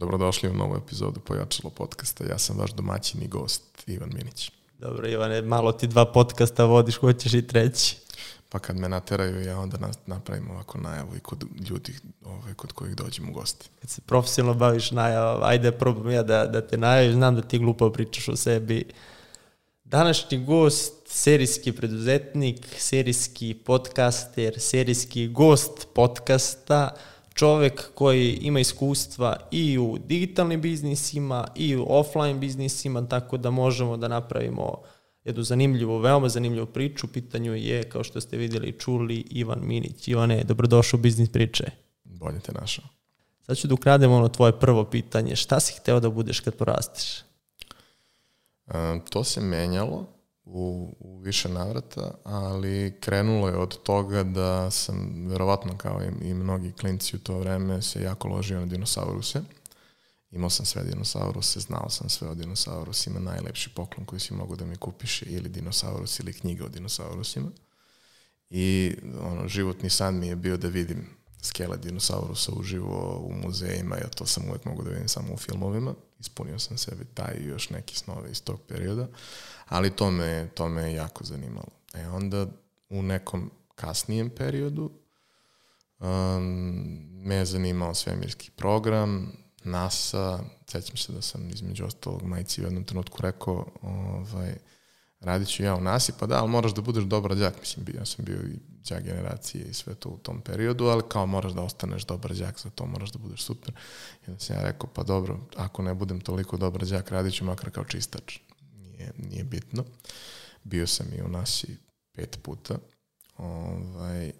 Dobrodošli u novu epizodu Pojačalo podcasta. Ja sam vaš domaćin i gost Ivan Minić. Dobro, Ivane, malo ti dva podcasta vodiš, hoćeš i treći. Pa kad me nateraju, ja onda napravim ovako najavu i kod ljudi ovaj, kod kojih dođem u gosti. Kad se profesionalno baviš najavom, ajde probam ja da, da te najavim, znam da ti glupo pričaš o sebi. Današnji gost, serijski preduzetnik, serijski podcaster, serijski gost podcasta, čovek koji ima iskustva i u digitalnim biznisima i u offline biznisima, tako da možemo da napravimo jednu zanimljivu, veoma zanimljivu priču. Pitanju je, kao što ste vidjeli i čuli, Ivan Minić. Ivane, dobrodošao u Biznis priče. Bolje te našao. Sad ću da ukradem ono tvoje prvo pitanje. Šta si hteo da budeš kad porasteš? Um, to se menjalo u, u više navrata, ali krenulo je od toga da sam, verovatno kao i, i mnogi klinci u to vreme, se jako ložio na dinosauruse. Imao sam sve dinosauruse, znao sam sve o dinosaurusima, najlepši poklon koji si mogu da mi kupiš ili dinosaurus ili knjiga o dinosaurusima. I ono, životni san mi je bio da vidim skele dinosaurusa uživo u muzejima, ja to sam uvek mogu da vidim samo u filmovima. Ispunio sam sebi taj i još neki snove iz tog perioda ali to me, to me jako zanimalo. E onda u nekom kasnijem periodu um, me je zanimao svemirski program, NASA, sećam se da sam između ostalog majici u jednom trenutku rekao ovaj, radit ću ja u NASA, pa da, ali moraš da budeš dobar đak, mislim, ja sam bio i đak generacije i sve to u tom periodu, ali kao moraš da ostaneš dobar đak, za to moraš da budeš super. I onda sam ja rekao, pa dobro, ako ne budem toliko dobar đak, radit ću makar kao čistač nije, nije bitno. Bio sam i u Nasi pet puta. Ovaj,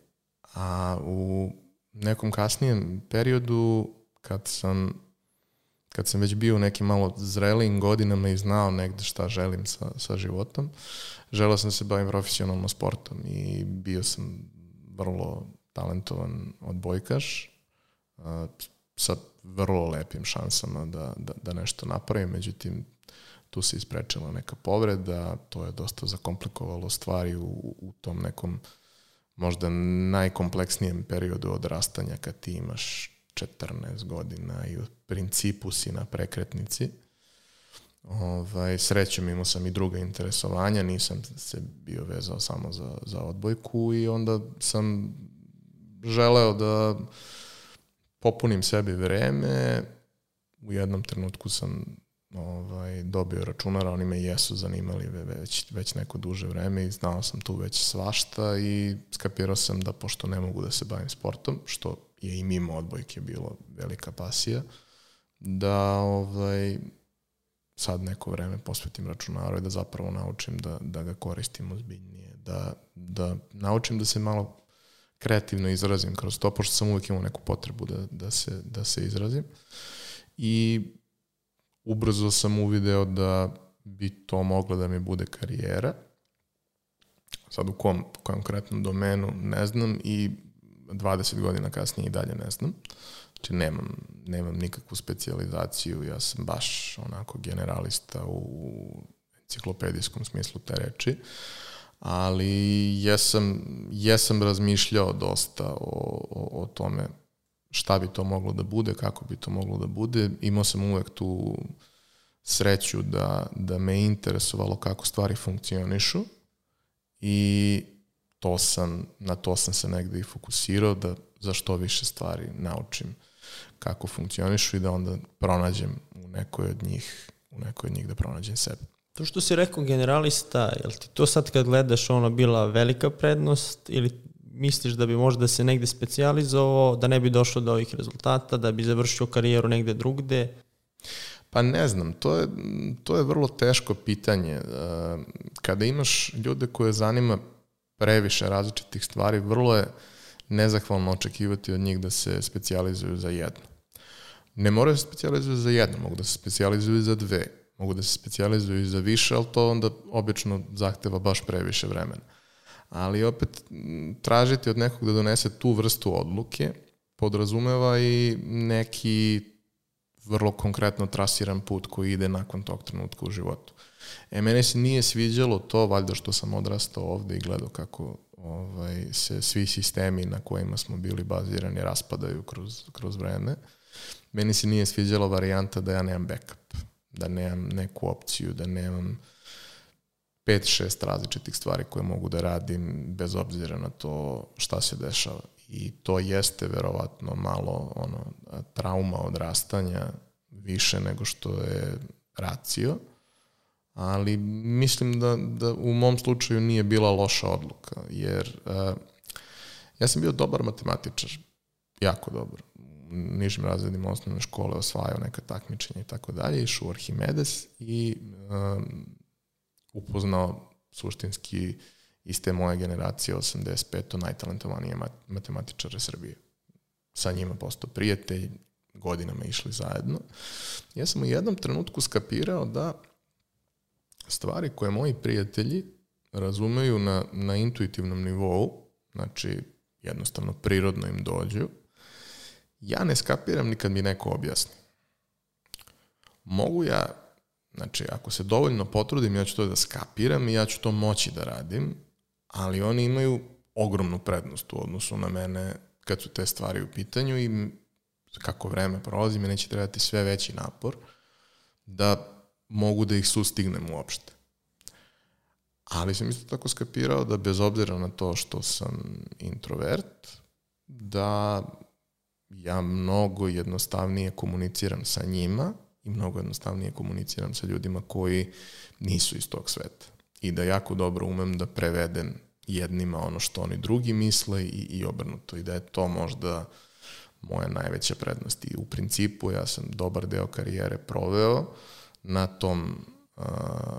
a u nekom kasnijem periodu kad sam kad sam već bio u nekim malo zrelijim godinama i znao negde šta želim sa, sa životom, želeo sam da se bavim profesionalno sportom i bio sam vrlo talentovan odbojkaš sa vrlo lepim šansama da, da, da nešto napravim, međutim tu se isprečila neka povreda, to je dosta zakomplikovalo stvari u, u tom nekom možda najkompleksnijem periodu odrastanja kad ti imaš 14 godina i u principu si na prekretnici. Ovaj, srećem imao sam i druga interesovanja, nisam se bio vezao samo za, za odbojku i onda sam želeo da popunim sebi vreme. U jednom trenutku sam ovaj, dobio računar, oni me jesu zanimali već, već neko duže vreme i znao sam tu već svašta i skapirao sam da pošto ne mogu da se bavim sportom, što je i mimo odbojke bilo velika pasija, da ovaj, sad neko vreme posvetim računaru i da zapravo naučim da, da ga koristim ozbiljnije, da, da naučim da se malo kreativno izrazim kroz to, pošto sam uvek imao neku potrebu da, da, se, da se izrazim. I ubrzo sam uvideo da bi to moglo da mi bude karijera. Sad u kom konkretnom domenu ne znam i 20 godina kasnije i dalje ne znam. Znači nemam, nemam nikakvu specializaciju, ja sam baš onako generalista u enciklopedijskom smislu te reči, ali jesam, jesam razmišljao dosta o, o, o tome šta bi to moglo da bude, kako bi to moglo da bude. Imao sam uvek tu sreću da, da me interesovalo kako stvari funkcionišu i to sam, na to sam se negde i fokusirao da za što više stvari naučim kako funkcionišu i da onda pronađem u nekoj od njih, u nekoj od njih da pronađem sebe. To što si rekao generalista, je li ti to sad kad gledaš ono bila velika prednost ili misliš da bi možda se negde specializovao, da ne bi došlo do ovih rezultata, da bi završio karijeru negde drugde? Pa ne znam, to je, to je vrlo teško pitanje. E, kada imaš ljude koje zanima previše različitih stvari, vrlo je nezahvalno očekivati od njih da se specializuju za jedno. Ne moraju da se specializuju za jedno, mogu da se specializuju za dve, mogu da se specializuju za više, ali to onda obično zahteva baš previše vremena ali opet tražiti od nekog da donese tu vrstu odluke podrazumeva i neki vrlo konkretno trasiran put koji ide nakon tog trenutka u životu. E, mene se nije sviđalo to, valjda što sam odrastao ovde i gledao kako ovaj, se svi sistemi na kojima smo bili bazirani raspadaju kroz, kroz vreme. Meni se nije sviđala varijanta da ja nemam backup, da nemam neku opciju, da nemam pet, šest različitih stvari koje mogu da radim bez obzira na to šta se dešava. I to jeste verovatno malo ono, trauma odrastanja više nego što je racio, ali mislim da, da u mom slučaju nije bila loša odluka, jer uh, ja sam bio dobar matematičar, jako dobar. U nižim razredima osnovne škole osvajao neka takmičenja i tako dalje, išao u Arhimedes i um, upoznao suštinski iz te moje generacije 85. najtalentovanije matematičare Srbije. Sa njima postao prijatelj, godinama išli zajedno. Ja sam u jednom trenutku skapirao da stvari koje moji prijatelji razumeju na, na intuitivnom nivou, znači jednostavno prirodno im dođu, ja ne skapiram ni kad mi neko objasni. Mogu ja, znači ako se dovoljno potrudim, ja ću to da skapiram i ja ću to moći da radim, ali oni imaju ogromnu prednost u odnosu na mene kad su te stvari u pitanju i kako vreme prolazi, mi neće trebati sve veći napor da mogu da ih sustignem uopšte. Ali sam isto tako skapirao da bez obzira na to što sam introvert, da ja mnogo jednostavnije komuniciram sa njima i mnogo jednostavnije komuniciram sa ljudima koji nisu iz tog sveta. I da jako dobro umem da prevedem jednima ono što oni drugi misle i, i obrnuto. I da je to možda moja najveća prednost. I u principu ja sam dobar deo karijere proveo na tom uh,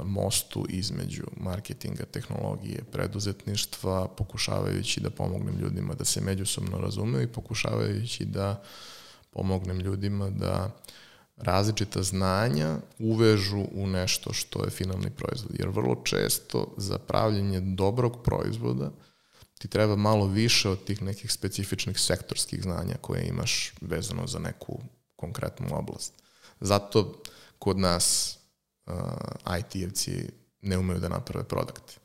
mostu između marketinga, tehnologije, preduzetništva, pokušavajući da pomognem ljudima da se međusobno razumeju i pokušavajući da pomognem ljudima da različita znanja uvežu u nešto što je finalni proizvod. Jer vrlo često za pravljenje dobrog proizvoda ti treba malo više od tih nekih specifičnih sektorskih znanja koje imaš vezano za neku konkretnu oblast. Zato kod nas uh, IT-evci ne umeju da naprave produkt.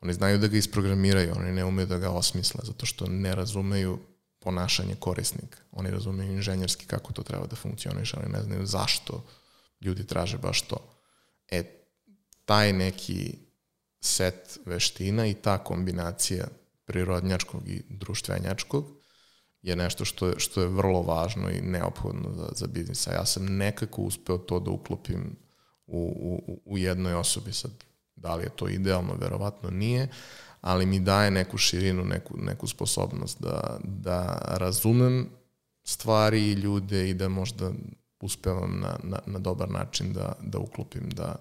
Oni znaju da ga isprogramiraju, oni ne umeju da ga osmisle, zato što ne razumeju ponašanje korisnika. Oni razumeju inženjerski kako to treba da funkcioniše, ali ne znaju zašto ljudi traže baš to. E, taj neki set veština i ta kombinacija prirodnjačkog i društvenjačkog je nešto što je, što je vrlo važno i neophodno za, za biznis. A ja sam nekako uspeo to da uklopim u, u, u jednoj osobi. Sad, da li je to idealno, verovatno nije, ali mi daje neku širinu, neku, neku sposobnost da, da razumem stvari i ljude i da možda uspevam na, na, na dobar način da, da uklopim da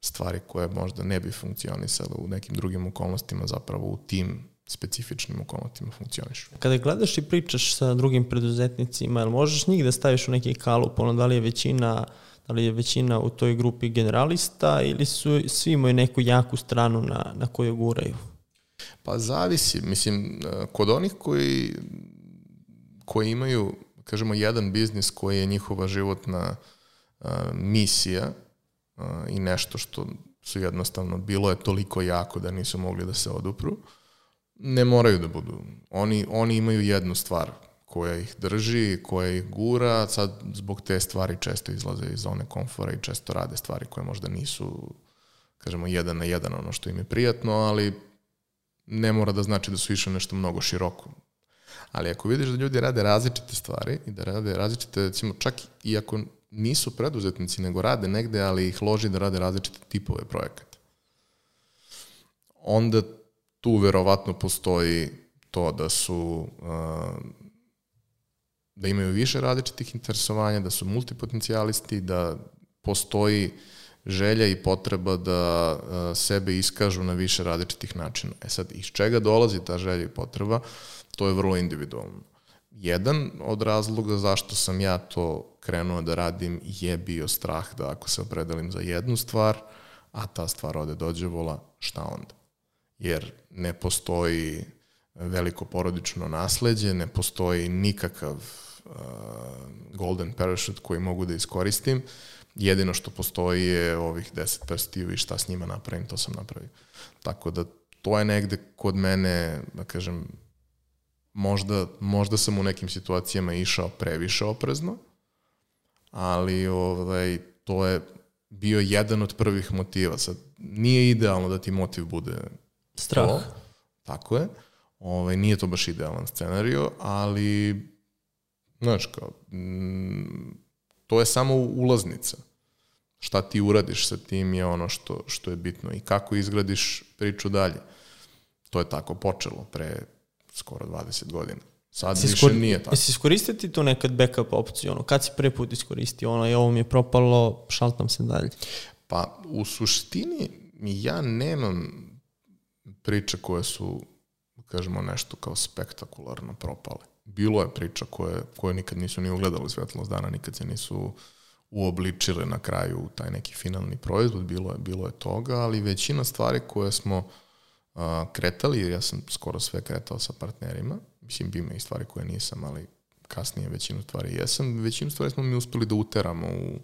stvari koje možda ne bi funkcionisale u nekim drugim okolnostima zapravo u tim specifičnim okolnostima funkcionišu. Kada gledaš i pričaš sa drugim preduzetnicima, jel možeš njih da staviš u neki kalup, ono da li je većina da li je većina u toj grupi generalista ili su svi imaju neku jaku stranu na, na koju guraju? Pa zavisi. Mislim, kod onih koji, koji imaju, kažemo, jedan biznis koji je njihova životna uh, misija uh, i nešto što su jednostavno bilo je toliko jako da nisu mogli da se odupru, ne moraju da budu. Oni, oni imaju jednu stvar koja ih drži, koja ih gura, sad zbog te stvari često izlaze iz zone komfora i često rade stvari koje možda nisu, kažemo, jedan na jedan ono što im je prijatno, ali ne mora da znači da su išli nešto mnogo široko. Ali ako vidiš da ljudi rade različite stvari i da rade različite, recimo čak i ako nisu preduzetnici, nego rade negde, ali ih loži da rade različite tipove projekata. Onda tu verovatno postoji to da su uh, da imaju više različitih interesovanja, da su multipotencijalisti, da postoji želja i potreba da uh, sebe iskažu na više različitih načina. E sad, iz čega dolazi ta želja i potreba, to je vrlo individualno. Jedan od razloga zašto sam ja to krenuo da radim je bio strah da ako se opredelim za jednu stvar, a ta stvar ode dođe vola, šta onda? Jer ne postoji veliko porodično nasledđe, ne postoji nikakav uh, golden parachute koji mogu da iskoristim. Jedino što postoji je ovih deset prstiju i šta s njima napravim, to sam napravio. Tako da to je negde kod mene, da kažem, možda, možda sam u nekim situacijama išao previše oprezno, ali ovaj, to je bio jedan od prvih motiva. Sad, nije idealno da ti motiv bude Strah. To, tako je. Ovaj, nije to baš idealan scenario, ali znaš kao, mm, to je samo ulaznica. Šta ti uradiš sa tim je ono što, što je bitno i kako izgradiš priču dalje. To je tako počelo pre skoro 20 godina. Sad si više skor... nije tako. Jesi iskoristio ti tu nekad backup opciju? Ono, kad si prvi put iskoristio ono, i ovo mi je propalo, šaltam se dalje? Pa, u suštini, ja nemam priče koje su, kažemo, nešto kao spektakularno propale. Bilo je priča koje, koje nikad nisu ni ugledali svetlost dana, nikad se nisu uobličile na kraju taj neki finalni proizvod, bilo je, bilo je toga, ali većina stvari koje smo a, kretali, ja sam skoro sve kretao sa partnerima, mislim, ima i stvari koje nisam, ali kasnije većinu stvari jesam, većinu stvari smo mi uspeli da uteramo u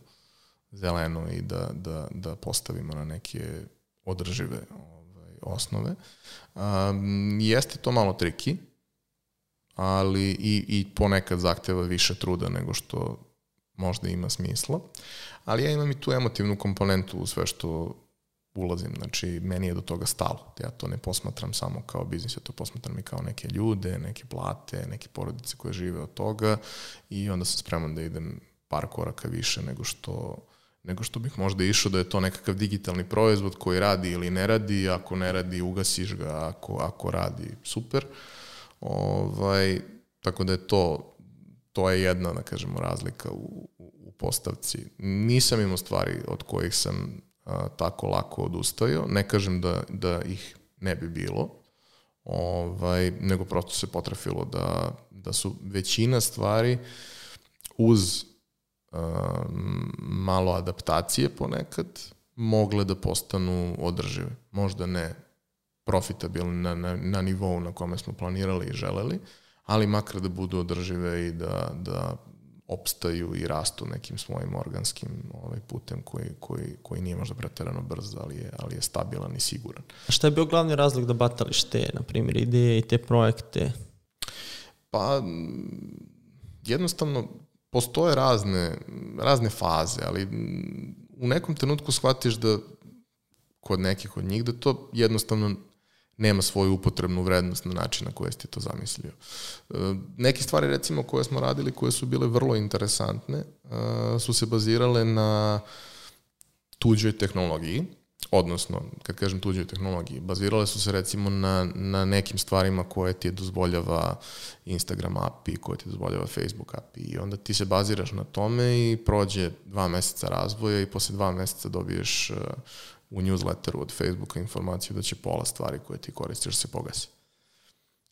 zeleno i da, da, da postavimo na neke održive ovaj, osnove. Um, jeste to malo triki, ali i, i ponekad zahteva više truda nego što možda ima smisla. Ali ja imam i tu emotivnu komponentu u sve što ulazim. Znači, meni je do toga stalo. Ja to ne posmatram samo kao biznis, ja to posmatram i kao neke ljude, neke plate, neke porodice koje žive od toga i onda sam spreman da idem par koraka više nego što nego što bih možda išao da je to nekakav digitalni proizvod koji radi ili ne radi, ako ne radi ugasiš ga, ako, ako radi super. Ovaj, tako da je to, to je jedna, da kažemo, razlika u, u postavci. Nisam imao stvari od kojih sam a, tako lako odustajao. Ne kažem da, da ih ne bi bilo, ovaj, nego prosto se potrafilo da, da su većina stvari uz a, malo adaptacije ponekad mogle da postanu održive. Možda ne profitabilne na, na, na nivou na kome smo planirali i želeli, ali makar da budu održive i da, da opstaju i rastu nekim svojim organskim ovaj, putem koji, koji, koji nije možda preterano brz, ali je, ali je stabilan i siguran. A šta je bio glavni razlog da batališ te, na primjer, ideje i te projekte? Pa, jednostavno, postoje razne, razne faze, ali u nekom trenutku shvatiš da kod nekih od njih da to jednostavno nema svoju upotrebnu vrednost na način na koje ste to zamislio. E, neke stvari, recimo, koje smo radili, koje su bile vrlo interesantne, e, su se bazirale na tuđoj tehnologiji, odnosno, kad kažem tuđoj tehnologiji, bazirale su se recimo na, na nekim stvarima koje ti dozvoljava Instagram API, koje ti dozvoljava Facebook API i onda ti se baziraš na tome i prođe dva meseca razvoja i posle dva meseca dobiješ uh, u newsletteru od Facebooka informaciju da će pola stvari koje ti koristiš se pogasi.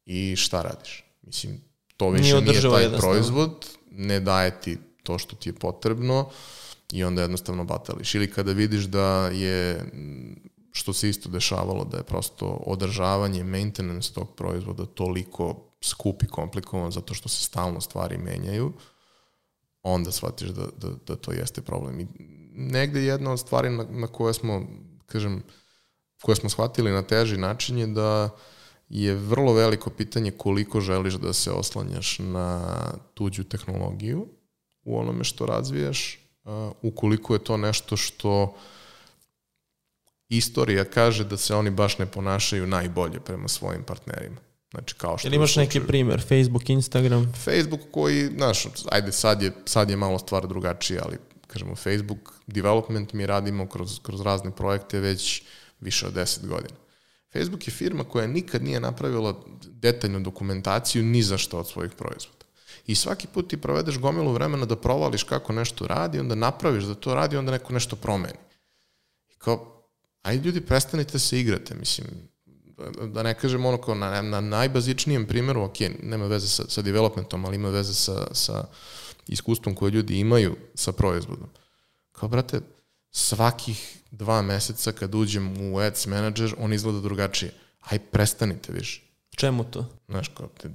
I šta radiš? Mislim, to više nije, nije taj proizvod, ne daje ti to što ti je potrebno i onda jednostavno batališ. Ili kada vidiš da je, što se isto dešavalo, da je prosto održavanje, maintenance tog proizvoda toliko skup i komplikovan zato što se stalno stvari menjaju, onda shvatiš da, da, da to jeste problem. I negde jedna od stvari na, na koje smo kažem, koje smo shvatili na teži način je da je vrlo veliko pitanje koliko želiš da se oslanjaš na tuđu tehnologiju u onome što razvijaš, ukoliko je to nešto što istorija kaže da se oni baš ne ponašaju najbolje prema svojim partnerima. Znači, kao što Ili imaš neki primer, Facebook, Instagram? Facebook koji, znaš, ajde sad je, sad je malo stvar drugačija, ali kažemo, Facebook development mi radimo kroz, kroz razne projekte već više od 10 godina. Facebook je firma koja nikad nije napravila detaljnu dokumentaciju ni za što od svojih proizvoda. I svaki put ti provedeš gomilu vremena da provališ kako nešto radi, onda napraviš da to radi, onda neko nešto promeni. I kao, ajde ljudi, prestanite da se igrate, mislim, da ne kažem ono kao na, na najbazičnijem primjeru, ok, nema veze sa, sa developmentom, ali ima veze sa, sa iskustvom koje ljudi imaju sa proizvodom. Kao, brate, svakih dva meseca kad uđem u Ads Manager, on izgleda drugačije. Aj, prestanite više. Čemu to? Znaš, kao, te,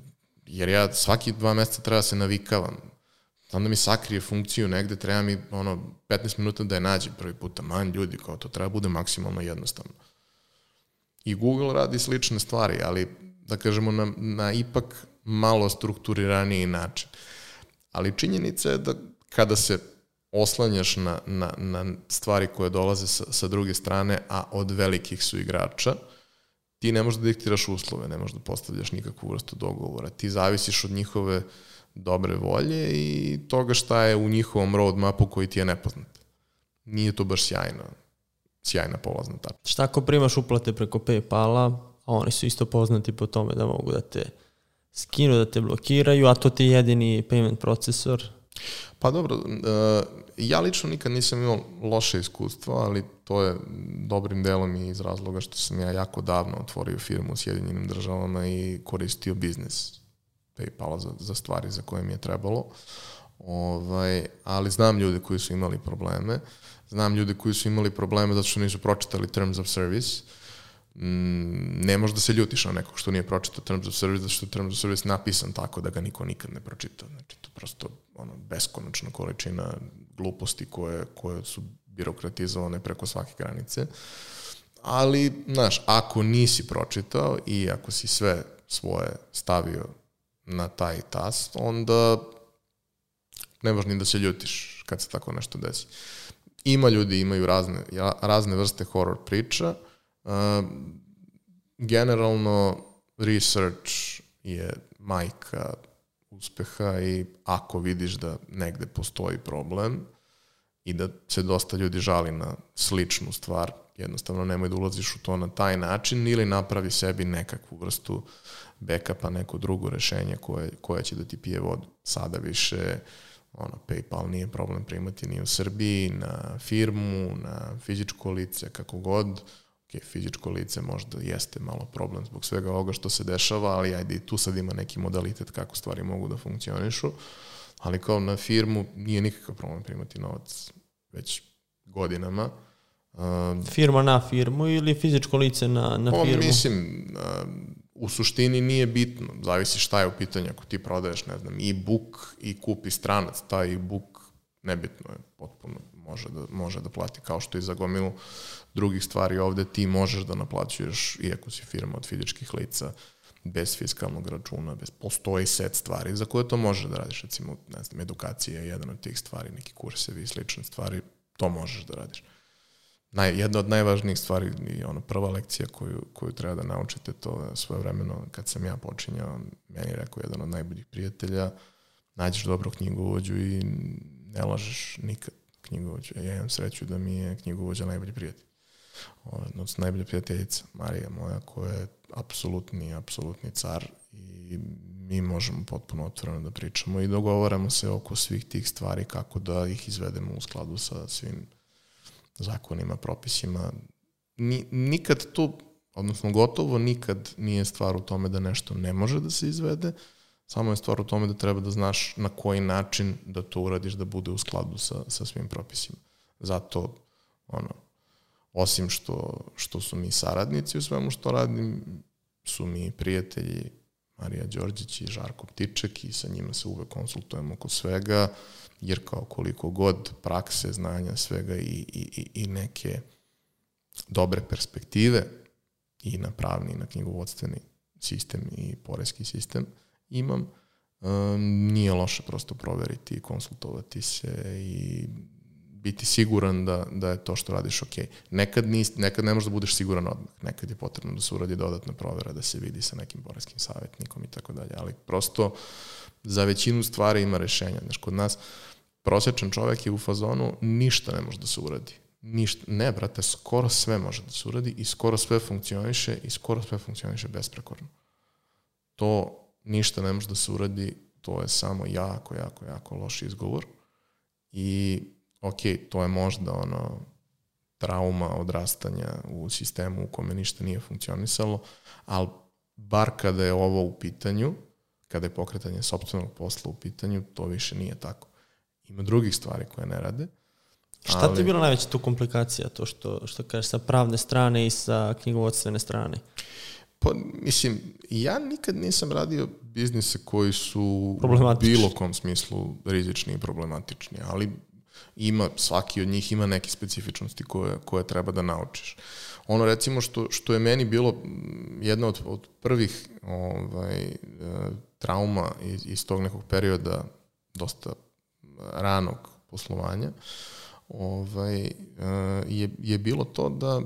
jer ja svaki dva meseca treba da se navikavam. Onda mi sakrije funkciju negde, treba mi ono, 15 minuta da je nađem prvi puta. Man, ljudi, kao to treba bude maksimalno jednostavno. I Google radi slične stvari, ali da kažemo na, na ipak malo strukturiraniji način. Ali činjenica je da kada se oslanjaš na, na, na stvari koje dolaze sa, sa druge strane, a od velikih su igrača, ti ne možeš da diktiraš uslove, ne možeš da postavljaš nikakvu vrstu dogovora. Ti zavisiš od njihove dobre volje i toga šta je u njihovom roadmapu koji ti je nepoznat. Nije to baš sjajno, sjajna polazna tačka. Šta ako primaš uplate preko Paypala, a oni su isto poznati po tome da mogu da te skinu, da te blokiraju, a to ti je jedini payment procesor? Pa dobro, uh, ja lično nikad nisam imao loše iskustvo, ali to je dobrim delom i iz razloga što sam ja jako davno otvorio firmu u Sjedinjenim državama i koristio biznis Paypala za, za stvari za koje mi je trebalo. Ovaj, ali znam ljude koji su imali probleme. Znam ljude koji su imali probleme zato što nisu pročitali Terms of Service. Mm, ne možeš da se ljutiš na nekog što nije pročitao Terms of Service, zato što je Terms of Service napisan tako da ga niko nikad ne pročita. Znači, to prosto ono, beskonačna količina gluposti koje, koje su birokratizovane preko svake granice. Ali, znaš, ako nisi pročitao i ako si sve svoje stavio na taj tast, onda ne možeš ni da se ljutiš kad se tako nešto desi. Ima ljudi, imaju razne, razne vrste horror priča. Uh, generalno, research je majka uspeha i ako vidiš da negde postoji problem i da se dosta ljudi žali na sličnu stvar, jednostavno nemoj da ulaziš u to na taj način ili napravi sebi nekakvu vrstu backupa, neko drugo rešenje koje, koje će da ti pije vodu. Sada više ono, PayPal nije problem primati ni u Srbiji, na firmu, na fizičko lice, kako god, ok, fizičko lice možda jeste malo problem zbog svega ovoga što se dešava, ali ajde i tu sad ima neki modalitet kako stvari mogu da funkcionišu, ali kao na firmu nije nikakav problem primati novac već godinama. Um, Firma na firmu ili fizičko lice na, na pa, firmu? Mislim, um, u suštini nije bitno, zavisi šta je u pitanju, ako ti prodaješ, ne znam, e-book i kupi stranac, taj e-book nebitno je, potpuno može da, može da plati, kao što i za gomilu drugih stvari ovde ti možeš da naplaćuješ, iako si firma od fizičkih lica, bez fiskalnog računa, bez, postoji set stvari za koje to možeš da radiš, recimo, ne znam, edukacija je jedan od tih stvari, neki kursevi i slične stvari, to možeš da radiš. Naj, jedna od najvažnijih stvari i ona prva lekcija koju, koju treba da naučite, to je svoje vremeno kad sam ja počinjao, meni je rekao jedan od najboljih prijatelja, nađeš dobro knjigovođu i ne lažeš nikad knjigovođu. Ja imam sreću da mi je knjigovođa najbolji prijatelj odnosno najbolja prijateljica Marija moja koja je apsolutni, apsolutni car i mi možemo potpuno otvoreno da pričamo i dogovaramo se oko svih tih stvari kako da ih izvedemo u skladu sa svim zakonima, propisima. Ni, nikad tu, odnosno gotovo nikad nije stvar u tome da nešto ne može da se izvede, samo je stvar u tome da treba da znaš na koji način da to uradiš da bude u skladu sa, sa svim propisima. Zato, ono, osim što, što su mi saradnici u svemu što radim, su mi prijatelji Marija Đorđić i Žarko Ptiček i sa njima se uvek konsultujemo oko svega, jer kao koliko god prakse, znanja, svega i, i, i neke dobre perspektive i na pravni i na knjigovodstveni sistem i porezki sistem imam, um, nije loše prosto proveriti i konsultovati se i biti siguran da, da je to što radiš ok. Nekad, nis, nekad ne možeš da budeš siguran odmah. Nekad je potrebno da se uradi dodatna provera, da se vidi sa nekim poreskim savjetnikom i tako dalje. Ali prosto za većinu stvari ima rešenja. Znaš, kod nas prosječan čovek je u fazonu ništa ne može da se uradi. Ništa, ne, brate, skoro sve može da se uradi i skoro sve funkcioniše i skoro sve funkcioniše besprekorno. To ništa ne može da se uradi, to je samo jako, jako, jako loš izgovor i ok, to je možda ono trauma odrastanja u sistemu u kome ništa nije funkcionisalo, ali bar kada je ovo u pitanju, kada je pokretanje sobstvenog posla u pitanju, to više nije tako. Ima drugih stvari koje ne rade. Šta ali... ti je bilo najveća tu komplikacija, to što, što kažeš sa pravne strane i sa knjigovodstvene strane? Pa, mislim, ja nikad nisam radio biznise koji su u bilo kom smislu rizični i problematični, ali ima, svaki od njih ima neke specifičnosti koje, koje treba da naučiš. Ono recimo što, što je meni bilo jedna od, od prvih ovaj, trauma iz, iz tog nekog perioda dosta ranog poslovanja ovaj, je, je bilo to da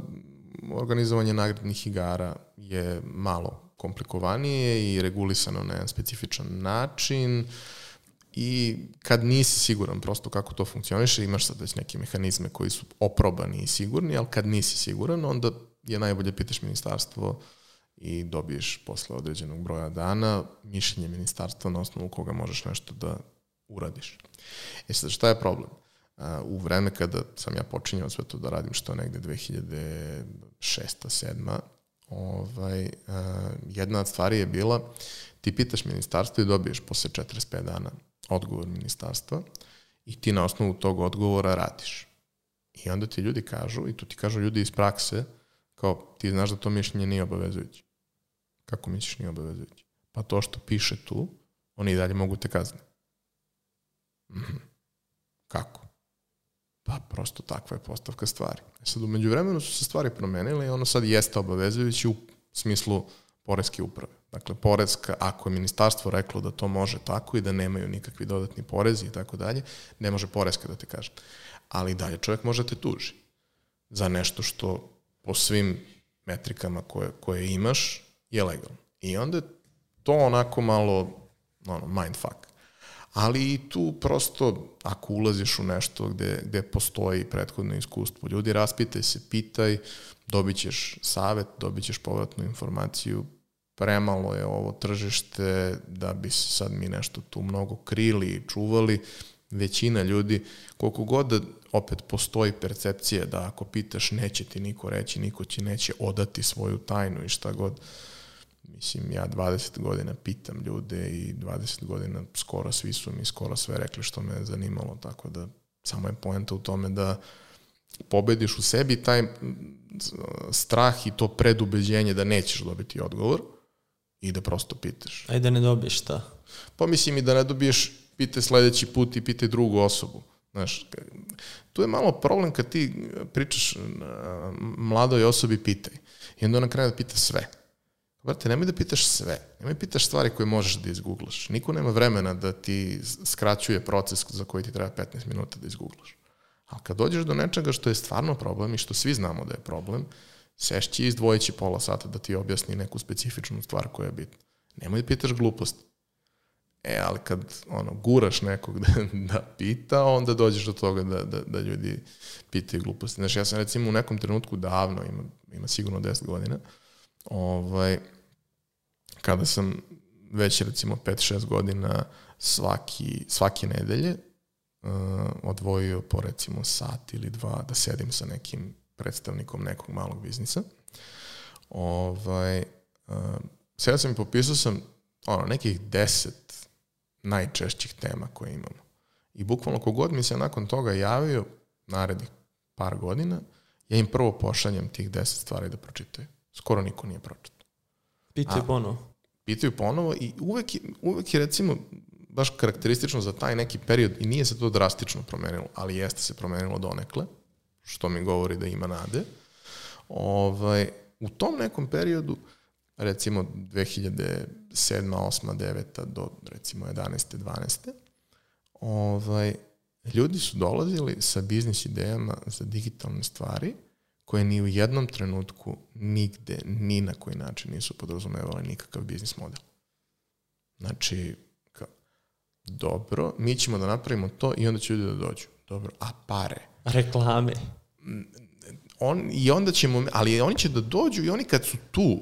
organizovanje nagradnih igara je malo komplikovanije i regulisano na jedan specifičan način i kad nisi siguran prosto kako to funkcioniše, imaš sad već neke mehanizme koji su oprobani i sigurni, ali kad nisi siguran, onda je najbolje pitaš ministarstvo i dobiješ posle određenog broja dana mišljenje ministarstva na osnovu koga možeš nešto da uradiš. E sad, šta je problem? u vreme kada sam ja počinjao sve to da radim, što negde 2006. 7. Ovaj, jedna od stvari je bila, ti pitaš ministarstvo i dobiješ posle 45 dana odgovor ministarstva i ti na osnovu tog odgovora radiš. I onda ti ljudi kažu, i tu ti kažu ljudi iz prakse, kao ti znaš da to mišljenje nije obavezujuće. Kako misliš nije obavezujuće? Pa to što piše tu, oni i dalje mogu te kazniti. -hmm. Kako? Pa prosto takva je postavka stvari. E sad, umeđu vremenu su se stvari promenile i ono sad jeste obavezujući u smislu poreske uprave. Dakle, porezka, ako je ministarstvo reklo da to može tako i da nemaju nikakvi dodatni porezi i tako dalje, ne može poreska da te kaže. Ali dalje čovjek može da te tuži za nešto što po svim metrikama koje, koje imaš je legalno. I onda to onako malo ono, mindfuck ali i tu prosto, ako ulaziš u nešto gde, gde postoji prethodno iskustvo, ljudi raspitaj se, pitaj, dobit ćeš savet, dobit ćeš povratnu informaciju, premalo je ovo tržište da bi se sad mi nešto tu mnogo krili i čuvali, većina ljudi, koliko god da opet postoji percepcija da ako pitaš neće ti niko reći, niko će neće odati svoju tajnu i šta god, Mislim, ja 20 godina pitam ljude i 20 godina skoro svi su mi skoro sve rekli što me je zanimalo, tako da samo je poenta u tome da pobediš u sebi taj strah i to predubeđenje da nećeš dobiti odgovor i da prosto pitaš. Ajde da ne dobiješ šta? Pa mislim i da ne dobiješ, pite sledeći put i pite drugu osobu. Znaš, tu je malo problem kad ti pričaš mladoj osobi pitaj. I onda ona krene da pita sve. Brate, nemoj da pitaš sve. Nemoj da pitaš stvari koje možeš da izgooglaš. Niko nema vremena da ti skraćuje proces za koji ti treba 15 minuta da izgooglaš. Ali kad dođeš do nečega što je stvarno problem i što svi znamo da je problem, sešći i izdvojići pola sata da ti objasni neku specifičnu stvar koja je bitna. Nemoj da pitaš gluposti. E, ali kad ono, guraš nekog da, da pita, onda dođeš do toga da, da, da ljudi pitaju gluposti. Znaš, ja sam recimo u nekom trenutku davno, ima, ima sigurno 10 godina, ovaj, kada sam već recimo 5-6 godina svaki, svake nedelje uh, odvojio po recimo sat ili dva da sedim sa nekim predstavnikom nekog malog biznisa. Ovaj, uh, sada sam i popisao sam ono, nekih deset najčešćih tema koje imamo. I bukvalno kogod mi se nakon toga javio narednih par godina, ja im prvo pošaljem tih deset stvari da pročitaju. Skoro niko nije pročitao. Pitaju ponovo. Pitaju ponovo i uvek, uvek je recimo baš karakteristično za taj neki period i nije se to drastično promenilo, ali jeste se promenilo donekle, što mi govori da ima nade. Ovaj, u tom nekom periodu, recimo 2007. 8. 9. do recimo 11. 12. Ovaj, ljudi su dolazili sa biznis idejama za digitalne stvari koje ni u jednom trenutku nigde, ni na koji način nisu podrazumevali nikakav biznis model. Znači, dobro, mi ćemo da napravimo to i onda će ljudi da dođu. Dobro, a pare? Reklame. On, I onda ćemo, ali oni će da dođu i oni kad su tu,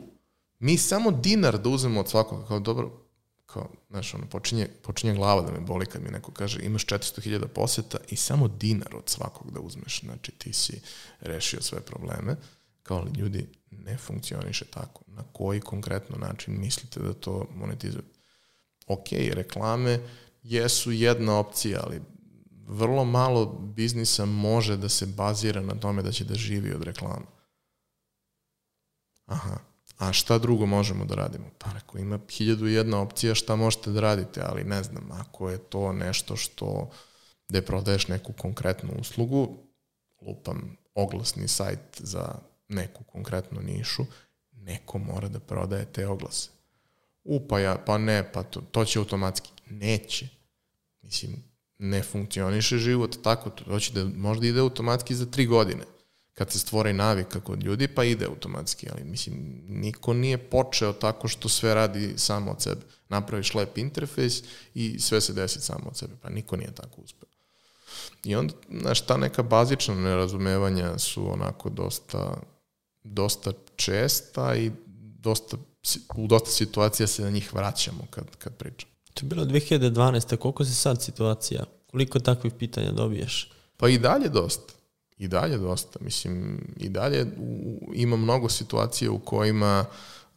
mi samo dinar da uzmemo od svakoga, kao dobro, kao, znaš, ono, počinje, počinje glava da me boli kad mi neko kaže imaš 400.000 poseta i samo dinar od svakog da uzmeš, znači ti si rešio sve probleme, kao ljudi ne funkcioniše tako. Na koji konkretno način mislite da to monetizujete? Ok, reklame jesu jedna opcija, ali vrlo malo biznisa može da se bazira na tome da će da živi od reklama. Aha, A šta drugo možemo da radimo? Pa rekao, ima hiljadu jedna opcija šta možete da radite, ali ne znam, ako je to nešto što gde prodaješ neku konkretnu uslugu, lupam oglasni sajt za neku konkretnu nišu, neko mora da prodaje te oglase. u, pa, ja, pa ne, pa to, to će automatski. Neće. Mislim, ne funkcioniše život tako, to će da možda ide automatski za tri godine kad se stvore navika kod ljudi, pa ide automatski, ali mislim, niko nije počeo tako što sve radi samo od sebe. Napraviš lep interfejs i sve se desi samo od sebe, pa niko nije tako uspeo. I onda, znaš, ta neka bazična nerazumevanja su onako dosta, dosta česta i dosta, u dosta situacija se na njih vraćamo kad, kad pričam. To je bilo 2012. Koliko se sad situacija? Koliko takvih pitanja dobiješ? Pa i dalje dosta. I dalje dosta. Mislim, i dalje u, ima mnogo situacija u kojima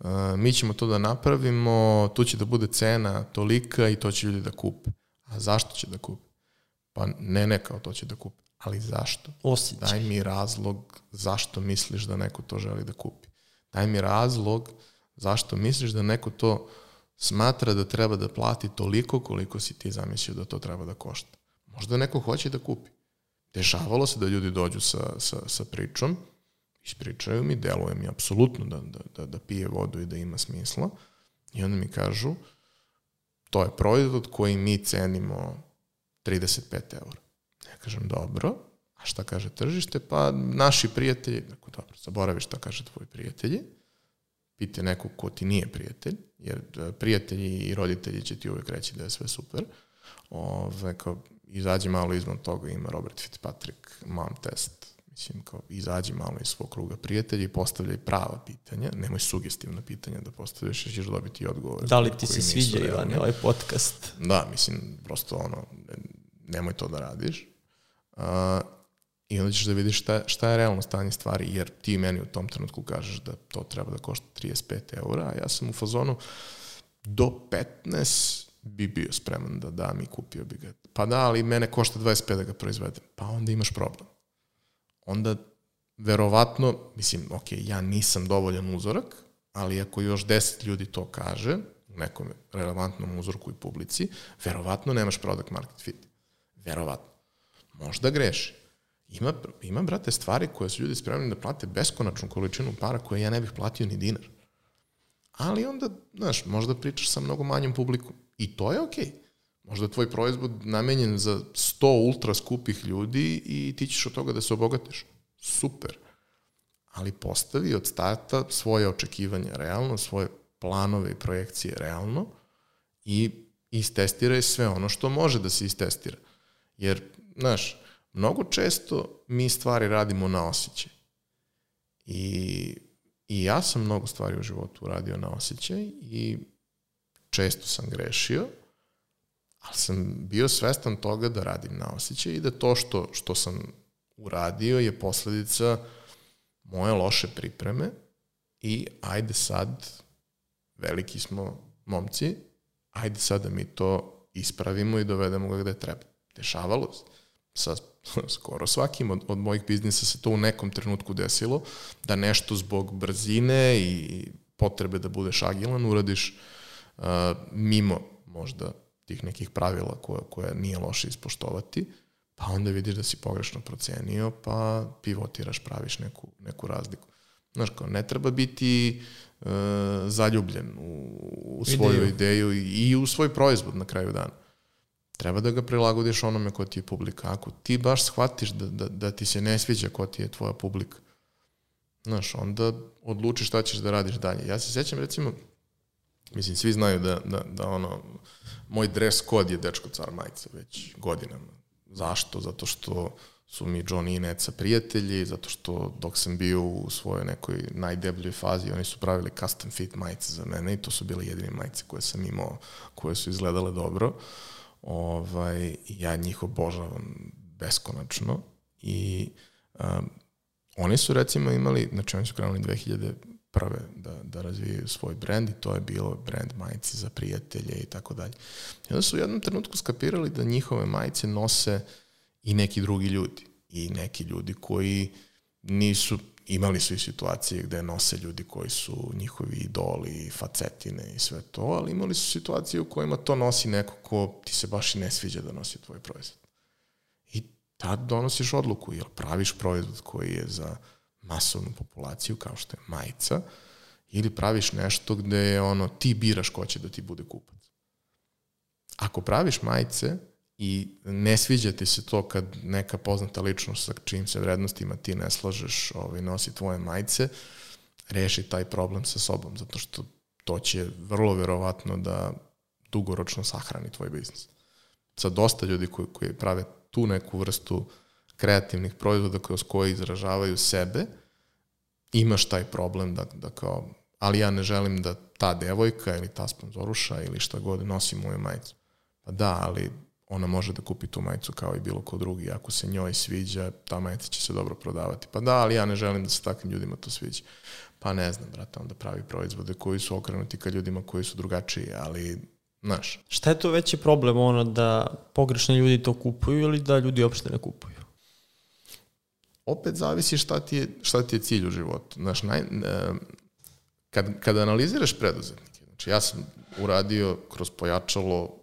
uh, mi ćemo to da napravimo, tu će da bude cena tolika i to će ljudi da kupe. A zašto će da kupe? Pa ne, ne kao to će da kupe. Ali zašto? Osjećaj. Daj mi razlog zašto misliš da neko to želi da kupi. Daj mi razlog zašto misliš da neko to smatra da treba da plati toliko koliko si ti zamislio da to treba da košta. Možda neko hoće da kupi. Dešavalo se da ljudi dođu sa, sa, sa pričom, ispričaju mi, deluje mi apsolutno da, da, da, da pije vodu i da ima smisla i onda mi kažu to je proizvod koji mi cenimo 35 eura. Ja kažem, dobro, a šta kaže tržište? Pa naši prijatelji, dakle, dobro, zaboravi šta kaže tvoji prijatelji, pite nekog ko ti nije prijatelj, jer e, prijatelji i roditelji će ti uvek reći da je sve super. Ove, kao, izađi malo izvan toga, ima Robert Fitzpatrick, mom test, mislim, kao, izađi malo iz svog kruga prijatelja i postavljaj prava pitanja, nemoj sugestivna pitanja da postavljaš, jer ćeš dobiti odgovor. Da li ti se sviđa, Ivan, ovaj podcast? Da, mislim, prosto ono, nemoj to da radiš. Uh, I onda ćeš da vidiš šta, šta je realno stanje stvari, jer ti meni u tom trenutku kažeš da to treba da košta 35 eura, a ja sam u fazonu do 15 bi bio spreman da dam i kupio bi ga. Pa da, ali mene košta 25 da ga proizvedem. Pa onda imaš problem. Onda verovatno, mislim, ok, ja nisam dovoljan uzorak, ali ako još 10 ljudi to kaže, u nekom relevantnom uzorku i publici, verovatno nemaš product market fit. Verovatno. Možda greši. Ima, ima, brate, stvari koje su ljudi spremni da plate beskonačnu količinu para koje ja ne bih platio ni dinar. Ali onda, znaš, možda pričaš sa mnogo manjom publikom. I to je okej. Okay. Možda tvoj proizvod namenjen za 100 ultra skupih ljudi i ti ćeš od toga da se obogatiš. Super. Ali postavi od starta svoje očekivanja realno, svoje planove i projekcije realno i istestiraj sve ono što može da se istestira. Jer, znaš, mnogo često mi stvari radimo na osjećaj. I, I ja sam mnogo stvari u životu uradio na osjećaj i često sam grešio, ali sam bio svestan toga da radim na osjećaj i da to što, što sam uradio je posledica moje loše pripreme i ajde sad, veliki smo momci, ajde sad da mi to ispravimo i dovedemo ga gde treba. Dešavalo se. Sa skoro. Svakim od, od mojih biznisa se to u nekom trenutku desilo, da nešto zbog brzine i potrebe da budeš agilan uradiš uh, mimo možda tih nekih pravila koje, koje nije loše ispoštovati, pa onda vidiš da si pogrešno procenio, pa pivotiraš, praviš neku, neku razliku. Znaš, kao, ne treba biti uh, zaljubljen u, u svoju ideju, ideju i, i u svoj proizvod na kraju dana treba da ga prilagodiš onome ko ti je publika. Ako ti baš shvatiš da, da, da ti se ne sviđa ko ti je tvoja publika, znaš, onda odluči šta ćeš da radiš dalje. Ja se sećam, recimo, mislim, svi znaju da, da, da ono, moj dress kod je dečko car majica već godinama. Zašto? Zato što su mi John i Neca prijatelji, zato što dok sam bio u svojoj nekoj najdebljoj fazi, oni su pravili custom fit majice za mene i to su bile jedine majice koje sam imao, koje su izgledale dobro. Uh, Ovaj, ja njih obožavam beskonačno i um, oni su recimo imali, znači oni su krenuli 2001. da, da razvijaju svoj brend i to je bilo brend majice za prijatelje i tako dalje. I onda su u jednom trenutku skapirali da njihove majice nose i neki drugi ljudi i neki ljudi koji nisu imali su i situacije gde nose ljudi koji su njihovi idoli, facetine i sve to, ali imali su situacije u kojima to nosi neko ko ti se baš i ne sviđa da nosi tvoj proizvod. I tad donosiš odluku, jel praviš proizvod koji je za masovnu populaciju, kao što je majica, ili praviš nešto gde ono, ti biraš ko će da ti bude kupac. Ako praviš majice i ne sviđa ti se to kad neka poznata ličnost sa čim se vrednostima ti ne slažeš ovaj, nosi tvoje majice, reši taj problem sa sobom, zato što to će vrlo verovatno da dugoročno sahrani tvoj biznis. Sa dosta ljudi koji, koji prave tu neku vrstu kreativnih proizvoda kroz koje izražavaju sebe, imaš taj problem da, da kao, ali ja ne želim da ta devojka ili ta sponzoruša ili šta god nosi moju majicu. Pa da, ali ona može da kupi tu majicu kao i bilo ko drugi. Ako se njoj sviđa, ta majica će se dobro prodavati. Pa da, ali ja ne želim da se takvim ljudima to sviđa. Pa ne znam, brate, onda pravi proizvode koji su okrenuti ka ljudima koji su drugačiji, ali, znaš. Šta je to veći problem, ono, da pogrešni ljudi to kupuju ili da ljudi uopšte ne kupuju? Opet zavisi šta ti je, šta ti je cilj u životu. Znaš, naj, kad, kad analiziraš preduzetnike, znači ja sam uradio kroz pojačalo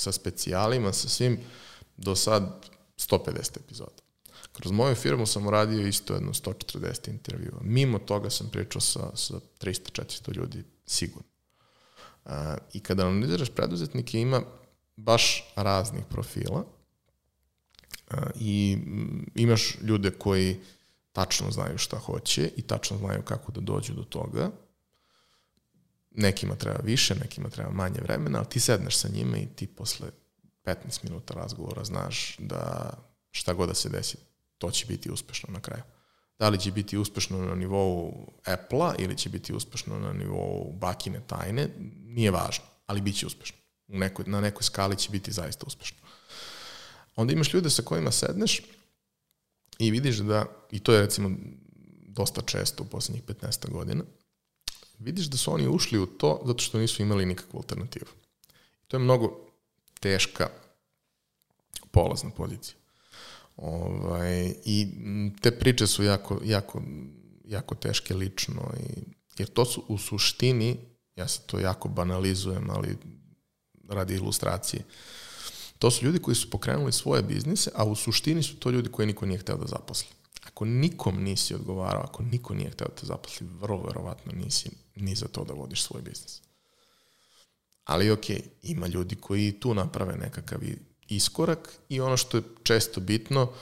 sa specijalima, sa svim, do sad 150 epizoda. Kroz moju firmu sam uradio isto jedno 140 intervjua. Mimo toga sam pričao sa, sa 300-400 ljudi, sigurno. Uh, I kada analiziraš preduzetnike, ima baš raznih profila uh, i imaš ljude koji tačno znaju šta hoće i tačno znaju kako da dođu do toga. Nekima treba više, nekima treba manje vremena, ali ti sedneš sa njima i ti posle 15 minuta razgovora znaš da šta god da se desi, to će biti uspešno na kraju. Da li će biti uspešno na nivou Apple-a ili će biti uspešno na nivou bakine tajne, nije važno, ali bit će uspešno. U nekoj, na nekoj skali će biti zaista uspešno. Onda imaš ljude sa kojima sedneš i vidiš da, i to je recimo dosta često u poslednjih 15 godina, vidiš da su oni ušli u to zato što nisu imali nikakvu alternativu. To je mnogo teška polazna pozicija. Ovaj, I te priče su jako, jako, jako teške lično, i, jer to su u suštini, ja se to jako banalizujem, ali radi ilustracije, to su ljudi koji su pokrenuli svoje biznise, a u suštini su to ljudi koji niko nije hteo da zaposli. Ako nikom nisi odgovarao, ako niko nije hteo da te zaposli, vrlo verovatno nisi ni za to da vodiš svoj biznis. Ali ok, ima ljudi koji tu naprave nekakav iskorak i ono što je često bitno,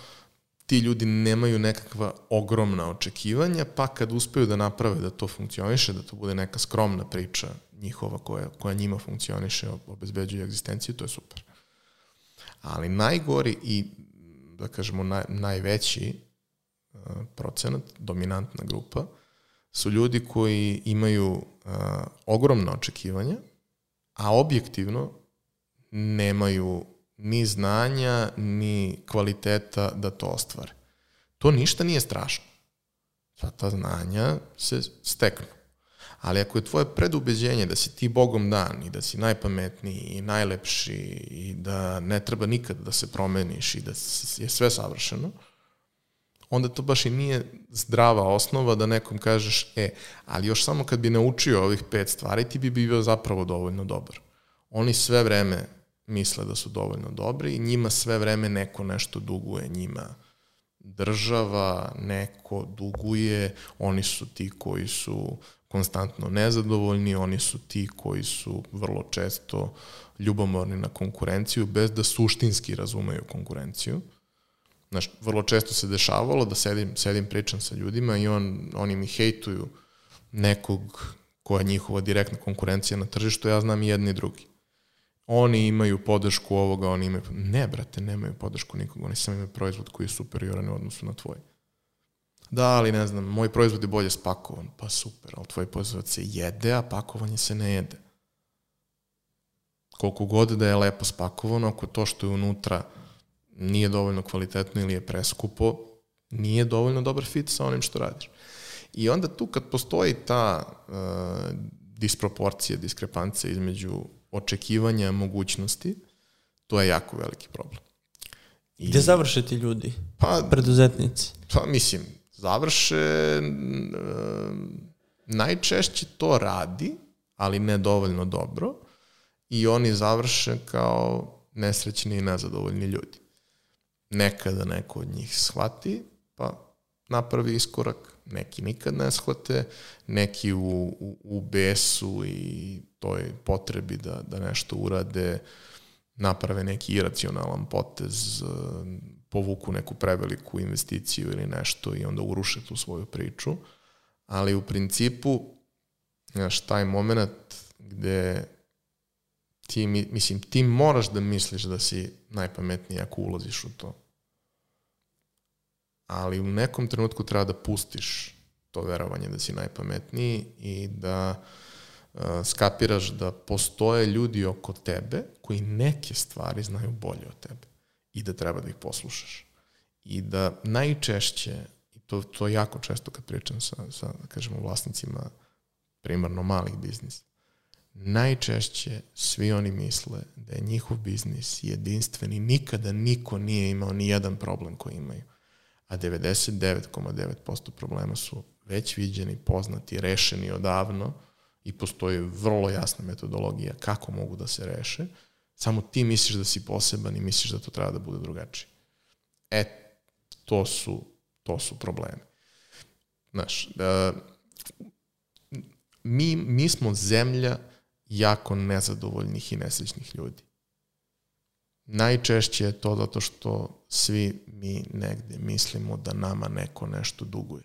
ti ljudi nemaju nekakva ogromna očekivanja, pa kad uspeju da naprave da to funkcioniše, da to bude neka skromna priča njihova koja, koja njima funkcioniše, obezbeđuje egzistenciju, to je super. Ali najgori i, da kažemo, naj, najveći uh, procenat, dominantna grupa, su ljudi koji imaju uh, ogromna očekivanja, a objektivno nemaju ni znanja, ni kvaliteta da to ostvare. To ništa nije strašno. Sva ta znanja se steknu. Ali ako je tvoje predubeđenje da si ti Bogom dan i da si najpametniji i najlepši i da ne treba nikad da se promeniš i da je sve savršeno, onda to baš i nije zdrava osnova da nekom kažeš, e, ali još samo kad bi naučio ovih pet stvari, ti bi bio zapravo dovoljno dobar. Oni sve vreme misle da su dovoljno dobri i njima sve vreme neko nešto duguje njima. Država, neko duguje, oni su ti koji su konstantno nezadovoljni, oni su ti koji su vrlo često ljubomorni na konkurenciju bez da suštinski razumeju konkurenciju. Znaš, vrlo često se dešavalo da sedim, sedim pričam sa ljudima i on, oni mi hejtuju nekog koja je njihova direktna konkurencija na tržištu, ja znam i jedni i drugi oni imaju podršku ovoga, oni imaju... Ne, brate, nemaju podršku nikoga, oni samo imaju proizvod koji je superioran u odnosu na tvoj. Da, ali ne znam, moj proizvod je bolje spakovan, pa super, ali tvoj proizvod se jede, a pakovanje se ne jede. Koliko god da je lepo spakovano, ako to što je unutra nije dovoljno kvalitetno ili je preskupo, nije dovoljno dobar fit sa onim što radiš. I onda tu kad postoji ta uh, disproporcija, diskrepancija između očekivanja mogućnosti, to je jako veliki problem. I, Gde završe ti ljudi? Pa, preduzetnici? Pa mislim, završe, najčešće to radi, ali ne dovoljno dobro i oni završe kao nesrećni i nezadovoljni ljudi. Nekada neko od njih shvati, pa napravi iskorak, neki nikad ne shvate, neki u, u, u besu i toj potrebi da, da nešto urade, naprave neki iracionalan potez, povuku neku preveliku investiciju ili nešto i onda uruše tu svoju priču. Ali u principu, znaš, taj moment gde ti, mislim, ti moraš da misliš da si najpametniji ako ulaziš u to. Ali u nekom trenutku treba da pustiš to verovanje da si najpametniji i da uh, skapiraš da postoje ljudi oko tebe koji neke stvari znaju bolje od tebe i da treba da ih poslušaš. I da najčešće, i to, to jako često kad pričam sa, sa da kažemo, vlasnicima primarno malih biznisa, najčešće svi oni misle da je njihov biznis jedinstven i nikada niko nije imao ni jedan problem koji imaju. A 99,9% problema su već viđeni, poznati, rešeni odavno i postoji vrlo jasna metodologija kako mogu da se reše. Samo ti misliš da si poseban i misliš da to treba da bude drugačije. E, to su, to su problemi. Znaš, da, mi, mi smo zemlja jako nezadovoljnih i nesrećnih ljudi. Najčešće je to zato što svi mi negde mislimo da nama neko nešto duguje.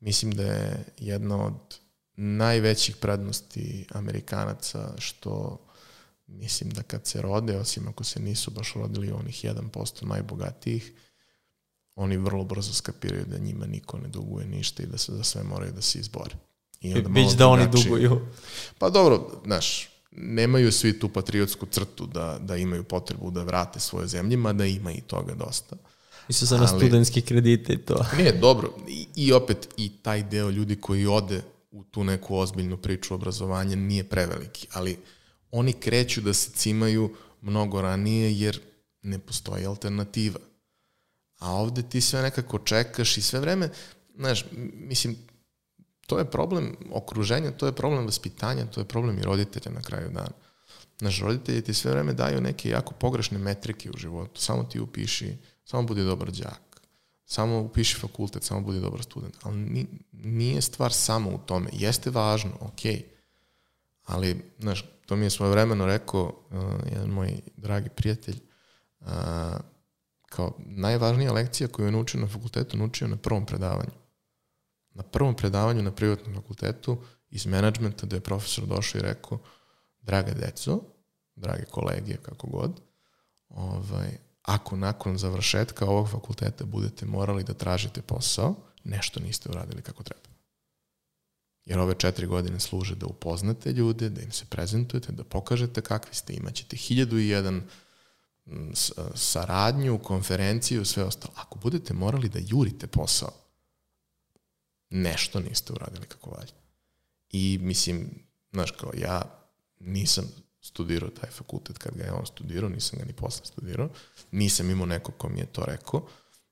Mislim da je jedna od najvećih prednosti Amerikanaca što mislim da kad se rode, osim ako se nisu baš rodili onih 1% najbogatijih, oni vrlo brzo skapiraju da njima niko ne duguje ništa i da se za sve moraju da se izbore. I onda Bić da oni duguju. Pa dobro, znaš, nemaju svi tu patriotsku crtu da, da imaju potrebu da vrate svoje zemlje, mada ima i toga dosta. Mislim sa na studentski kredite i to. Nije, dobro. I, I opet, i taj deo ljudi koji ode u tu neku ozbiljnu priču obrazovanja nije preveliki, ali oni kreću da se cimaju mnogo ranije jer ne postoji alternativa. A ovde ti sve nekako čekaš i sve vreme, znaš, mislim, to je problem okruženja, to je problem vaspitanja, to je problem i roditelja na kraju dana. Naš roditelji ti sve vreme daju neke jako pogrešne metrike u životu. Samo ti upiši, samo budi dobar đak. Samo upiši fakultet, samo budi dobar student. Ali nije stvar samo u tome. Jeste važno, ok. Ali, znaš, to mi je svoje vremeno rekao uh, jedan moj dragi prijatelj, uh, kao najvažnija lekcija koju je naučio na fakultetu, naučio na prvom predavanju na prvom predavanju na privatnom fakultetu iz menadžmenta da je profesor došao i rekao draga deco, drage kolege, kako god, ovaj, ako nakon završetka ovog fakulteta budete morali da tražite posao, nešto niste uradili kako treba. Jer ove četiri godine služe da upoznate ljude, da im se prezentujete, da pokažete kakvi ste, imaćete hiljadu i jedan saradnju, konferenciju, sve ostalo. Ako budete morali da jurite posao, nešto niste uradili kako valja. I mislim, znaš, kao ja nisam studirao taj fakultet kad ga je on studirao, nisam ga ni posle studirao, nisam imao neko ko mi je to rekao,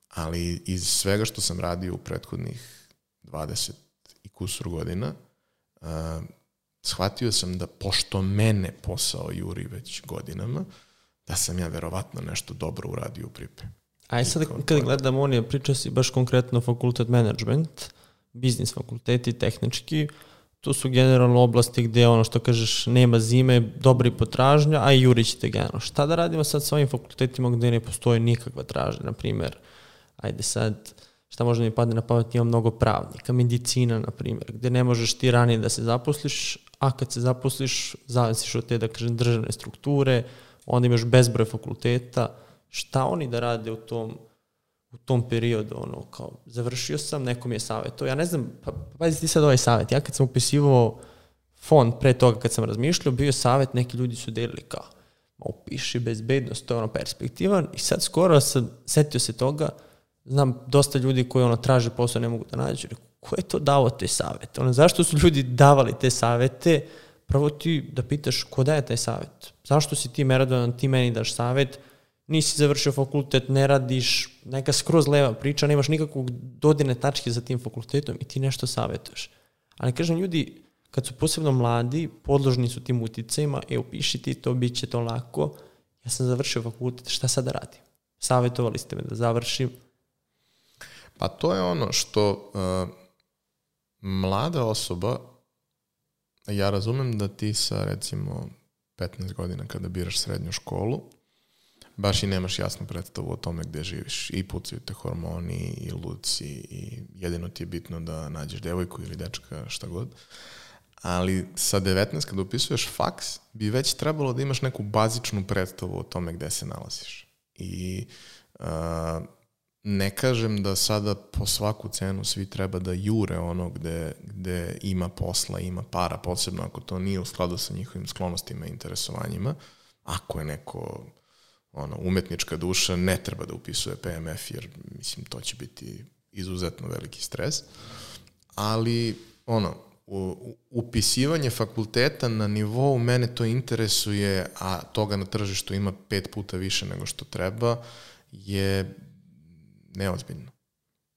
ali iz svega što sam radio u prethodnih 20 i kusur godina, uh, shvatio sam da pošto mene posao juri već godinama, da sam ja verovatno nešto dobro uradio u pripremi. Aj sad kad gledam, on je pričao si baš konkretno fakultet management, biznis fakulteti, tehnički, to su generalno oblasti gde ono što kažeš nema zime, dobri potražnja, a i jurit ćete generalno. Šta da radimo sad sa ovim fakultetima gde ne postoji nikakva tražnja, na primer, ajde sad, šta može da mi padne na pamet, ima mnogo pravnika, medicina, na primjer, gde ne možeš ti ranije da se zaposliš, a kad se zaposliš, zavisiš od te, da kažem, državne strukture, onda imaš bezbroj fakulteta, šta oni da rade u tom u tom periodu, ono, kao, završio sam, neko mi je savjeto. Ja ne znam, pa, pa pazi ti sad ovaj savjet. Ja kad sam upisivao fond pre toga kad sam razmišljao, bio savjet, neki ljudi su delili kao, ma upiši bezbednost, to je ono perspektivan i sad skoro sam setio se toga, znam dosta ljudi koji ono traže posao, ne mogu da nađu, ko je to dao te savete? Ono, zašto su ljudi davali te savete? Prvo ti da pitaš ko daje taj savet? Zašto si ti meradovan, ti meni daš savet? nisi završio fakultet, ne radiš, neka skroz leva priča, nemaš nikakvog dodine tačke za tim fakultetom i ti nešto savjetuješ. Ali kažem, ljudi, kad su posebno mladi, podložni su tim uticajima, e, upiši ti to, bit će to lako. Ja sam završio fakultet, šta sad radim? Savjetovali ste me da završim. Pa to je ono što uh, mlada osoba, ja razumem da ti sa recimo 15 godina kada biraš srednju školu, baš i nemaš jasnu predstavu o tome gde živiš. I pucaju te hormoni, i luci, i jedino ti je bitno da nađeš devojku ili dečka, šta god. Ali sa 19 kada upisuješ faks, bi već trebalo da imaš neku bazičnu predstavu o tome gde se nalaziš. I uh, ne kažem da sada po svaku cenu svi treba da jure ono gde, gde ima posla, ima para, posebno ako to nije u skladu sa njihovim sklonostima i interesovanjima. Ako je neko ono, umetnička duša, ne treba da upisuje PMF, jer mislim to će biti izuzetno veliki stres. Ali, ono, u, upisivanje fakulteta na nivou mene to interesuje, a toga na tržištu ima pet puta više nego što treba, je neozbiljno.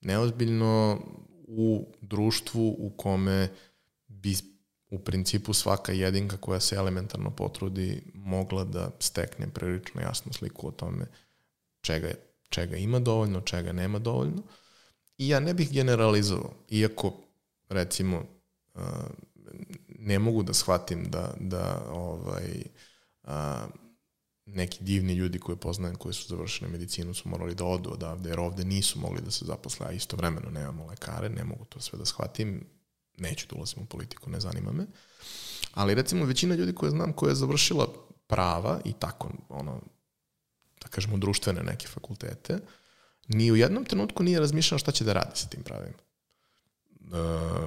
Neozbiljno u društvu u kome bi u principu svaka jedinka koja se elementarno potrudi mogla da stekne prilično jasnu sliku o tome čega, čega ima dovoljno, čega nema dovoljno. I ja ne bih generalizovao, iako recimo ne mogu da shvatim da, da ovaj, neki divni ljudi koje poznajem koji su završili medicinu su morali da odu odavde jer ovde nisu mogli da se zaposle, a istovremeno nemamo lekare, ne mogu to sve da shvatim, neću da ulazim u politiku, ne zanima me. Ali recimo većina ljudi koje znam koja je završila prava i tako, ono, da kažemo društvene neke fakultete, ni u jednom trenutku nije razmišljao šta će da radi sa tim pravima. E,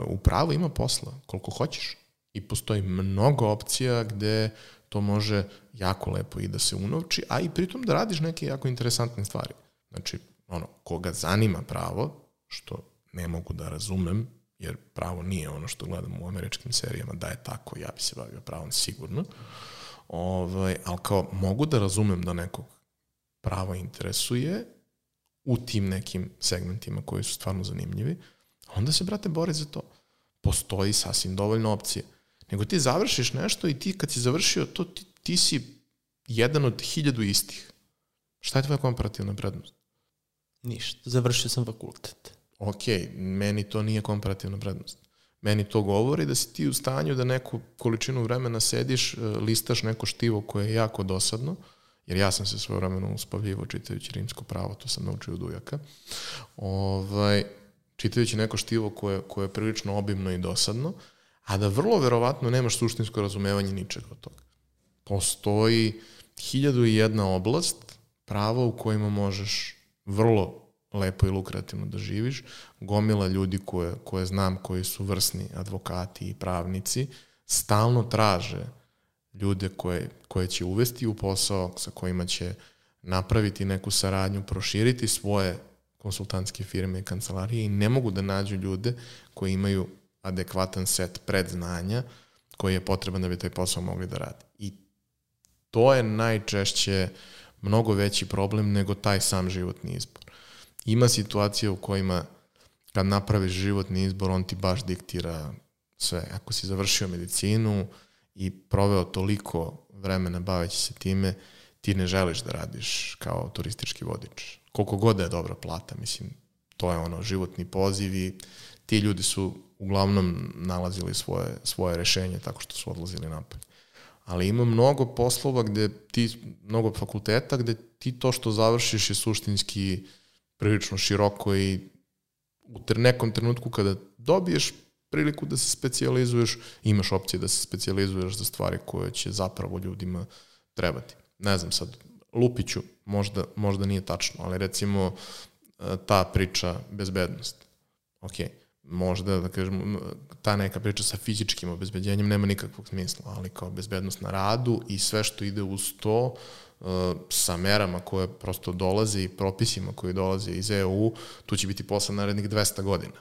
u pravu ima posla, koliko hoćeš. I postoji mnogo opcija gde to može jako lepo i da se unovči, a i pritom da radiš neke jako interesantne stvari. Znači, ono, koga zanima pravo, što ne mogu da razumem, jer pravo nije ono što gledamo u američkim serijama, da je tako, ja bi se bavio pravom sigurno, ovaj, ali kao mogu da razumem da nekog pravo interesuje u tim nekim segmentima koji su stvarno zanimljivi, onda se, brate, bore za to. Postoji sasvim dovoljno opcije. Nego ti završiš nešto i ti kad si završio to, ti, ti si jedan od hiljadu istih. Šta je tvoja komparativna prednost? Ništa. Završio sam fakultet. Ok, meni to nije komparativna prednost. Meni to govori da si ti u stanju da neku količinu vremena sediš, e, listaš neko štivo koje je jako dosadno, jer ja sam se svoje vremeno uspavljivo čitajući rimsko pravo, to sam naučio od ujaka. Ovaj, čitajući neko štivo koje, koje je prilično obimno i dosadno, a da vrlo verovatno nemaš suštinsko razumevanje ničega od toga. Postoji hiljadu i jedna oblast prava u kojima možeš vrlo lepo i lukrativno da živiš. Gomila ljudi koje, koje znam, koji su vrsni advokati i pravnici, stalno traže ljude koje, koje će uvesti u posao sa kojima će napraviti neku saradnju, proširiti svoje konsultantske firme i kancelarije i ne mogu da nađu ljude koji imaju adekvatan set predznanja koji je potreban da bi taj posao mogli da radi. I to je najčešće mnogo veći problem nego taj sam životni izbor. Ima situacija u kojima kad napraviš životni izbor, on ti baš diktira sve. Ako si završio medicinu i proveo toliko vremena baveći se time, ti ne želiš da radiš kao turistički vodič koliko god da je dobra plata, mislim, to je ono, životni poziv i ti ljudi su uglavnom nalazili svoje, svoje rešenje tako što su odlazili napolje. Ali ima mnogo poslova gde ti, mnogo fakulteta gde ti to što završiš je suštinski prilično široko i u nekom trenutku kada dobiješ priliku da se specializuješ, imaš opcije da se specializuješ za stvari koje će zapravo ljudima trebati. Ne znam sad, Lupiću, možda, možda nije tačno, ali recimo e, ta priča bezbednost. Ok, možda da kažem, ta neka priča sa fizičkim obezbeđenjem nema nikakvog smisla, ali kao bezbednost na radu i sve što ide uz to, e, sa merama koje prosto dolaze i propisima koji dolaze iz EU, tu će biti posle narednih 200 godina.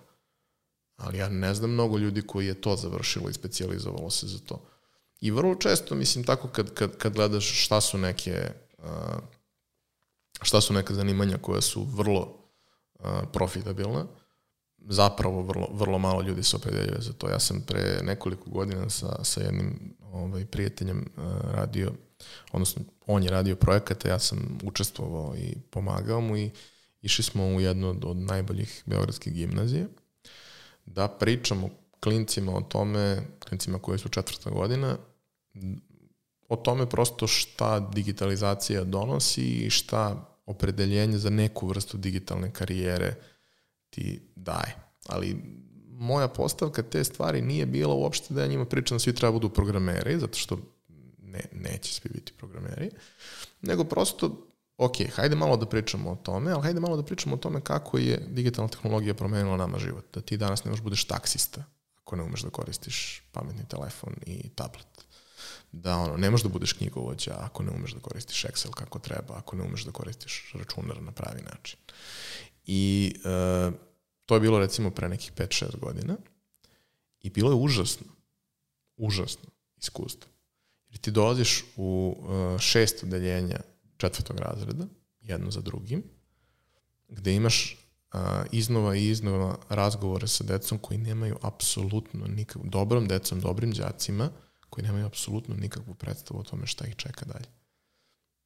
Ali ja ne znam mnogo ljudi koji je to završilo i specializovalo se za to. I vrlo često, mislim, tako kad, kad, kad gledaš šta su neke šta su neka zanimanja koja su vrlo profitabilna, zapravo vrlo, vrlo malo ljudi se opredeljuje za to. Ja sam pre nekoliko godina sa, sa jednim ovaj, prijateljem radio, odnosno on je radio projekata, ja sam učestvovao i pomagao mu i, išli smo u jednu od, od najboljih beogradskih gimnazija, da pričamo klincima o tome, klincima koji su četvrta godina, o tome prosto šta digitalizacija donosi i šta opredeljenje za neku vrstu digitalne karijere ti daje. Ali moja postavka te stvari nije bila uopšte da ja njima pričam da svi treba budu programeri, zato što ne, neće svi biti programeri, nego prosto, ok, hajde malo da pričamo o tome, ali hajde malo da pričamo o tome kako je digitalna tehnologija promenila nama život. Da ti danas ne možeš budeš taksista ako ne umeš da koristiš pametni telefon i tablet. Da ono, ne možeš da budeš knjigovođa ako ne umeš da koristiš Excel kako treba, ako ne umeš da koristiš računar na pravi način. I uh, to je bilo recimo pre nekih 5-6 godina i bilo je užasno, užasno iskustvo. Jer ti dolaziš u uh, šest odeljenja četvrtog razreda, jedno za drugim, gde imaš uh, iznova i iznova razgovore sa decom koji nemaju apsolutno nikakvu, dobrom decom, dobrim đacima, koji nemaju apsolutno nikakvu predstavu o tome šta ih čeka dalje.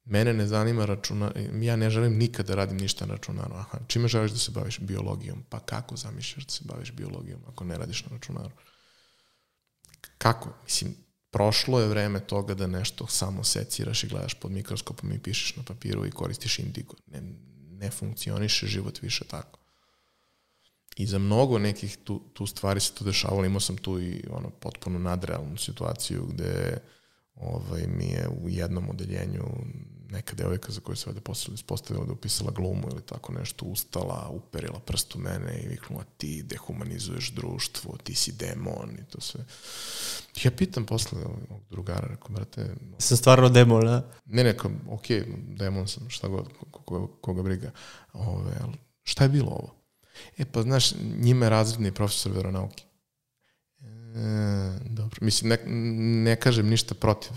Mene ne zanima računar, ja ne želim nikad da radim ništa na računaru. Aha, čime želiš da se baviš biologijom? Pa kako zamišljaš da se baviš biologijom ako ne radiš na računaru? Kako? Mislim, prošlo je vreme toga da nešto samo seciraš i gledaš pod mikroskopom i pišeš na papiru i koristiš indigo. Ne, ne funkcioniše život više tako. I za mnogo nekih tu, tu stvari se to dešavalo. Imao sam tu i ono potpuno nadrealnu situaciju gde ovaj, mi je u jednom odeljenju neka devojka za koju se vede posle ispostavila da upisala glumu ili tako nešto, ustala, uperila prst u mene i viknula ti dehumanizuješ društvo, ti si demon i to sve. Ja pitam posle ovog drugara, rekao, brate... Sam stvarno demon, a? Ne, neka, ok, demon sam, šta god, koga, koga briga. Ove, šta je bilo ovo? E, pa znaš, njima je razredni profesor veronauke. E, dobro, mislim, ne, ne kažem ništa protiv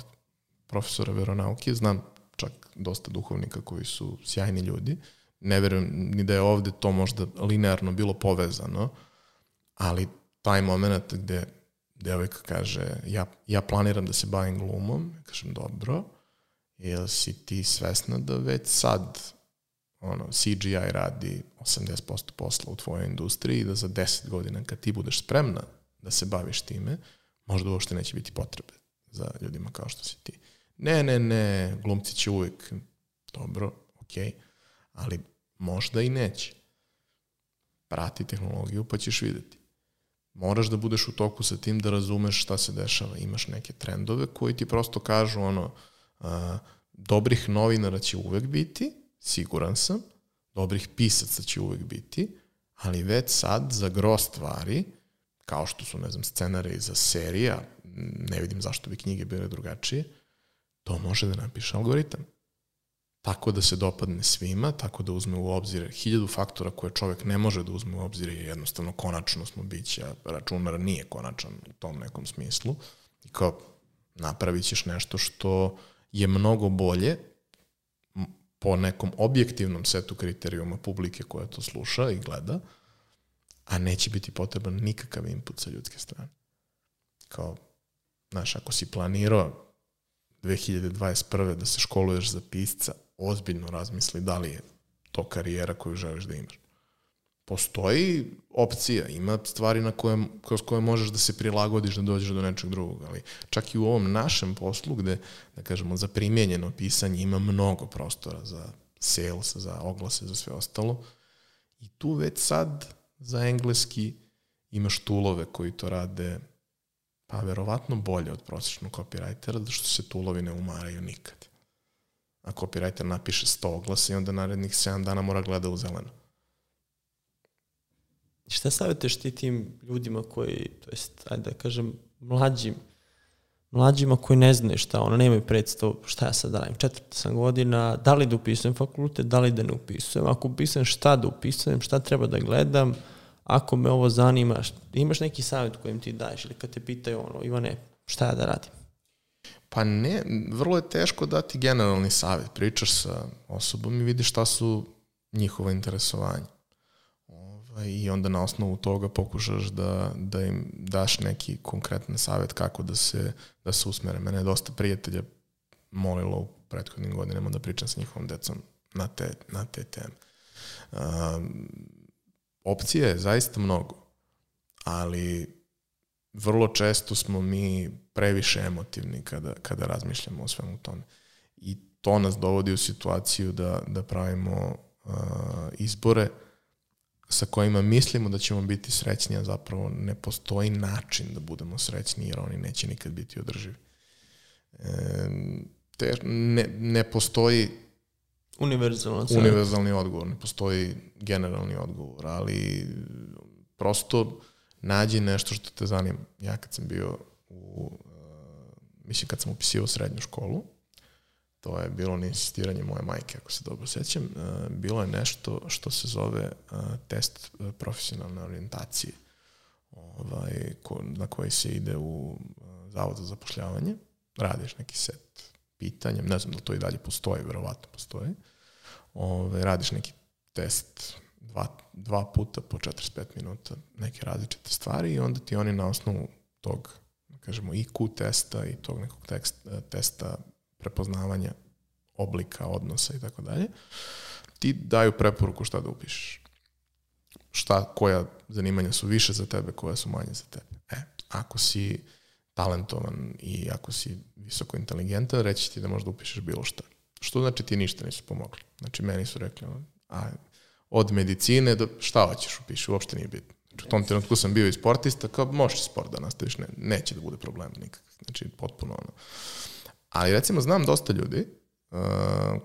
profesora veronauke, znam dosta duhovnika koji su sjajni ljudi. Ne verujem ni da je ovde to možda linearno bilo povezano, ali taj moment gde devojka kaže ja, ja planiram da se bavim glumom, kažem dobro, jel si ti svesna da već sad ono, CGI radi 80% posla u tvojoj industriji i da za 10 godina kad ti budeš spremna da se baviš time, možda uopšte neće biti potrebe za ljudima kao što si ti. Ne, ne, ne, glumci će uvijek, dobro, okej, ali možda i neće. Prati tehnologiju pa ćeš videti. Moraš da budeš u toku sa tim da razumeš šta se dešava. Imaš neke trendove koji ti prosto kažu ono, a, dobrih novinara će uvek biti, siguran sam, dobrih pisaca će uvek biti, ali već sad za gro stvari, kao što su, ne znam, scenare za serija, ne vidim zašto bi knjige bile drugačije, to može da napiše algoritam. Tako da se dopadne svima, tako da uzme u obzir hiljadu faktora koje čovek ne može da uzme u obzir je jednostavno konačno smo bića, računar nije konačan u tom nekom smislu i kao napravit ćeš nešto što je mnogo bolje po nekom objektivnom setu kriterijuma publike koja to sluša i gleda, a neće biti potreban nikakav input sa ljudske strane. Kao, znaš, ako si planirao 2021. da se školuješ za pisca, ozbiljno razmisli da li je to karijera koju želiš da imaš. Postoji opcija, ima stvari na koje, kroz koje možeš da se prilagodiš da dođeš do nečeg drugog, ali čak i u ovom našem poslu gde, da kažemo, za primjenjeno pisanje ima mnogo prostora za sales, za oglase, za sve ostalo. I tu već sad za engleski imaš tulove koji to rade Pa verovatno bolje od prosječnog copywritera, zato što se tulovi ne umaraju nikad. A copywriter napiše 100 oglasa i onda narednih 7 dana mora gleda u zeleno. Šta savjetuješ ti tim ljudima koji, to jest, ajde da kažem, mlađim, mlađima koji ne znaju šta, ono, nemaju predstavu šta ja sad da radim, četvrta sam godina, da li da upisujem fakultet, da li da ne upisujem, ako upisujem šta da upisujem, šta treba da gledam, ako me ovo zanima, imaš neki savjet kojim ti daješ ili kad te pitaju ono, Ivane, šta ja da radim? Pa ne, vrlo je teško dati generalni savjet. Pričaš sa osobom i vidiš šta su njihova interesovanja. Ovaj, I onda na osnovu toga pokušaš da, da im daš neki konkretan savjet kako da se, da se usmere. Mene je dosta prijatelja molilo u prethodnim godinama da pričam sa njihovom decom na te, na te teme. Um, opcija je zaista mnogo, ali vrlo često smo mi previše emotivni kada, kada razmišljamo o svemu tome. I to nas dovodi u situaciju da, da pravimo uh, izbore sa kojima mislimo da ćemo biti srećni, a zapravo ne postoji način da budemo srećni jer oni neće nikad biti održivi. E, te, ne, ne postoji Univerzalno univerzalni odgovor, ne postoji generalni odgovor, ali prosto nađi nešto što te zanima. Ja kad sam bio u, uh, mislim kad sam upisivao srednju školu, to je bilo na insistiranje moje majke, ako se dobro sećam, uh, bilo je nešto što se zove uh, test profesionalne orijentacije, ovaj, na koji se ide u zavod za zapošljavanje, radiš neki set pitanja, ne znam da to i dalje postoji, verovatno postoji, ovaj, radiš neki test dva, dva puta po 45 minuta neke različite stvari i onda ti oni na osnovu tog, da kažemo, IQ testa i tog nekog tekst, testa prepoznavanja oblika, odnosa i tako dalje, ti daju preporuku šta da upišeš. Šta, koja zanimanja su više za tebe, koja su manje za tebe. E, ako si talentovan i ako si visoko inteligentan, reći ti da možda upišeš bilo šta. Što znači ti ništa nisu pomogli. Znači, meni su rekli, a od medicine do šta hoćeš upiši, uopšte nije bitno. Znači, u tom trenutku sam bio i sportista, kao možeš sport da nastaviš, ne, neće da bude problem nikak. Znači, potpuno ono. Ali recimo znam dosta ljudi uh,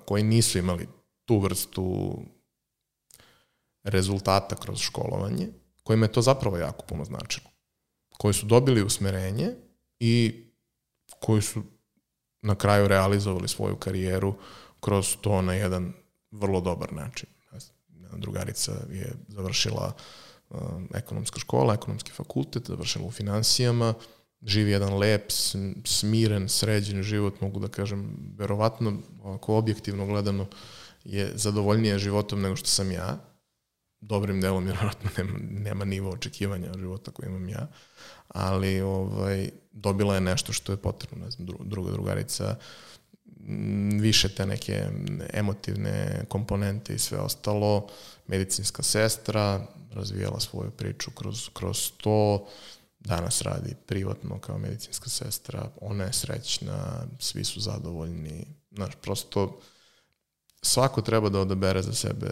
koji nisu imali tu vrstu rezultata kroz školovanje, kojima je to zapravo jako puno značilo. Koji su dobili usmerenje i koji su na kraju realizovali svoju karijeru kroz to na jedan vrlo dobar način. Drugarica je završila um, ekonomska škola, ekonomski fakultet, završila u financijama, živi jedan lep, smiren, sređen život, mogu da kažem, verovatno, ako objektivno gledano, je zadovoljnije životom nego što sam ja. Dobrim delom, vjerovatno nema, nema nivo očekivanja života koji imam ja, ali ovaj, dobila je nešto što je potrebno, ne znam, druga drugarica, više te neke emotivne komponente i sve ostalo, medicinska sestra, razvijala svoju priču kroz, kroz to, danas radi privatno kao medicinska sestra, ona je srećna, svi su zadovoljni, znaš, prosto svako treba da odabere za sebe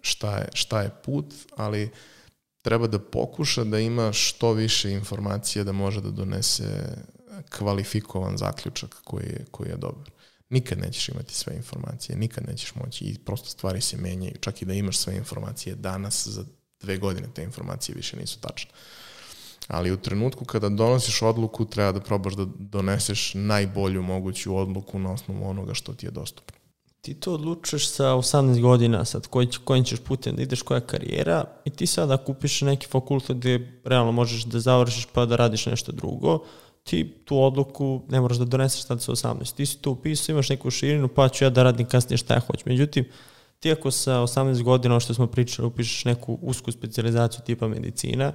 šta je, šta je put, ali treba da pokuša da ima što više informacije da može da donese kvalifikovan zaključak koji je, koji je dobar. Nikad nećeš imati sve informacije, nikad nećeš moći i prosto stvari se menjaju. Čak i da imaš sve informacije danas, za dve godine te informacije više nisu tačne. Ali u trenutku kada donosiš odluku, treba da probaš da doneseš najbolju moguću odluku na osnovu onoga što ti je dostupno. Ti to odlučuješ sa 18 godina, sad koji, kojim ćeš putem da ideš, koja je karijera i ti sada kupiš neki fakultet gde realno možeš da završiš pa da radiš nešto drugo, ti tu odluku ne moraš da doneseš sad sa 18. Ti si to upisao, imaš neku širinu, pa ću ja da radim kasnije šta ja hoću. Međutim, ti ako sa 18 godina, što smo pričali, upišeš neku usku specializaciju tipa medicina,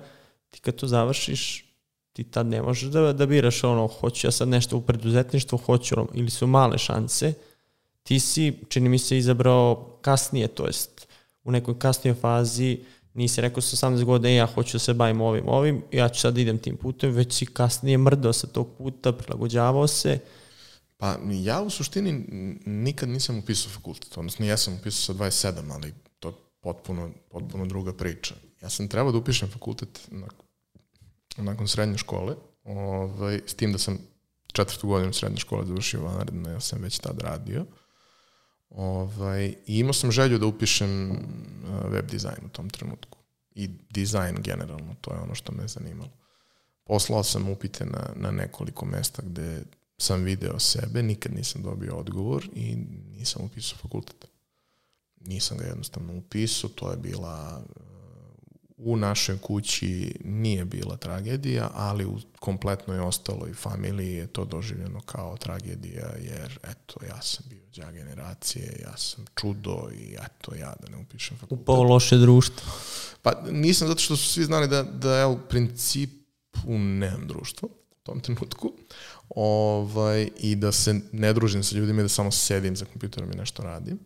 ti kad to završiš, ti tad ne možeš da, da biraš ono, hoću ja sad nešto u preduzetništvu, hoću ono, ili su male šanse, ti si, čini mi se, izabrao kasnije, to jest u nekoj kasnijoj fazi, nisi rekao sa 18 godina, ja hoću da se bavim ovim, ovim, ja ću sad idem tim putem, već si kasnije mrdao sa tog puta, prilagođavao se. Pa ja u suštini nikad nisam upisao fakultet, odnosno ja sam upisao sa 27, ali to je potpuno, potpuno druga priča. Ja sam trebao da upišem fakultet nakon srednje škole, ovaj, s tim da sam četvrtu godinu srednje škole završio vanredno, ja sam već tad radio. Ovaj, I imao sam želju da upišem uh, web dizajn u tom trenutku. I dizajn generalno, to je ono što me zanimalo. Poslao sam upite na, na nekoliko mesta gde sam video sebe, nikad nisam dobio odgovor i nisam upisao fakultet. Nisam ga jednostavno upisao, to je bila u našoj kući nije bila tragedija, ali u kompletnoj ostaloj familiji je to doživljeno kao tragedija, jer eto, ja sam bio dža generacije, ja sam čudo i eto, ja da ne upišem fakultet. Upao loše društvo. Pa nisam zato što su svi znali da, da ja u principu nemam društvo u tom trenutku ovaj, i da se ne družim sa ljudima i da samo sedim za kompjuterom i nešto radim.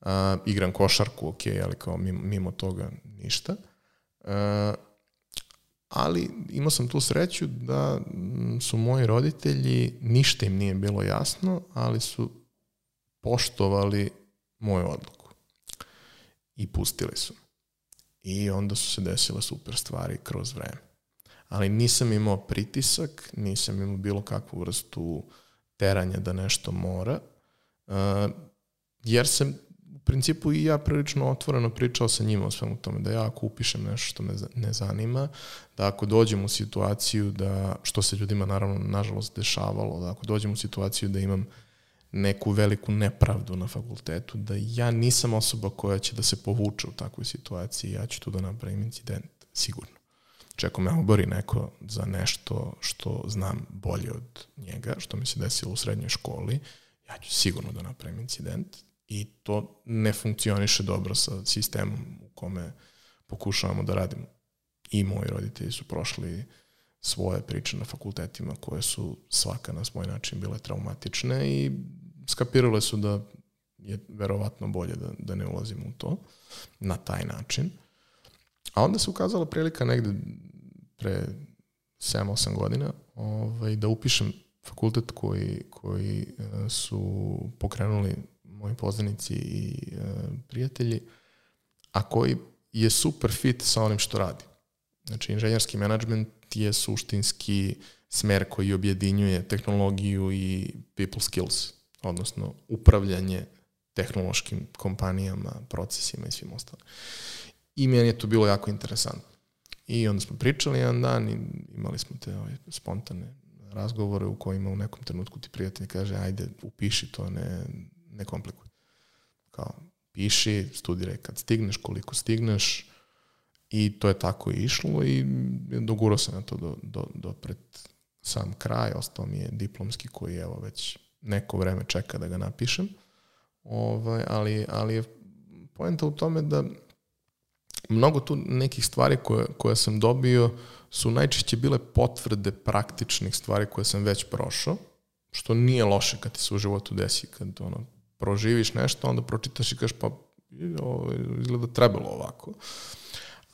Uh, igram košarku, ok, ali kao mimo, mimo toga ništa. Uh, ali imao sam tu sreću da su moji roditelji, ništa im nije bilo jasno, ali su poštovali moju odluku. I pustili su. I onda su se desile super stvari kroz vreme. Ali nisam imao pritisak, nisam imao bilo kakvu vrstu teranja da nešto mora, uh, jer sam principu i ja prilično otvoreno pričao sa njima o svemu tome, da ja ako upišem nešto što me ne zanima, da ako dođem u situaciju da, što se ljudima naravno nažalost dešavalo, da ako dođem u situaciju da imam neku veliku nepravdu na fakultetu, da ja nisam osoba koja će da se povuče u takvoj situaciji, ja ću tu da napravim incident, sigurno. Čeko me obori neko za nešto što znam bolje od njega, što mi se desilo u srednjoj školi, ja ću sigurno da napravim incident i to ne funkcioniše dobro sa sistemom u kome pokušavamo da radimo. I moji roditelji su prošli svoje priče na fakultetima koje su svaka na svoj način bile traumatične i skapirale su da je verovatno bolje da, da ne ulazimo u to na taj način. A onda se ukazala prilika negde pre 7-8 godina ovaj, da upišem fakultet koji, koji e, su pokrenuli moji poznanici i e, prijatelji, a koji je super fit sa onim što radi. Znači, inženjerski menadžment je suštinski smer koji objedinjuje tehnologiju i people skills, odnosno upravljanje tehnološkim kompanijama, procesima i svim ostalim. I meni je to bilo jako interesantno. I onda smo pričali jedan dan i imali smo te ovaj, spontane razgovore u kojima u nekom trenutku ti prijatelj kaže ajde upiši to, ne, ne komplikuj. Kao, piši, studiraj kad stigneš, koliko stigneš i to je tako išlo i dogurao sam na to do, do, do pred sam kraj, ostao mi je diplomski koji evo već neko vreme čeka da ga napišem. Ovaj, ali, ali je poenta u tome da mnogo tu nekih stvari koje, koje sam dobio su najčešće bile potvrde praktičnih stvari koje sam već prošao, što nije loše kad ti se u životu desi, kad ono, proživiš nešto, onda pročitaš i kažeš pa izgleda trebalo ovako.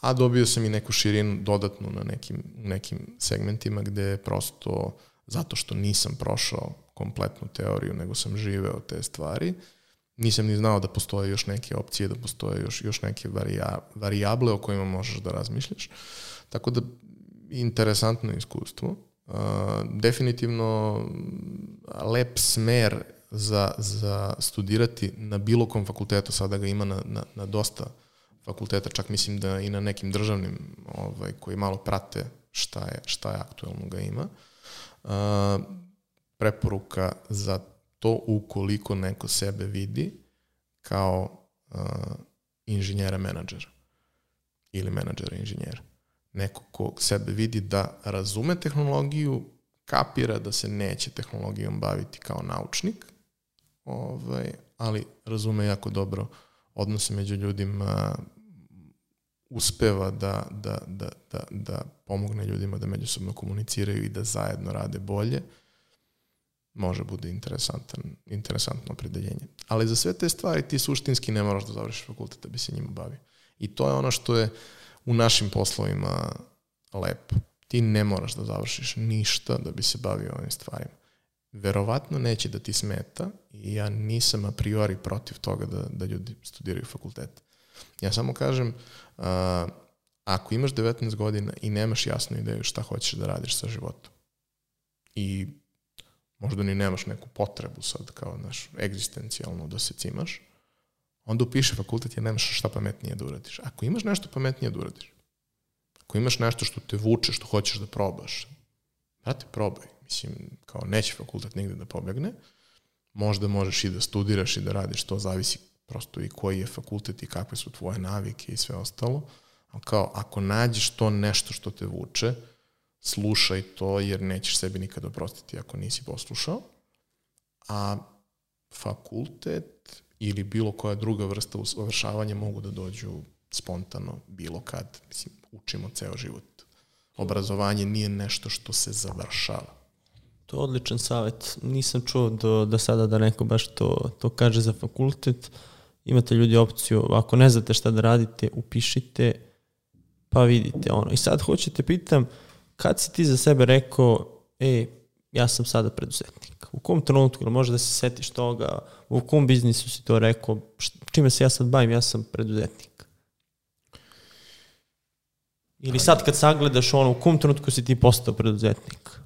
A dobio sam i neku širinu dodatnu na nekim, nekim segmentima gde prosto zato što nisam prošao kompletnu teoriju, nego sam živeo te stvari, nisam ni znao da postoje još neke opcije, da postoje još, još neke varija, varijable o kojima možeš da razmišljaš. Tako da, interesantno iskustvo. Uh, definitivno lep smer za, za studirati na bilo kom fakultetu, sada ga ima na, na, na dosta fakulteta, čak mislim da i na nekim državnim ovaj, koji malo prate šta je, šta je aktuelno ga ima. Uh, preporuka za to ukoliko neko sebe vidi kao uh, inženjera menadžera ili menadžera inženjera. Neko ko sebe vidi da razume tehnologiju, kapira da se neće tehnologijom baviti kao naučnik, ovaj, ali razume jako dobro odnose među ljudima, uspeva da, da, da, da, da pomogne ljudima da međusobno komuniciraju i da zajedno rade bolje, može bude interesantan, interesantno opredeljenje. Ali za sve te stvari ti suštinski ne moraš da završiš fakultet da bi se njima bavio. I to je ono što je u našim poslovima lepo. Ti ne moraš da završiš ništa da bi se bavio ovim stvarima. Verovatno neće da ti smeta i ja nisam a priori protiv toga da, da ljudi studiraju fakultet. Ja samo kažem, a, ako imaš 19 godina i nemaš jasnu ideju šta hoćeš da radiš sa životom i možda ni nemaš neku potrebu sad kao, naš, egzistencijalno da se cimaš, onda upiši fakultet jer nemaš šta pametnije da uradiš. Ako imaš nešto pametnije da uradiš, ako imaš nešto što te vuče, što hoćeš da probaš, brate, probaj. Mislim, kao neće fakultet nigde da pobegne, možda možeš i da studiraš i da radiš, to zavisi prosto i koji je fakultet i kakve su tvoje navike i sve ostalo, ali kao ako nađeš to nešto što te vuče, slušaj to jer nećeš sebi nikada oprostiti ako nisi poslušao. A fakultet ili bilo koja druga vrsta usavršavanja mogu da dođu spontano bilo kad. Mislim, učimo ceo život. Obrazovanje nije nešto što se završava. To je odličan savjet. Nisam čuo do, do sada da neko baš to, to kaže za fakultet. imate ljudi opciju, ako ne znate šta da radite, upišite, pa vidite ono. I sad hoćete pitam, kad si ti za sebe rekao, e, ja sam sada preduzetnik? U kom trenutku, ili može da se setiš toga, u kom biznisu si to rekao, čime se ja sad bavim, ja sam preduzetnik? Ili sad kad sagledaš ono, u kom trenutku si ti postao preduzetnik?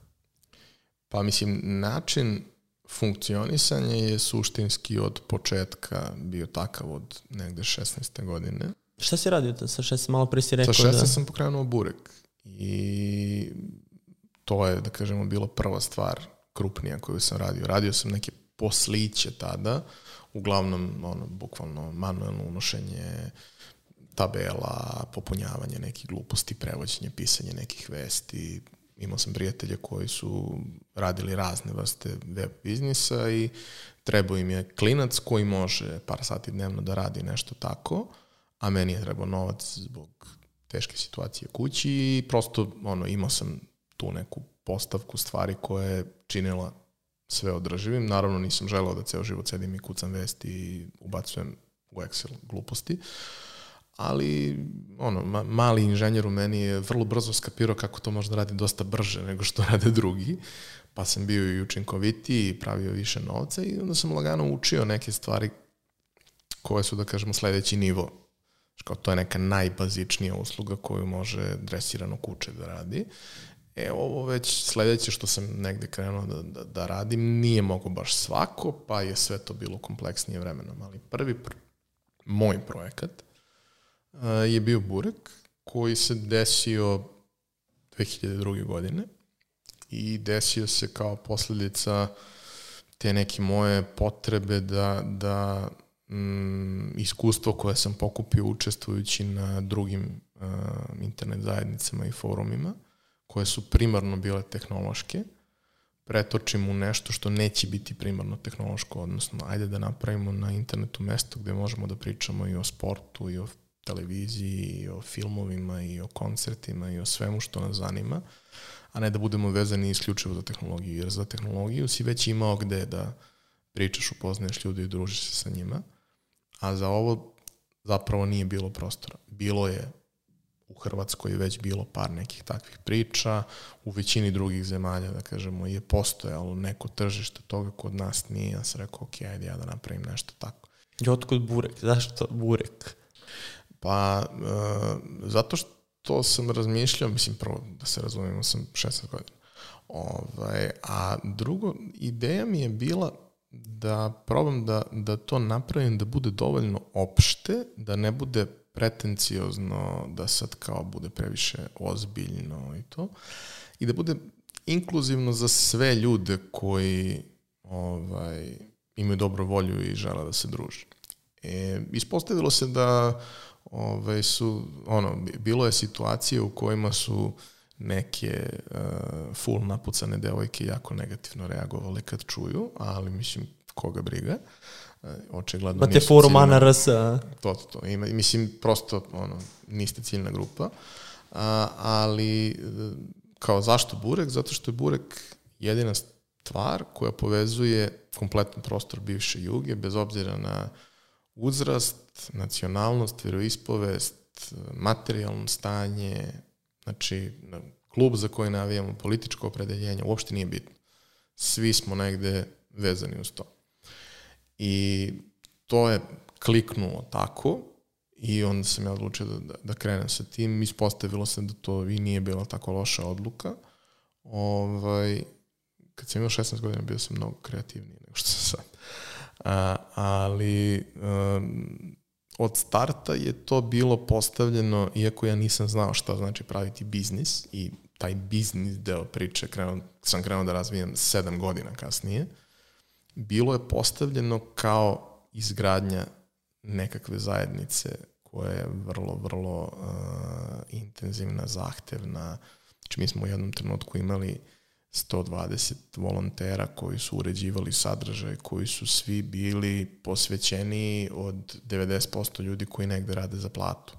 Pa mislim, način funkcionisanja je suštinski od početka bio takav od negde 16. godine. Šta si radio sa 16? Malo pre si rekao Sa 16 da... sam pokrenuo burek i to je, da kažemo, bilo prva stvar krupnija koju sam radio. Radio sam neke posliće tada, uglavnom, ono, bukvalno manuelno unošenje tabela, popunjavanje nekih gluposti, prevođenje, pisanje nekih vesti. Imao sam prijatelje koji su radili razne vrste web biznisa i trebao im je klinac koji može par sati dnevno da radi nešto tako, a meni je trebao novac zbog teške situacije kući i prosto ono, imao sam tu neku postavku stvari koja je činila sve održivim. Naravno nisam želeo da ceo život sedim i kucam vesti i ubacujem u Excel gluposti. Ali, ono, ma, mali inženjer u meni je vrlo brzo skapirao kako to može da radi dosta brže nego što rade drugi. Pa sam bio i učinkovitiji i pravio više novca i onda sam lagano učio neke stvari koje su, da kažemo, sledeći nivo. Kao to je neka najbazičnija usluga koju može dresirano kuće da radi. E, ovo već sledeće što sam negde krenuo da, da, da radim, nije mogo baš svako, pa je sve to bilo kompleksnije vremenom. Ali prvi pr moj projekat je bio Burek, koji se desio 2002. godine i desio se kao posledica te neke moje potrebe da, da mm, iskustvo koje sam pokupio učestvujući na drugim uh, internet zajednicama i forumima koje su primarno bile tehnološke, pretočimo u nešto što neće biti primarno tehnološko, odnosno ajde da napravimo na internetu mesto gde možemo da pričamo i o sportu, i o televiziji, i o filmovima, i o koncertima, i o svemu što nas zanima, a ne da budemo vezani isključivo za tehnologiju, jer za tehnologiju si već imao gde da pričaš, upoznaješ ljudi i družiš se sa njima, a za ovo zapravo nije bilo prostora. Bilo je u Hrvatskoj već bilo par nekih takvih priča, u većini drugih zemalja, da kažemo, je postojalo neko tržište toga, kod nas nije, ja sam rekao, ok, ajde ja da napravim nešto tako. I otkud burek? Zašto burek? Pa, uh, zato što sam razmišljao, mislim, prvo, da se razumemo, sam 16 godina. Ovaj, a drugo, ideja mi je bila da probam da, da to napravim da bude dovoljno opšte, da ne bude pretenciozno, da sad kao bude previše ozbiljno i to. I da bude inkluzivno za sve ljude koji ovaj, imaju dobru volju i žele da se druže. E, ispostavilo se da ovaj, su, ono, bilo je situacije u kojima su neke uh, full napucane devojke jako negativno reagovale kad čuju, ali mislim, koga briga. E, očigledno Imate forum Ana RS. To, to, to. Ima, mislim, prosto, ono, niste ciljna grupa. A, ali, e, kao zašto Burek? Zato što je Burek jedina stvar koja povezuje kompletan prostor bivše Juge, bez obzira na uzrast, nacionalnost, veroispovest, materijalno stanje, znači klub za koji navijamo, političko opredeljenje, uopšte nije bitno. Svi smo negde vezani uz to. I to je kliknulo tako i onda sam ja odlučio da, da, da krenem sa tim. Ispostavilo se da to i nije bila tako loša odluka. Ovaj, kad sam imao 16 godina bio sam mnogo kreativniji nego što sam sad. A, ali um, od starta je to bilo postavljeno, iako ja nisam znao šta znači praviti biznis i taj biznis deo priče krenuo, sam krenuo da razvijem sedam godina kasnije, bilo je postavljeno kao izgradnja nekakve zajednice koja je vrlo, vrlo uh, intenzivna, zahtevna. Znači mi smo u jednom trenutku imali 120 volontera koji su uređivali sadržaj, koji su svi bili posvećeni od 90% ljudi koji negde rade za platu.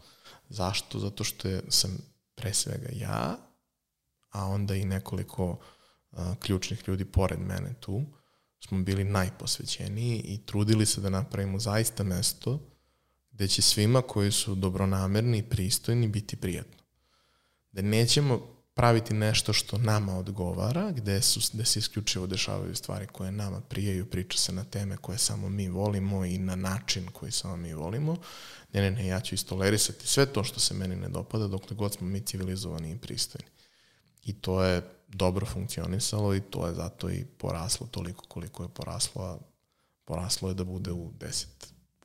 Zašto? Zato što je, sam pre svega ja, a onda i nekoliko uh, ključnih ljudi pored mene tu, smo bili najposvećeniji i trudili se da napravimo zaista mesto gde će svima koji su dobronamerni i pristojni biti prijatno. Da nećemo praviti nešto što nama odgovara, gde, su, gde se isključivo dešavaju stvari koje nama prijaju, priča se na teme koje samo mi volimo i na način koji samo mi volimo. Ne, ne, ne, ja ću istolerisati sve to što se meni ne dopada dokle god smo mi civilizovani i pristojni. I to je dobro funkcionisalo i to je zato i poraslo toliko koliko je poraslo, a poraslo je da bude u 10,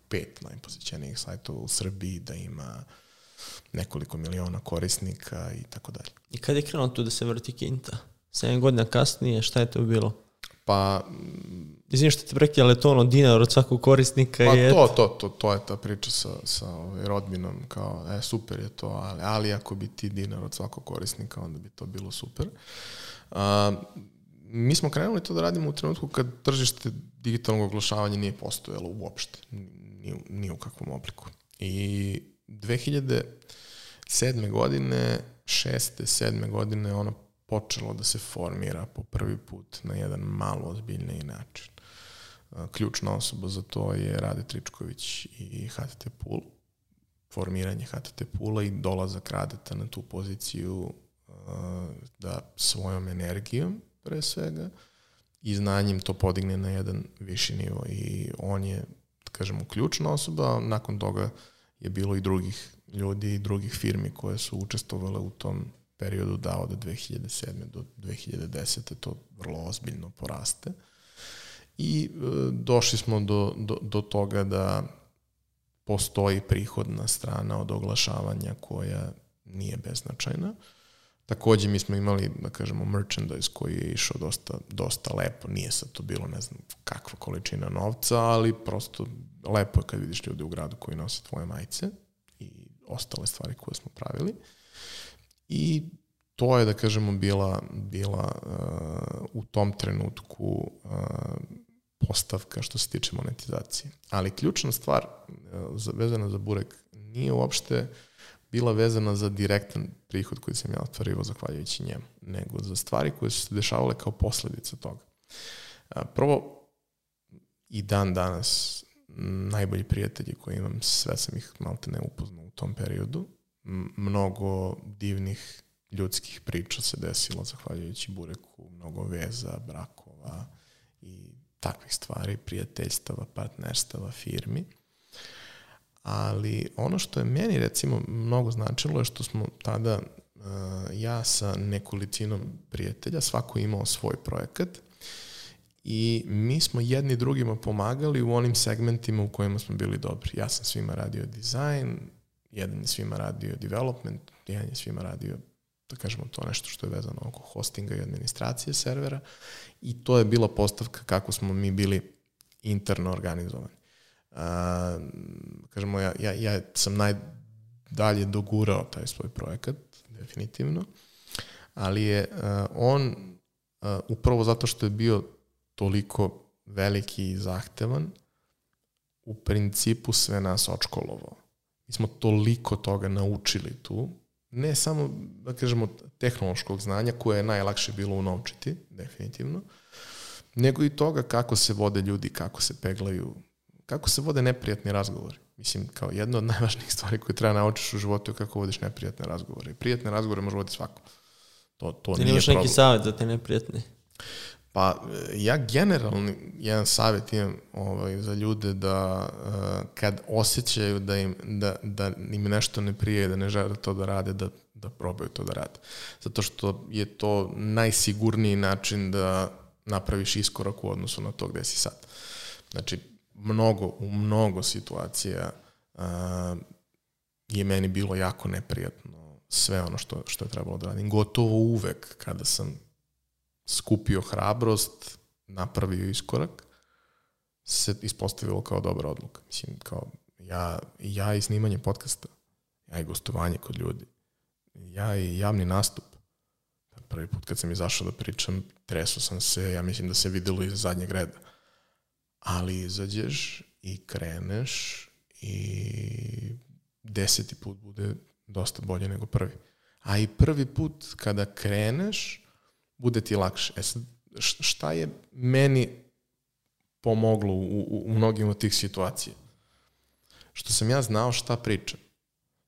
pet najposjećenijih sajtova u Srbiji, da ima nekoliko miliona korisnika i tako dalje. I kad je krenuo tu da se vrti kinta? 7 godina kasnije, šta je to bilo? Pa... Izvim što te prekje, ali to ono dinar od svakog korisnika pa je... to, to, to, to je ta priča sa, sa ovaj, rodbinom, kao, e, super je to, ali, ali ako bi ti dinar od svakog korisnika, onda bi to bilo super. A, mi smo krenuli to da radimo u trenutku kad tržište digitalnog oglašavanja nije postojalo uopšte, ni, ni u kakvom obliku. I 2007. godine, šeste, sedme godine, ono počelo da se formira po prvi put na jedan malo ozbiljniji način. Ključna osoba za to je Rade Tričković i HTT Pool. Formiranje HTT Poola i dolazak Radeta na tu poziciju da svojom energijom, pre svega, i znanjem to podigne na jedan viši nivo i on je, da kažemo, ključna osoba, nakon toga je bilo i drugih ljudi i drugih firmi koje su učestvovale u tom periodu da od 2007. do 2010. to vrlo ozbiljno poraste. I e, došli smo do, do, do toga da postoji prihodna strana od oglašavanja koja nije beznačajna. Takođe mi smo imali, da kažemo, merchandise koji je išao dosta, dosta lepo. Nije sad to bilo ne znam kakva količina novca, ali prosto lepo je kad vidiš ljude u gradu koji nose tvoje majice i ostale stvari koje smo pravili. I to je, da kažemo, bila, bila uh, u tom trenutku uh, postavka što se tiče monetizacije. Ali ključna stvar uh, vezana za Burek nije uopšte bila vezana za direktan prihod koji sam ja otvarivao zahvaljujući njemu, nego za stvari koje su se dešavale kao posledica toga. Prvo, i dan danas najbolji prijatelji koji imam, sve sam ih malte ne upoznao u tom periodu. Mnogo divnih ljudskih priča se desilo zahvaljujući Bureku, mnogo veza, brakova i takvih stvari, prijateljstava, partnerstava, firmi. Ali ono što je meni recimo mnogo značilo je što smo tada uh, ja sa nekolicinom prijatelja, svako imao svoj projekat i mi smo jedni drugima pomagali u onim segmentima u kojima smo bili dobri. Ja sam svima radio dizajn, jedan je svima radio development, jedan je svima radio da kažemo to nešto što je vezano oko hostinga i administracije servera i to je bila postavka kako smo mi bili interno organizovani. Uh, kažemo, ja, ja, ja sam najdalje dogurao taj svoj projekat, definitivno, ali je uh, on uh, upravo zato što je bio toliko veliki i zahtevan, u principu sve nas očkolovao. Mi smo toliko toga naučili tu, ne samo, da kažemo, tehnološkog znanja koje je najlakše bilo unovčiti, definitivno, nego i toga kako se vode ljudi, kako se peglaju, kako se vode neprijatni razgovori. Mislim, kao jedna od najvažnijih stvari koje treba naučiš u životu je kako vodiš neprijatne razgovore. Prijatne razgovore može voditi svako. To, to Ti nije imaš neki savjet za te neprijatne? Pa ja generalno jedan savjet imam ovaj, za ljude da uh, kad osjećaju da im, da, da im nešto ne prije, da ne žele to da rade, da, da probaju to da rade. Zato što je to najsigurniji način da napraviš iskorak u odnosu na to gde si sad. Znači, mnogo, u mnogo situacija uh, je meni bilo jako neprijatno sve ono što, što je trebalo da radim. Gotovo uvek kada sam skupio hrabrost, napravio iskorak, se ispostavilo kao dobra odluka. Mislim, kao ja, ja i snimanje podcasta, ja i gostovanje kod ljudi, ja i javni nastup. Prvi put kad sam izašao da pričam, treso sam se, ja mislim da se videlo iz zadnjeg reda. Ali izađeš i kreneš i deseti put bude dosta bolje nego prvi. A i prvi put kada kreneš, bude ti lakše. E sad, šta je meni pomoglo u, u, u mnogim od tih situacija. Što sam ja znao šta pričam.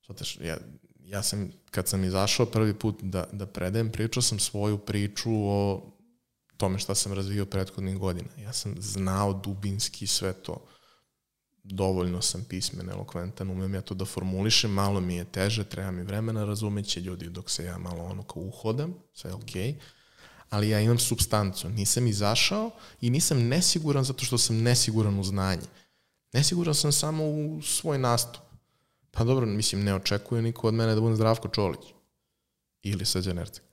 Zato što ja, ja sam, kad sam izašao prvi put da, da predajem, pričao sam svoju priču o tome šta sam razvio prethodnih godina. Ja sam znao dubinski sve to. Dovoljno sam pismen, elokventan, umem ja to da formulišem, malo mi je teže, treba mi vremena, razumeće ljudi dok se ja malo ono kao uhodam, sve je okej. Okay ali ja imam substancu. Nisam izašao i nisam nesiguran zato što sam nesiguran u znanje. Nesiguran sam samo u svoj nastup. Pa dobro, mislim, ne očekuje niko od mene da budem Zdravko Čolić. Ili Srđan Erceg.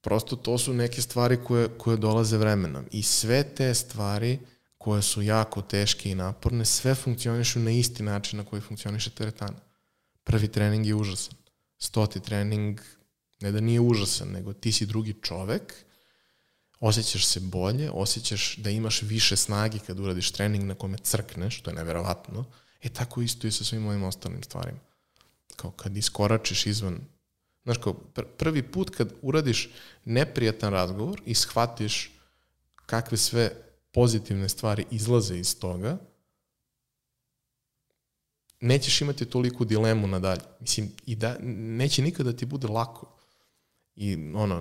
Prosto to su neke stvari koje, koje dolaze vremenom. I sve te stvari koje su jako teške i naporne, sve funkcionišu na isti način na koji funkcioniše teretana. Prvi trening je užasan. Stoti trening Ne da nije užasan, nego ti si drugi čovek, osjećaš se bolje, osjećaš da imaš više snage kad uradiš trening na kome crkneš, to je neverovatno. E tako isto i sa svim mojim ostalim stvarima. Kao kad iskoračiš izvan Znaš, kao pr prvi put kad uradiš neprijatan razgovor i shvatiš kakve sve pozitivne stvari izlaze iz toga, nećeš imati toliku dilemu nadalje. Mislim, i da, neće nikada ti bude lako. I ono,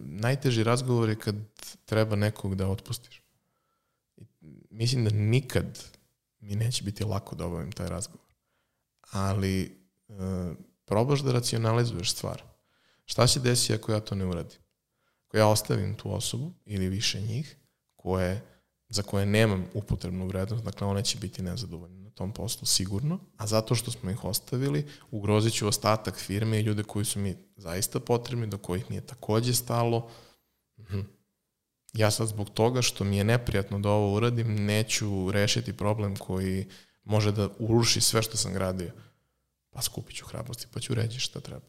najteži razgovor je kad treba nekog da otpustiš. Mislim da nikad mi neće biti lako da obavim taj razgovor. Ali e, probaš da racionalizuješ stvar. Šta će desiti ako ja to ne uradim? Ako ja ostavim tu osobu ili više njih koje, za koje nemam upotrebnu vrednost, dakle one će biti nezadovoljne tom poslu sigurno, a zato što smo ih ostavili, ugrozit ću ostatak firme i ljude koji su mi zaista potrebni, do kojih mi je takođe stalo. Mhm. Ja sad zbog toga što mi je neprijatno da ovo uradim, neću rešiti problem koji može da uruši sve što sam gradio. Pa skupit ću hrabrosti, pa ću reći šta treba.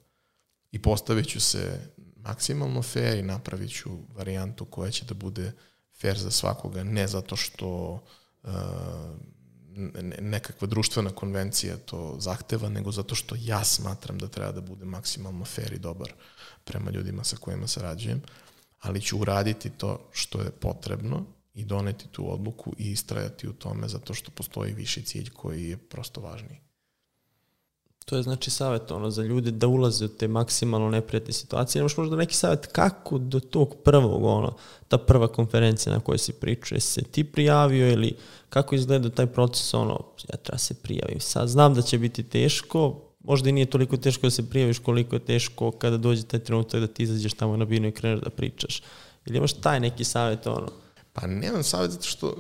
I postavit ću se maksimalno fair i napravit ću varijantu koja će da bude fair za svakoga, ne zato što uh, nekakva društvena konvencija to zahteva, nego zato što ja smatram da treba da bude maksimalno fair i dobar prema ljudima sa kojima sarađujem, ali ću uraditi to što je potrebno i doneti tu odluku i istrajati u tome zato što postoji viši cilj koji je prosto važniji. To je znači savjet ono, za ljude da ulaze u te maksimalno neprijatne situacije. Nemaš možda neki savjet kako do tog prvog, ono, ta prva konferencija na kojoj si pričao, se ti prijavio ili kako izgleda taj proces, ono, ja treba se prijavim. Sad znam da će biti teško, možda i nije toliko teško da se prijaviš koliko je teško kada dođe taj trenutak da ti izađeš tamo na binu i kreneš da pričaš. Ili imaš taj neki savjet, ono? Pa nemam savjet zato što uh,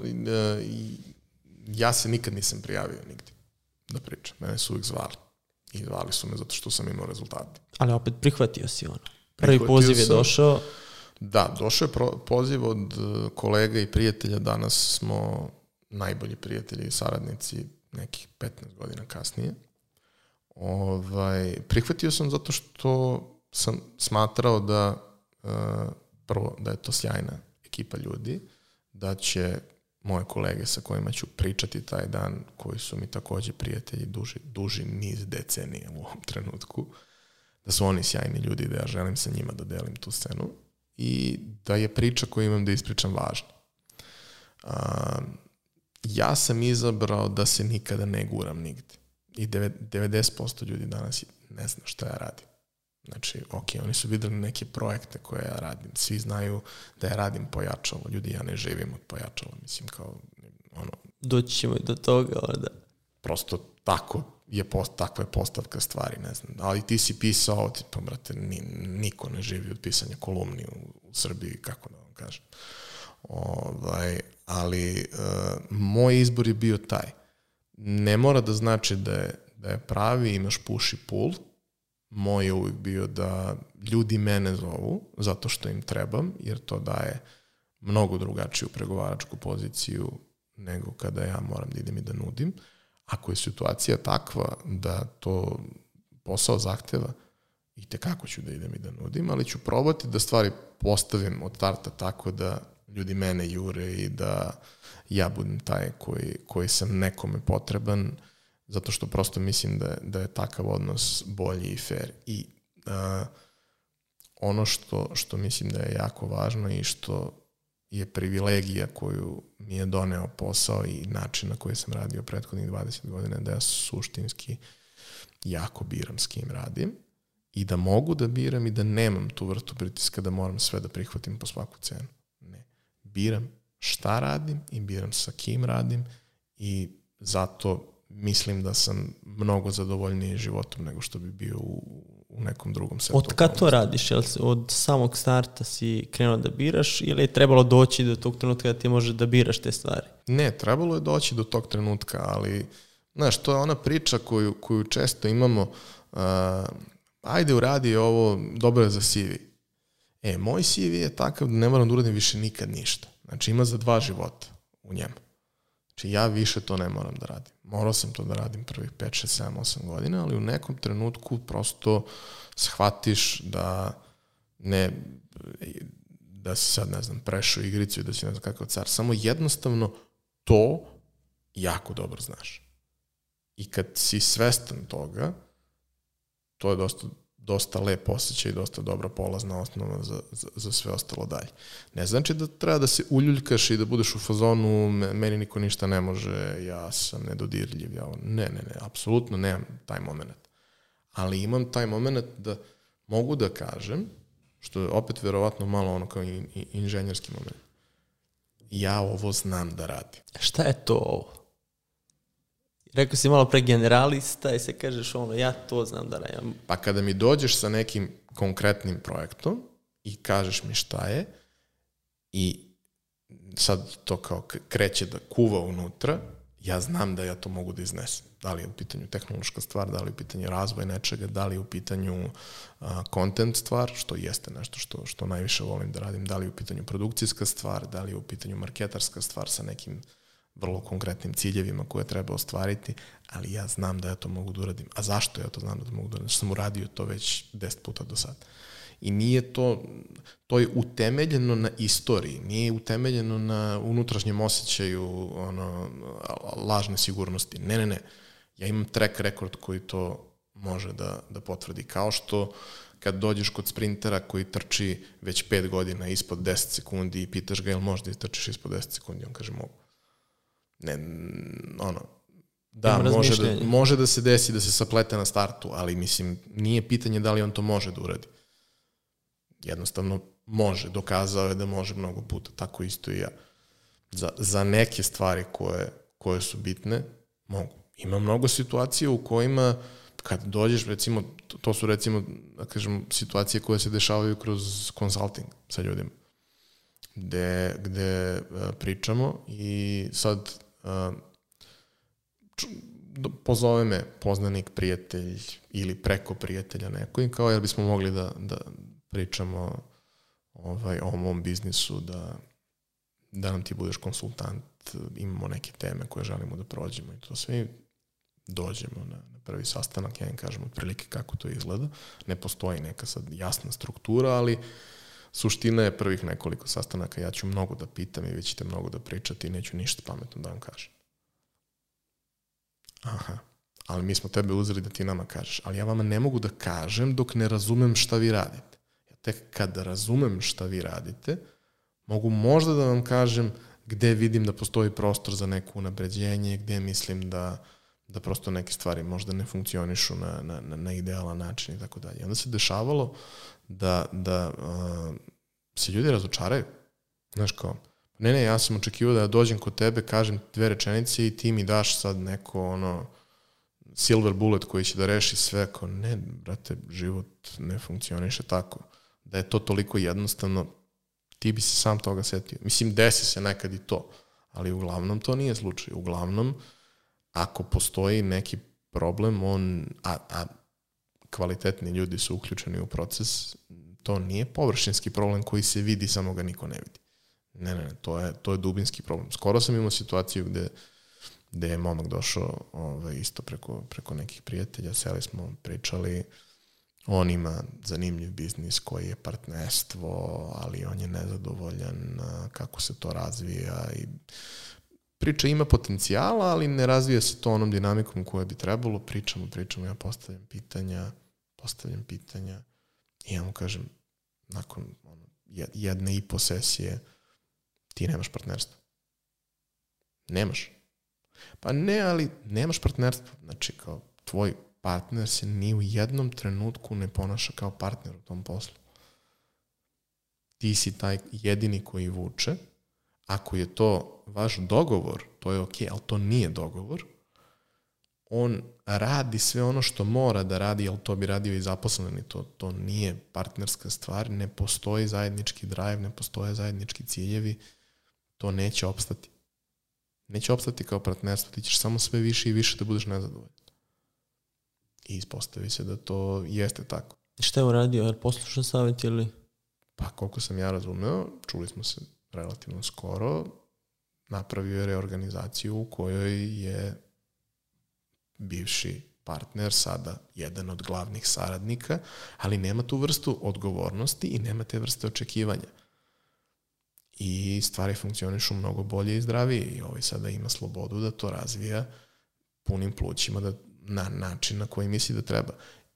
ja se nikad nisam prijavio nigde da pričam. Mene su uvijek zvali i zvali su me zato što sam imao rezultate. Ali opet prihvatio si ono. Prvi prihvatio poziv je sam, došao. Da, došao je pro, poziv od e, kolega i prijatelja. Danas smo najbolji prijatelji i saradnici nekih 15 godina kasnije. Ovaj, prihvatio sam zato što sam smatrao da uh, prvo da je to sjajna ekipa ljudi, da će moje kolege sa kojima ću pričati taj dan, koji su mi takođe prijatelji duži, duži niz decenije u ovom trenutku, da su oni sjajni ljudi, da ja želim sa njima da delim tu scenu i da je priča koju imam da ispričam važna. A, ja sam izabrao da se nikada ne guram nigde. I 90% ljudi danas ne zna šta ja radim. Znači, ok, oni su videli neke projekte koje ja radim. Svi znaju da ja radim pojačalo. Ljudi, ja ne živim od pojačala. Mislim, kao, ono... Doći ćemo i do toga, da. Prosto tako je post, takva je postavka stvari, ne znam. Ali ti si pisao, pa, brate, ni, niko ne živi od pisanja kolumni u, u Srbiji, kako da vam kažem. Ovaj, ali uh, moj izbor je bio taj. Ne mora da znači da je, da je pravi, imaš push i pull, moj je uvijek bio da ljudi mene zovu zato što im trebam, jer to daje mnogo drugačiju pregovaračku poziciju nego kada ja moram da idem i da nudim. Ako je situacija takva da to posao zahteva, i tekako ću da idem i da nudim, ali ću probati da stvari postavim od starta tako da ljudi mene jure i da ja budem taj koji, koji sam nekome potreban, zato što prosto mislim da, da je takav odnos bolji i fair. I uh, ono što, što mislim da je jako važno i što je privilegija koju mi je doneo posao i način na koji sam radio prethodnih 20 godina, da ja suštinski jako biram s kim radim i da mogu da biram i da nemam tu vrtu pritiska da moram sve da prihvatim po svaku cenu. Ne. Biram šta radim i biram sa kim radim i zato mislim da sam mnogo zadovoljniji životom nego što bi bio u, u nekom drugom setu. Od kad to radiš? Jel od samog starta si krenuo da biraš ili je trebalo doći do tog trenutka da ti možeš da biraš te stvari? Ne, trebalo je doći do tog trenutka, ali znaš, to je ona priča koju, koju često imamo uh, ajde uradi ovo, dobro je za CV. E, moj CV je takav da ne moram da uradim više nikad ništa. Znači ima za dva života u njemu. Znači ja više to ne moram da radim. Morao sam to da radim prvih 5, 6, 7, 8 godina, ali u nekom trenutku prosto shvatiš da ne da si sad, ne znam, prešao igricu i da si ne znam kakav car. Samo jednostavno to jako dobro znaš. I kad si svestan toga, to je dosta dosta lep osjećaj i dosta dobra polazna osnova za, za, za sve ostalo dalje. Ne znači da treba da se uljuljkaš i da budeš u fazonu meni niko ništa ne može, ja sam nedodirljiv. Ja, ne, ne, ne, apsolutno nemam taj moment. Ali imam taj moment da mogu da kažem, što je opet verovatno malo ono kao in, in, inženjerski moment. Ja ovo znam da radim. Šta je to ovo? Rekao si malo pre generalista i se kažeš ono, ja to znam da nemam. Pa kada mi dođeš sa nekim konkretnim projektom i kažeš mi šta je i sad to kao kreće da kuva unutra, ja znam da ja to mogu da iznesem. Da li je u pitanju tehnološka stvar, da li je u pitanju razvoj nečega, da li je u pitanju content stvar, što jeste nešto što, što najviše volim da radim, da li je u pitanju produkcijska stvar, da li je u pitanju marketarska stvar sa nekim vrlo konkretnim ciljevima koje treba ostvariti, ali ja znam da ja to mogu da uradim. A zašto ja to znam da to mogu da uradim? Što sam uradio to već deset puta do sada. I nije to, to je utemeljeno na istoriji, nije utemeljeno na unutrašnjem osjećaju ono, lažne sigurnosti. Ne, ne, ne. Ja imam track record koji to može da, da potvrdi. Kao što kad dođeš kod sprintera koji trči već 5 godina ispod 10 sekundi i pitaš ga jel možeš da trčiš ispod 10 sekundi, on kaže mogu ne, ono, da, može da, može da se desi da se saplete na startu, ali mislim, nije pitanje da li on to može da uradi. Jednostavno može, dokazao je da može mnogo puta, tako isto i ja. Za, za neke stvari koje, koje su bitne, mogu. Ima mnogo situacija u kojima kad dođeš, recimo, to su recimo, da kažem, situacije koje se dešavaju kroz consulting sa ljudima, gde, gde pričamo i sad pozove me poznanik, prijatelj ili preko prijatelja neko i kao jel bismo mogli da, da pričamo ovaj, o mom biznisu, da, da nam ti budeš konsultant, imamo neke teme koje želimo da prođemo i to sve dođemo na, na prvi sastanak, ja im kažem otprilike kako to izgleda. Ne postoji neka sad jasna struktura, ali suština je prvih nekoliko sastanaka, ja ću mnogo da pitam i vi ćete mnogo da pričate i neću ništa pametno da vam kažem. Aha, ali mi smo tebe uzeli da ti nama kažeš, ali ja vama ne mogu da kažem dok ne razumem šta vi radite. Ja tek kad razumem šta vi radite, mogu možda da vam kažem gde vidim da postoji prostor za neko unapređenje, gde mislim da, da prosto neke stvari možda ne funkcionišu na, na, na idealan način i tako dalje. Onda se dešavalo da, da uh, se ljudi razočaraju. Znaš kao, ne, ne, ja sam očekivao da dođem kod tebe, kažem dve rečenice i ti mi daš sad neko ono silver bullet koji će da reši sve, kao ne, brate, život ne funkcioniše tako. Da je to toliko jednostavno, ti bi se sam toga setio. Mislim, desi se nekad i to, ali uglavnom to nije slučaj. Uglavnom, ako postoji neki problem, on, a, a kvalitetni ljudi su uključeni u proces, to nije površinski problem koji se vidi, samo ga niko ne vidi. Ne, ne, to je, to je dubinski problem. Skoro sam imao situaciju gde, gde je momak došao ovaj, isto preko, preko nekih prijatelja, seli smo, pričali, on ima zanimljiv biznis koji je partnerstvo, ali on je nezadovoljan kako se to razvija i priča ima potencijala, ali ne razvija se to onom dinamikom koje bi trebalo. Pričamo, pričamo, ja postavljam pitanja, postavljam pitanja i ja mu kažem, nakon ono, jedne i po sesije, ti nemaš partnerstvo. Nemaš. Pa ne, ali nemaš partnerstvo. Znači, kao tvoj partner se ni u jednom trenutku ne ponaša kao partner u tom poslu. Ti si taj jedini koji vuče. Ako je to vaš dogovor, to je okej, okay, ali to nije dogovor. On radi sve ono što mora da radi, ali to bi radio i zaposleni. To, to nije partnerska stvar, ne postoji zajednički drive, ne postoje zajednički ciljevi, to neće opstati. Neće opstati kao partnerstvo, ti ćeš samo sve više i više da budeš nezadovoljan. I ispostavi se da to jeste tako. Šta je uradio? Je poslušan savjet ili? Pa koliko sam ja razumeo, čuli smo se relativno skoro, napravio je reorganizaciju u kojoj je bivši partner, sada jedan od glavnih saradnika, ali nema tu vrstu odgovornosti i nema te vrste očekivanja. I stvari funkcionišu mnogo bolje i zdravije i ovaj sada ima slobodu da to razvija punim plućima da, na način na koji misli da treba.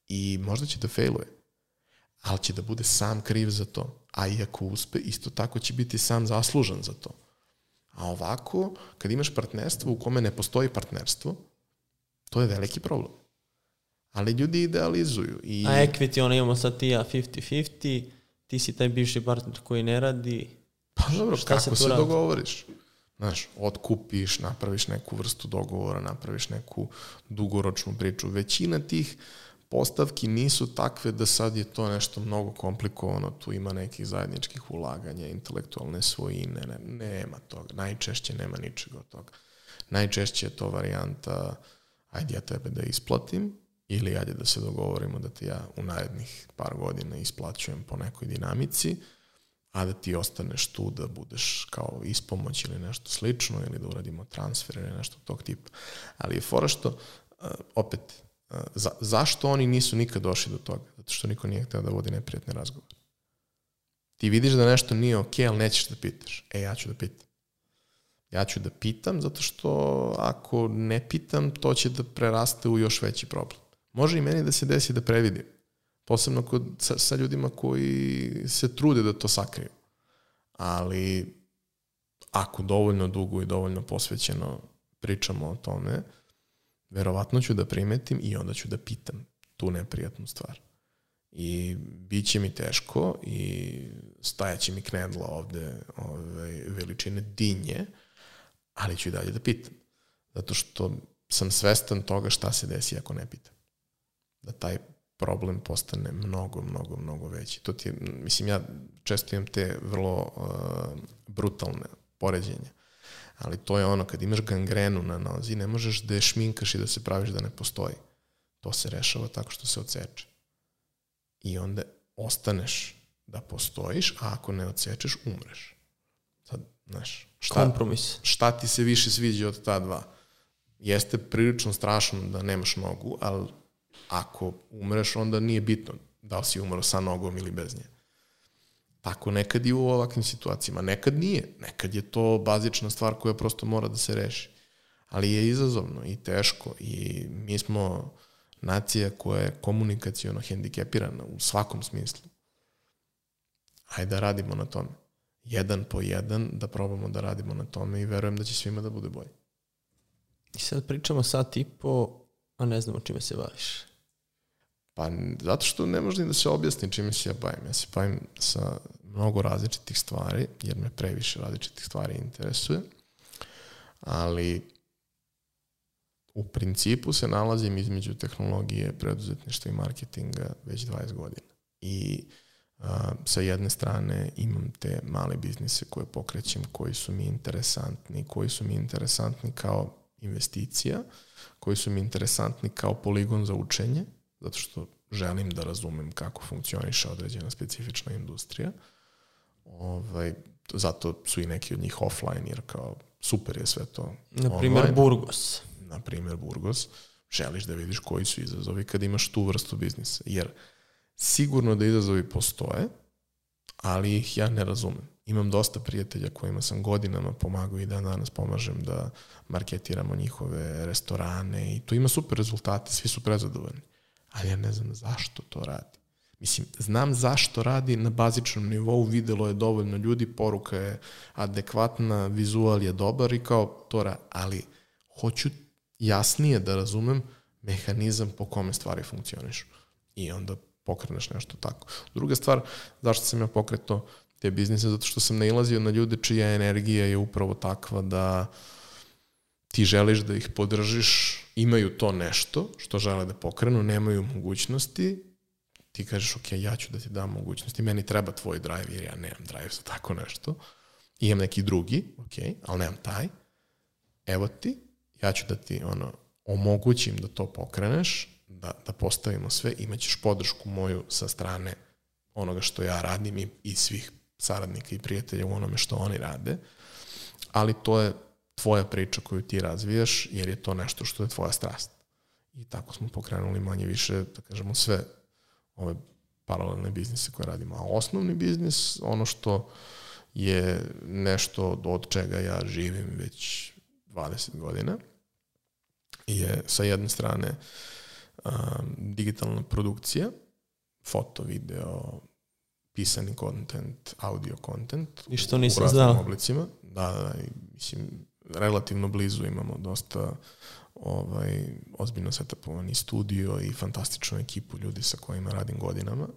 I možda će da failuje, ali će da bude sam kriv za to. A i ako uspe, isto tako će biti sam zaslužan za to. A ovako, kad imaš partnerstvo u kome ne postoji partnerstvo, to je veliki problem. Ali ljudi idealizuju. I... A equity, ono imamo sad ti ja 50-50, ti si taj bivši partner koji ne radi. Pa dobro, Šta kako se, se dogovoriš? Znaš, otkupiš, napraviš neku vrstu dogovora, napraviš neku dugoročnu priču. Većina tih postavki nisu takve da sad je to nešto mnogo komplikovano, tu ima nekih zajedničkih ulaganja, intelektualne svojine, ne, nema toga. Najčešće nema ničega od toga. Najčešće je to varijanta ajde ja tebe da isplatim ili ajde da se dogovorimo da ti ja u narednih par godina isplaćujem po nekoj dinamici, a da ti ostaneš tu da budeš kao ispomoć ili nešto slično ili da uradimo transfer ili nešto tog tipa. Ali je fora što, opet, za, zašto oni nisu nikad došli do toga? Zato što niko nije hteo da vodi neprijatne razgovore. Ti vidiš da nešto nije okej, ali nećeš da pitaš. E, ja ću da pitam. Ja ću da pitam, zato što ako ne pitam, to će da preraste u još veći problem. Može i meni da se desi da previdim. Posebno kod, sa, sa ljudima koji se trude da to sakriju. Ali ako dovoljno dugo i dovoljno posvećeno pričamo o tome, verovatno ću da primetim i onda ću da pitam tu neprijatnu stvar. I bit će mi teško i stajaće mi knedla ovde ove, veličine dinje, ali ću i dalje da pitam. Zato što sam svestan toga šta se desi ako ne pitam. Da taj problem postane mnogo, mnogo, mnogo veći. To ti mislim, ja često imam te vrlo uh, brutalne poređenja. Ali to je ono, kad imaš gangrenu na nozi, ne možeš da je šminkaš i da se praviš da ne postoji. To se rešava tako što se odseče. I onda ostaneš da postojiš, a ako ne odsečeš, umreš. Sad, znaš, šta, Kompromis. Šta ti se više sviđa od ta dva? Jeste prilično strašno da nemaš nogu, ali ako umreš, onda nije bitno da li si umro sa nogom ili bez nje. Tako nekad i u ovakvim situacijama. Nekad nije. Nekad je to bazična stvar koja prosto mora da se reši. Ali je izazovno i teško i mi smo nacija koja je komunikacijono hendikepirana u svakom smislu. Hajde da radimo na tome jedan po jedan da probamo da radimo na tome i verujem da će svima da bude bolje. I sad pričamo sat i po, a ne znamo čime se baviš. Pa zato što ne može ni da se objasni čime se ja bavim. Ja se bavim sa mnogo različitih stvari, jer me previše različitih stvari interesuje, ali u principu se nalazim između tehnologije, preduzetništva i marketinga već 20 godina. I uh, sa jedne strane imam te male biznise koje pokrećem, koji su mi interesantni, koji su mi interesantni kao investicija, koji su mi interesantni kao poligon za učenje, zato što želim da razumem kako funkcioniše određena specifična industrija. Ovaj, zato su i neki od njih offline, jer kao super je sve to Na primjer Burgos. Na primjer Burgos. Želiš da vidiš koji su izazovi kad imaš tu vrstu biznisa. Jer Sigurno da izazovi postoje, ali ih ja ne razumem. Imam dosta prijatelja kojima sam godinama pomagao i dan danas pomažem da marketiramo njihove restorane i to ima super rezultate, svi su prezadovoljni. Ali ja ne znam zašto to radi. Mislim, znam zašto radi na bazičnom nivou, videlo je dovoljno ljudi, poruka je adekvatna, vizual je dobar i kao to radi. Ali hoću jasnije da razumem mehanizam po kome stvari funkcionišu. I onda pokreneš nešto tako. Druga stvar, zašto sam ja pokretao te biznise? Zato što sam nailazio na ljude čija energija je upravo takva da ti želiš da ih podržiš, imaju to nešto što žele da pokrenu, nemaju mogućnosti, ti kažeš, ok, ja ću da ti dam mogućnosti, meni treba tvoj drive, jer ja nemam drive za tako nešto, I imam neki drugi, ok, ali nemam taj, evo ti, ja ću da ti ono, omogućim da to pokreneš, da, da postavimo sve, imaćeš podršku moju sa strane onoga što ja radim i, i svih saradnika i prijatelja u onome što oni rade, ali to je tvoja priča koju ti razvijaš, jer je to nešto što je tvoja strast. I tako smo pokrenuli manje više, da kažemo, sve ove paralelne biznise koje radimo. A osnovni biznis, ono što je nešto od čega ja živim već 20 godina, je sa jedne strane um, digitalna produkcija, foto, video, pisani content, audio content. I što nisam znao. oblicima. Da, da, i, mislim, relativno blizu imamo dosta ovaj, ozbiljno setapovani studio i fantastičnu ekipu ljudi sa kojima radim godinama.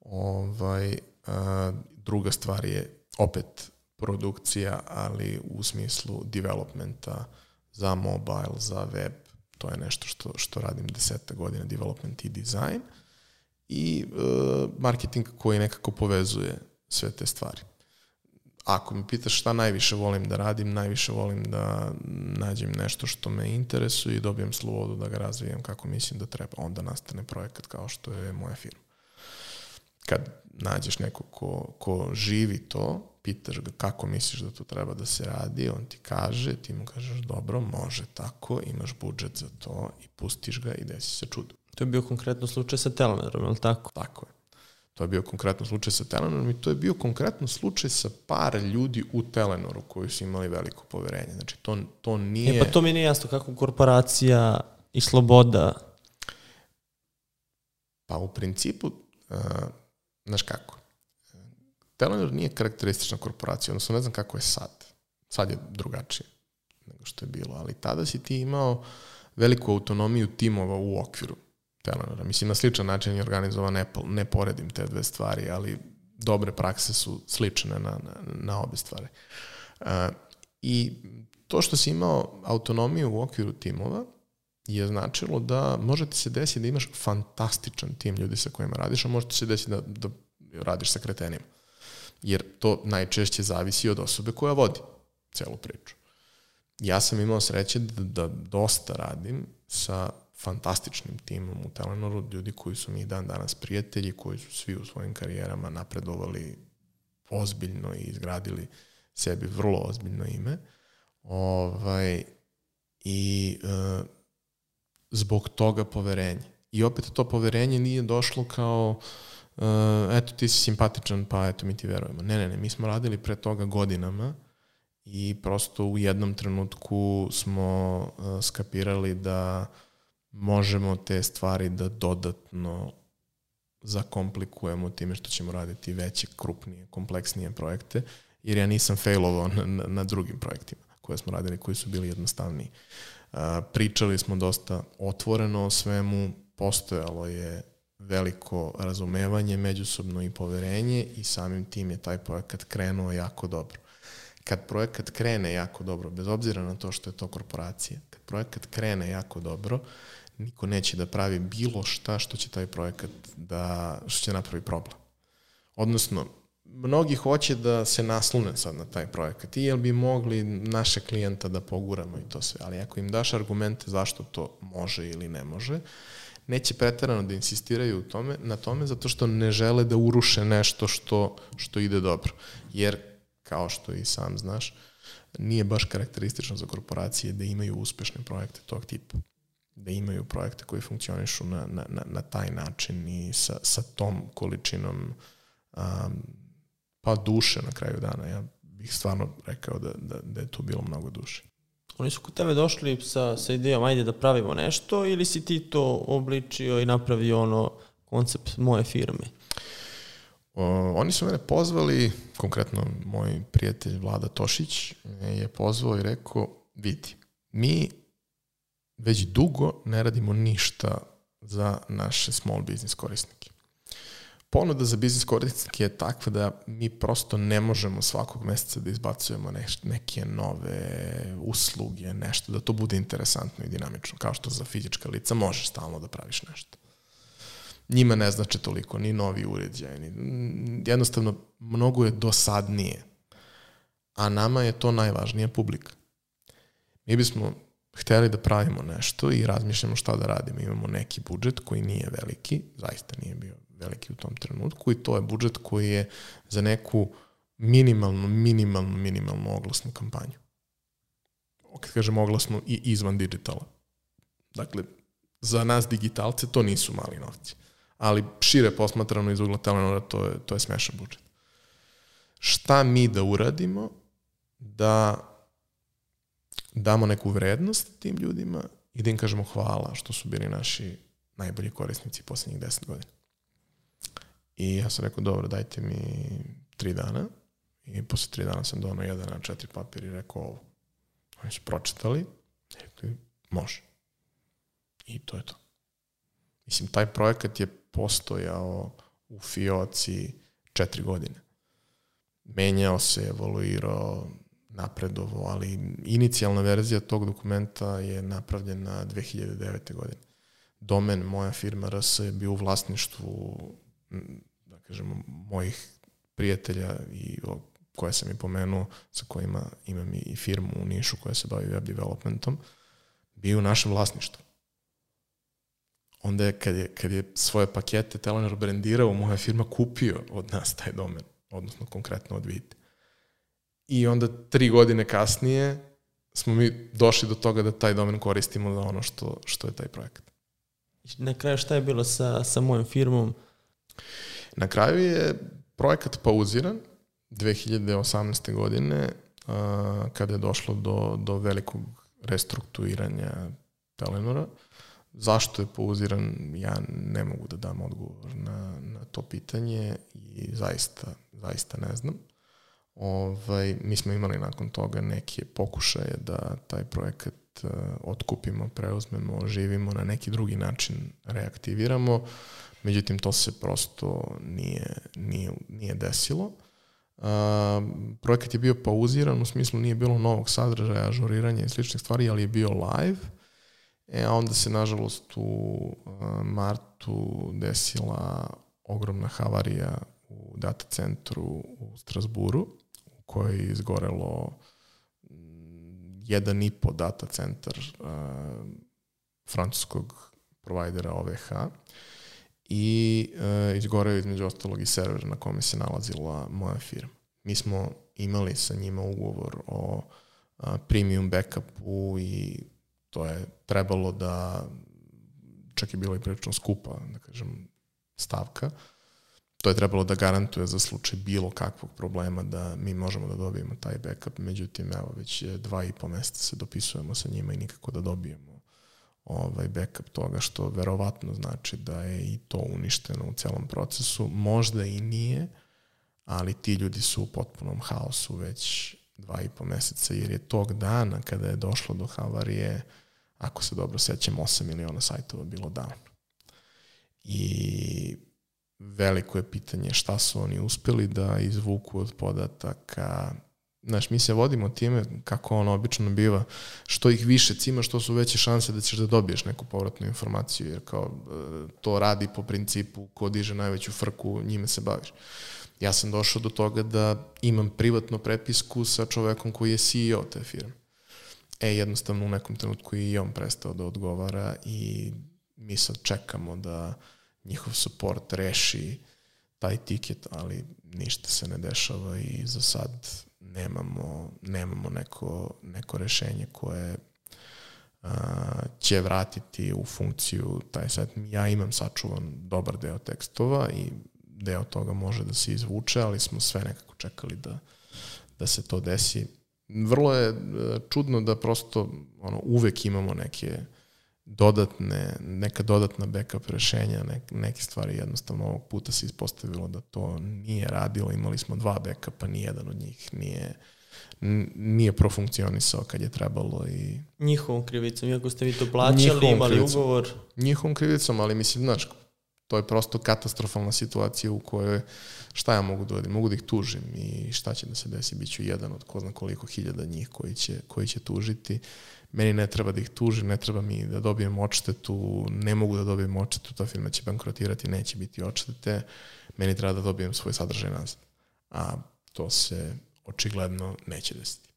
Ovaj, a, druga stvar je opet produkcija, ali u smislu developmenta za mobile, za web, to je nešto što, što radim deseta godina, development i design, i uh, marketing koji nekako povezuje sve te stvari. Ako me pitaš šta najviše volim da radim, najviše volim da nađem nešto što me interesuje i dobijem slobodu da ga razvijem kako mislim da treba. Onda nastane projekat kao što je moja firma. Kad nađeš nekog ko, ko živi to, pitaš ga kako misliš da to treba da se radi, on ti kaže, ti mu kažeš dobro, može tako, imaš budžet za to i pustiš ga i desi se čudo. To je bio konkretno slučaj sa Telenorom, je li tako? Tako je. To je bio konkretno slučaj sa Telenorom i to je bio konkretno slučaj sa par ljudi u Telenoru koji su imali veliko poverenje. Znači, to, to nije... E pa to mi nije jasno kako korporacija i sloboda... Pa u principu, uh, znaš kako, Telenor nije karakteristična korporacija, odnosno ne znam kako je sad. Sad je drugačije nego što je bilo, ali tada si ti imao veliku autonomiju timova u okviru Telenora. Mislim, na sličan način je organizovan Apple, ne poredim te dve stvari, ali dobre prakse su slične na, na, na obe stvari. Uh, I to što si imao autonomiju u okviru timova je značilo da može ti se desiti da imaš fantastičan tim ljudi sa kojima radiš, a može ti se desiti da, da radiš sa kretenima jer to najčešće zavisi od osobe koja vodi celu priču. Ja sam imao sreće da, da dosta radim sa fantastičnim timom u Telenoru, ljudi koji su mi dan danas prijatelji, koji su svi u svojim karijerama napredovali ozbiljno i izgradili sebi vrlo ozbiljno ime. Ovaj, I e, zbog toga poverenje. I opet to poverenje nije došlo kao uh, eto ti si simpatičan pa eto mi ti verujemo. Ne, ne, ne, mi smo radili pre toga godinama i prosto u jednom trenutku smo uh, skapirali da možemo te stvari da dodatno zakomplikujemo time što ćemo raditi veće, krupnije, kompleksnije projekte, jer ja nisam failovao na, na, drugim projektima koje smo radili, koji su bili jednostavniji. Uh, pričali smo dosta otvoreno o svemu, postojalo je veliko razumevanje, međusobno i poverenje i samim tim je taj projekat krenuo jako dobro. Kad projekat krene jako dobro, bez obzira na to što je to korporacija, kad projekat krene jako dobro, niko neće da pravi bilo šta što će taj projekat da, što će napravi problem. Odnosno, mnogi hoće da se naslune sad na taj projekat i jel bi mogli naše klijenta da poguramo i to sve, ali ako im daš argumente zašto to može ili ne može, neće pretarano da insistiraju u tome, na tome zato što ne žele da uruše nešto što, što ide dobro. Jer, kao što i sam znaš, nije baš karakteristično za korporacije da imaju uspešne projekte tog tipa. Da imaju projekte koji funkcionišu na, na, na, na taj način i sa, sa tom količinom um, pa duše na kraju dana. Ja bih stvarno rekao da, da, da je tu bilo mnogo duše. Oni su kod tebe došli sa, sa idejom ajde da pravimo nešto ili si ti to obličio i napravio ono koncept moje firme? O, oni su mene pozvali, konkretno moj prijatelj Vlada Tošić je pozvao i rekao, vidi, mi već dugo ne radimo ništa za naše small business korisnike. Ponuda za biznis korisnike je takva da mi prosto ne možemo svakog meseca da izbacujemo neš, neke nove usluge, nešto, da to bude interesantno i dinamično, kao što za fizička lica možeš stalno da praviš nešto njima ne znače toliko, ni novi uređaj, ni, jednostavno mnogo je dosadnije, a nama je to najvažnija publika. Mi bismo hteli da pravimo nešto i razmišljamo šta da radimo. Imamo neki budžet koji nije veliki, zaista nije bio veliki u tom trenutku i to je budžet koji je za neku minimalnu, minimalnu, minimalnu oglasnu kampanju. Kad kažem oglasnu i izvan digitala. Dakle, za nas digitalce to nisu mali novci ali šire posmatrano iz ugla Telenora to je, to je smešan budžet. Šta mi da uradimo da damo neku vrednost tim ljudima i da im kažemo hvala što su bili naši najbolji korisnici poslednjih deset godina. I ja sam rekao, dobro, dajte mi tri dana. I posle tri dana sam donao jedan na četiri papir i rekao ovo. Oni su pročitali rekli, može. I to je to. Mislim, taj projekat je postojao u Fioci četiri godine. Menjao se, evoluirao, napredovo, ali inicijalna verzija tog dokumenta je napravljena 2009. godine. Domen moja firma RS je bio u vlasništvu da kažemo, mojih prijatelja i koje sam i pomenuo, sa kojima imam i firmu u Nišu koja se bavi web developmentom, bio u našem vlasništvu onda je kad je, kad je svoje pakete Telenor brendirao, moja firma kupio od nas taj domen, odnosno konkretno od Vite. I onda tri godine kasnije smo mi došli do toga da taj domen koristimo za ono što, što je taj projekat. Na kraju šta je bilo sa, sa mojom firmom? Na kraju je projekat pauziran 2018. godine a, kada je došlo do, do velikog restrukturiranja Telenora. Uh, Zašto je pauziran, ja ne mogu da dam odgovor na, na to pitanje i zaista, zaista ne znam. Ovaj, mi smo imali nakon toga neke pokušaje da taj projekat uh, otkupimo, preuzmemo, oživimo, na neki drugi način reaktiviramo, međutim to se prosto nije, nije, nije desilo. Uh, projekat je bio pauziran, u smislu nije bilo novog sadržaja, ažuriranja i sličnih stvari, ali je bio live – E, a onda se, nažalost, u martu desila ogromna havarija u data centru u Strasburu, u kojoj je izgorelo jedan i po data centar uh, francuskog provajdera OVH i uh, izgoreo između ostalog i server na kome se nalazila moja firma. Mi smo imali sa njima ugovor o uh, premium backupu i to je trebalo da, čak je bilo i prilično skupa, da kažem, stavka, to je trebalo da garantuje za slučaj bilo kakvog problema da mi možemo da dobijemo taj backup, međutim, evo, već dva i po meseca se dopisujemo sa njima i nikako da dobijemo ovaj backup toga, što verovatno znači da je i to uništeno u celom procesu. Možda i nije, ali ti ljudi su u potpunom haosu već dva i po meseca, jer je tog dana kada je došlo do havarije, ako se dobro sećam, 8 miliona sajtova bilo down. I veliko je pitanje šta su oni uspeli da izvuku od podataka. Znaš, mi se vodimo time kako ono obično biva, što ih više cima, što su veće šanse da ćeš da dobiješ neku povratnu informaciju, jer kao e, to radi po principu ko diže najveću frku, njime se baviš. Ja sam došao do toga da imam privatno prepisku sa čovekom koji je CEO te firme E, jednostavno u nekom trenutku i on prestao da odgovara i mi sad čekamo da njihov support reši taj tiket, ali ništa se ne dešava i za sad nemamo, nemamo neko, neko rešenje koje a, će vratiti u funkciju taj set. Ja imam sačuvan dobar deo tekstova i deo toga može da se izvuče, ali smo sve nekako čekali da, da se to desi vrlo je e, čudno da prosto ono, uvek imamo neke, dodatne, neka dodatna backup rešenja, ne, neke stvari jednostavno ovog puta se ispostavilo da to nije radilo, imali smo dva backupa, nijedan od njih nije nije profunkcionisao kad je trebalo i... Njihovom krivicom, iako ste vi to plaćali, imali krivicom. ugovor. Njihovom krivicom, ali mislim, znaš, to je prosto katastrofalna situacija u kojoj šta ja mogu da Mogu da ih tužim i šta će da se desi, bit ću jedan od ko zna koliko hiljada njih koji će, koji će tužiti. Meni ne treba da ih tužim, ne treba mi da dobijem odštetu, ne mogu da dobijem odštetu, ta firma će bankrotirati, neće biti odštete, meni treba da dobijem svoj sadržaj nazad. A to se očigledno neće desiti.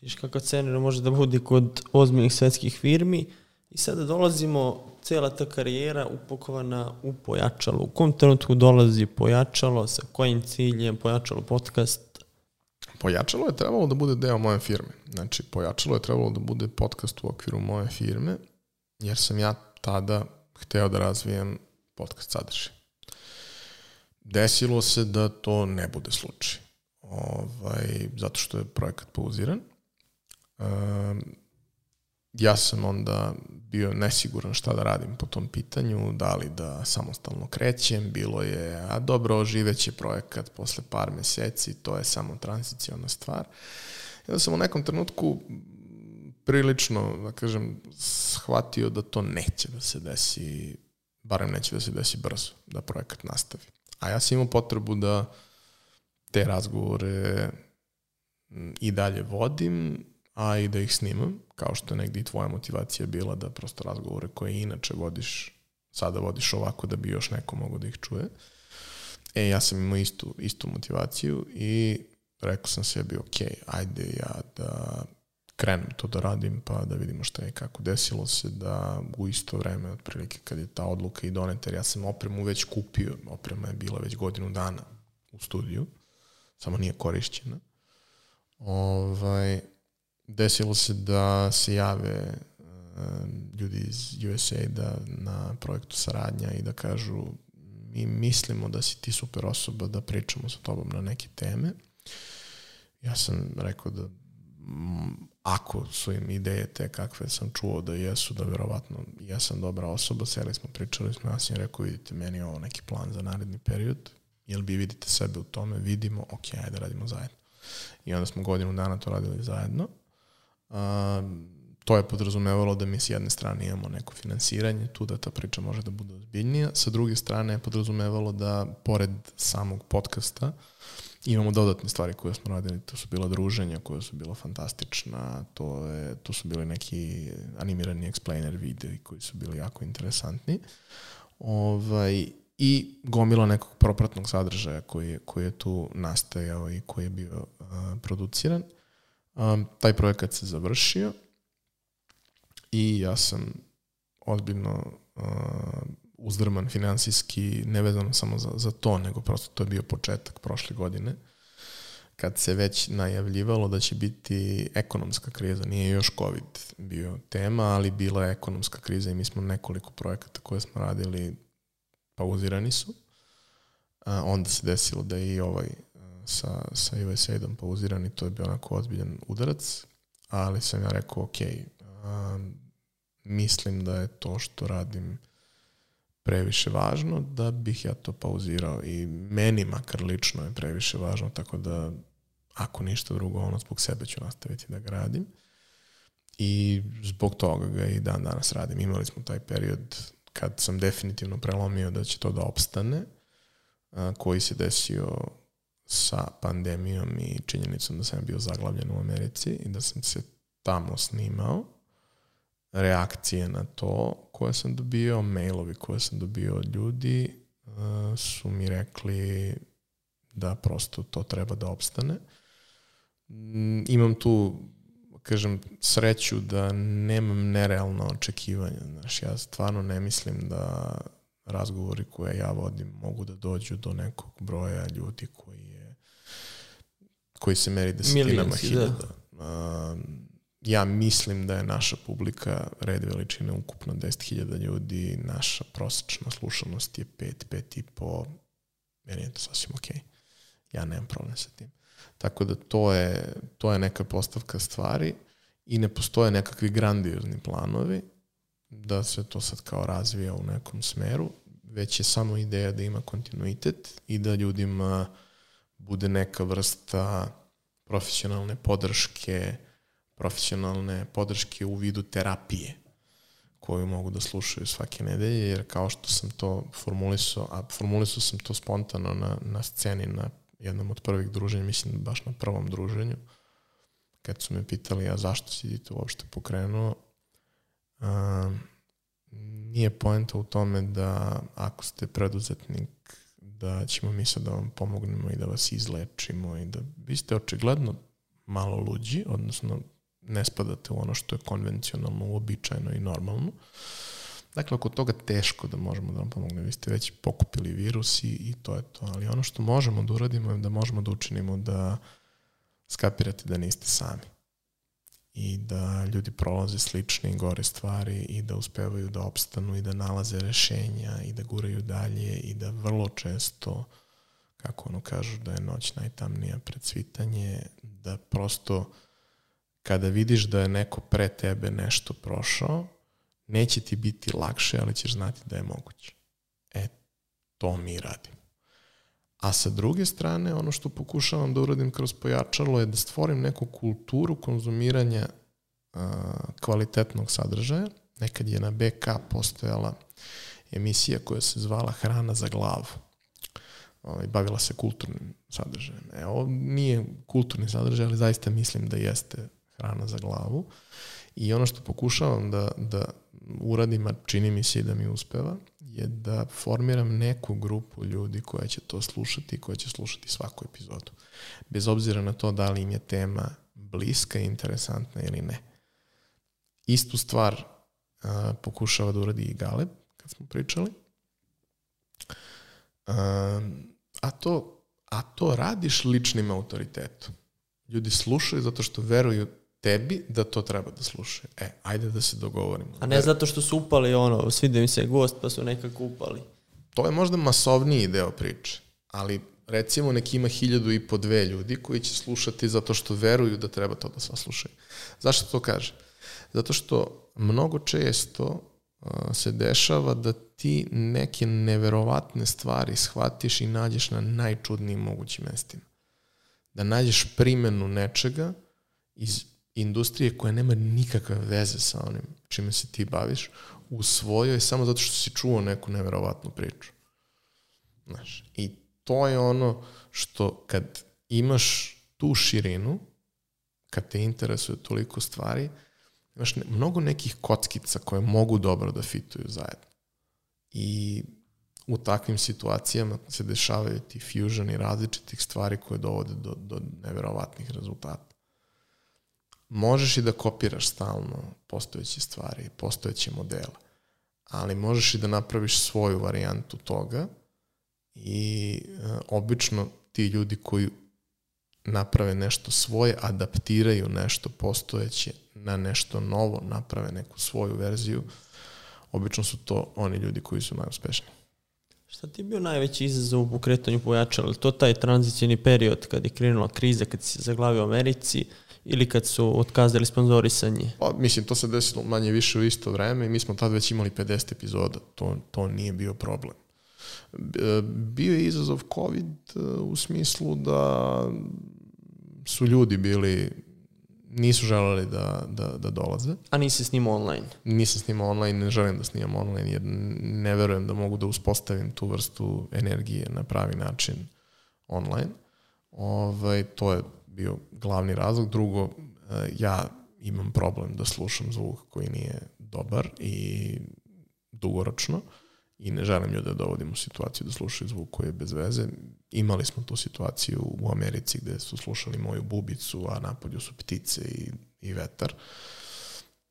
Viš kako cenero može da bude kod ozbiljnih svetskih firmi i sada dolazimo, cela ta karijera upakovana u pojačalo. U kom trenutku dolazi pojačalo, sa kojim ciljem pojačalo podcast? Pojačalo je trebalo da bude deo moje firme. Znači, pojačalo je trebalo da bude podcast u okviru moje firme, jer sam ja tada hteo da razvijem podcast sadržaj. Desilo se da to ne bude slučaj ovaj, zato što je projekat pauziran. Um, ja sam onda bio nesiguran šta da radim po tom pitanju, da li da samostalno krećem, bilo je, a dobro, oživeće projekat posle par meseci, to je samo transicijona stvar. Onda sam u nekom trenutku prilično, da kažem, shvatio da to neće da se desi, barem neće da se desi brzo, da projekat nastavi. A ja sam imao potrebu da te razgovore i dalje vodim, a i da ih snimam, kao što je negdje i tvoja motivacija bila da prosto razgovore koje inače vodiš, sada vodiš ovako da bi još neko mogo da ih čuje. E, ja sam imao istu, istu motivaciju i rekao sam sebi, ok, ajde ja da krenem to da radim, pa da vidimo šta je kako desilo se da u isto vreme, otprilike kad je ta odluka i doneta, jer ja sam opremu već kupio, oprema je bila već godinu dana u studiju, samo nije korišćena. Ovaj, desilo se da se jave uh, ljudi iz USA da na projektu saradnja i da kažu mi mislimo da si ti super osoba da pričamo sa tobom na neke teme. Ja sam rekao da ako su im ideje te kakve sam čuo da jesu, da verovatno ja sam dobra osoba, seli smo, pričali smo, ja sam rekao, vidite, meni je ovo neki plan za naredni period, jel vi vidite sebe u tome, vidimo, ok, ajde radimo zajedno. I onda smo godinu dana to radili zajedno. To je podrazumevalo da mi s jedne strane imamo neko finansiranje, tu da ta priča može da bude ozbiljnija, sa druge strane je podrazumevalo da pored samog podcasta imamo dodatne stvari koje smo radili, to su bila druženja koja su bila fantastična, to, je, to su bili neki animirani explainer videi koji su bili jako interesantni. Ovaj, i gomila nekog propratnog sadržaja koji je, koji je tu nastajao i koji je bio uh, produciran. Um, taj projekat se završio i ja sam ozbiljno uh, uzdrman finansijski, nevezano samo za, za to, nego prosto to je bio početak prošle godine, kad se već najavljivalo da će biti ekonomska kriza. Nije još COVID bio tema, ali bila je ekonomska kriza i mi smo nekoliko projekata koje smo radili pauzirani su. A, onda se desilo da je i ovaj sa, sa USAID-om pauziran i to je bio onako ozbiljan udarac, ali sam ja rekao, ok, a, mislim da je to što radim previše važno da bih ja to pauzirao i meni makar lično je previše važno, tako da ako ništa drugo, ono zbog sebe ću nastaviti da ga radim i zbog toga ga i dan danas radim. Imali smo taj period kad sam definitivno prelomio da će to da opstane, a, koji se desio sa pandemijom i činjenicom da sam bio zaglavljen u Americi i da sam se tamo snimao, reakcije na to koje sam dobio, mailovi koje sam dobio od ljudi a, su mi rekli da prosto to treba da opstane. Mm, imam tu kažem, sreću da nemam nerealno očekivanja. Znaš, ja stvarno ne mislim da razgovori koje ja vodim mogu da dođu do nekog broja ljudi koji koji se meri desetinama hiljada. Da. ja mislim da je naša publika red veličine ukupno 10.000 ljudi, naša prosečna slušanost je 5, 5 i po, meni je to sasvim okej. Okay. Ja nemam problem sa tim. Tako da to je, to je neka postavka stvari i ne postoje nekakvi grandiozni planovi. da se to sad kao razvija u nekom smeru, već je samo ideja da ima kontinuitet i da ljudima bude neka vrsta profesionalne podrške, profesionalne podrške u vidu terapije koju mogu da slušaju svake nedelje, jer kao što sam to formulisao, a formulisao sam to spontano na, na sceni na jednom od prvih druženja, mislim baš na prvom druženju, kad su me pitali, a zašto si to uopšte pokrenuo, um, nije poenta u tome da ako ste preduzetnik, da ćemo mi sad da vam pomognemo i da vas izlečimo i da vi ste očigledno malo luđi, odnosno ne spadate u ono što je konvencionalno, uobičajeno i normalno. Dakle, oko toga teško da možemo da vam pomognemo. Vi ste već pokupili virus i, i to je to. Ali ono što možemo da uradimo je da možemo da učinimo da skapirate da niste sami i da ljudi prolaze slične i gore stvari i da uspevaju da opstanu i da nalaze rešenja i da guraju dalje i da vrlo često, kako ono kažu da je noć najtamnija pred svitanje, da prosto kada vidiš da je neko pre tebe nešto prošao, neće ti biti lakše, ali ćeš znati da je moguće. E, to mi radimo. A sa druge strane, ono što pokušavam da uradim kroz pojačalo je da stvorim neku kulturu konzumiranja a, kvalitetnog sadržaja. Nekad je na BK postojala emisija koja se zvala Hrana za glavu. Ovaj, bavila se kulturnim sadržajem. E, ovo nije kulturni sadržaj, ali zaista mislim da jeste hrana za glavu. I ono što pokušavam da, da uradim, a čini mi se i da mi uspeva, je da formiram neku grupu ljudi koja će to slušati i koja će slušati svaku epizodu. Bez obzira na to da li im je tema bliska interesantna ili ne. Istu stvar a, pokušava da uradi i Galeb, kad smo pričali. A, a, to, a to radiš ličnim autoritetom. Ljudi slušaju zato što veruju tebi da to treba da slušaju. E, ajde da se dogovorimo. A ne zato što su upali ono, svide mi se gost pa su nekako upali. To je možda masovniji deo priče, ali recimo neki ima hiljadu i po dve ljudi koji će slušati zato što veruju da treba to da saslušaju. Zašto to kaže? Zato što mnogo često uh, se dešava da ti neke neverovatne stvari shvatiš i nađeš na najčudnijim mogućim mestima. Da nađeš primenu nečega iz industrije koja nema nikakve veze sa onim čime se ti baviš u svojoj samo zato što si čuo neku neverovatnu priču. Znaš, i to je ono što kad imaš tu širinu, kad te interesuje toliko stvari, imaš ne, mnogo nekih kockica koje mogu dobro da fituju zajedno. I u takvim situacijama se dešavaju ti fusioni različitih stvari koje dovode do, do neverovatnih rezultata možeš i da kopiraš stalno postojeće stvari, postojeće modele, ali možeš i da napraviš svoju varijantu toga i e, obično ti ljudi koji naprave nešto svoje, adaptiraju nešto postojeće na nešto novo, naprave neku svoju verziju, obično su to oni ljudi koji su najuspešniji. Šta ti je bio najveći izazov u pokretanju pojačala? To taj tranzicijni period kad je krenula kriza, kad si se zaglavio u Americi, ili kad su otkazali sponzorisanje? Pa, mislim, to se desilo manje više u isto vreme i mi smo tad već imali 50 epizoda. To, to nije bio problem. Bio je izazov COVID e, u smislu da su ljudi bili nisu želeli da, da, da dolaze. A nisi snimao online? Nisam snimao online, ne želim da snimam online jer ne verujem da mogu da uspostavim tu vrstu energije na pravi način online. Ovaj, to je bio glavni razlog. Drugo, e, ja imam problem da slušam zvuk koji nije dobar i dugoročno i ne želim ljude da dovodim u situaciju da slušaju zvuk koji je bez veze. Imali smo tu situaciju u Americi gde su slušali moju bubicu, a napolju su ptice i, i vetar.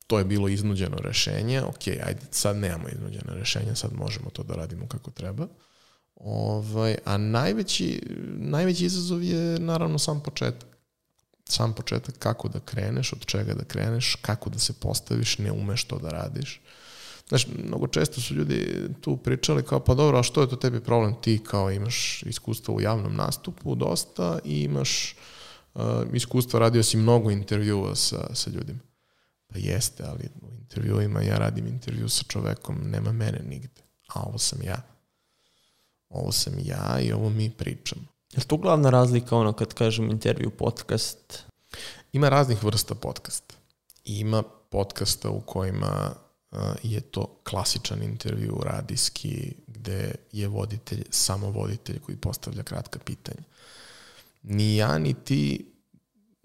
To je bilo iznuđeno rešenje. Ok, ajde, sad nemamo iznuđeno rešenje, sad možemo to da radimo kako treba. Ovaj, a najveći, najveći izazov je naravno sam početak sam početak kako da kreneš, od čega da kreneš, kako da se postaviš, ne umeš to da radiš. Znaš, mnogo često su ljudi tu pričali kao, pa dobro, a što je to tebi problem? Ti kao imaš iskustva u javnom nastupu dosta i imaš uh, iskustva, radio si mnogo intervjua sa, sa ljudima. Pa jeste, ali u intervjuima ja radim intervju sa čovekom, nema mene nigde. A ovo sam ja. Ovo sam ja i ovo mi pričamo. Je to glavna razlika ono kad kažem intervju podcast? Ima raznih vrsta podcasta. Ima podcasta u kojima je to klasičan intervju radijski gde je voditelj samo voditelj koji postavlja kratka pitanja. Ni ja ni ti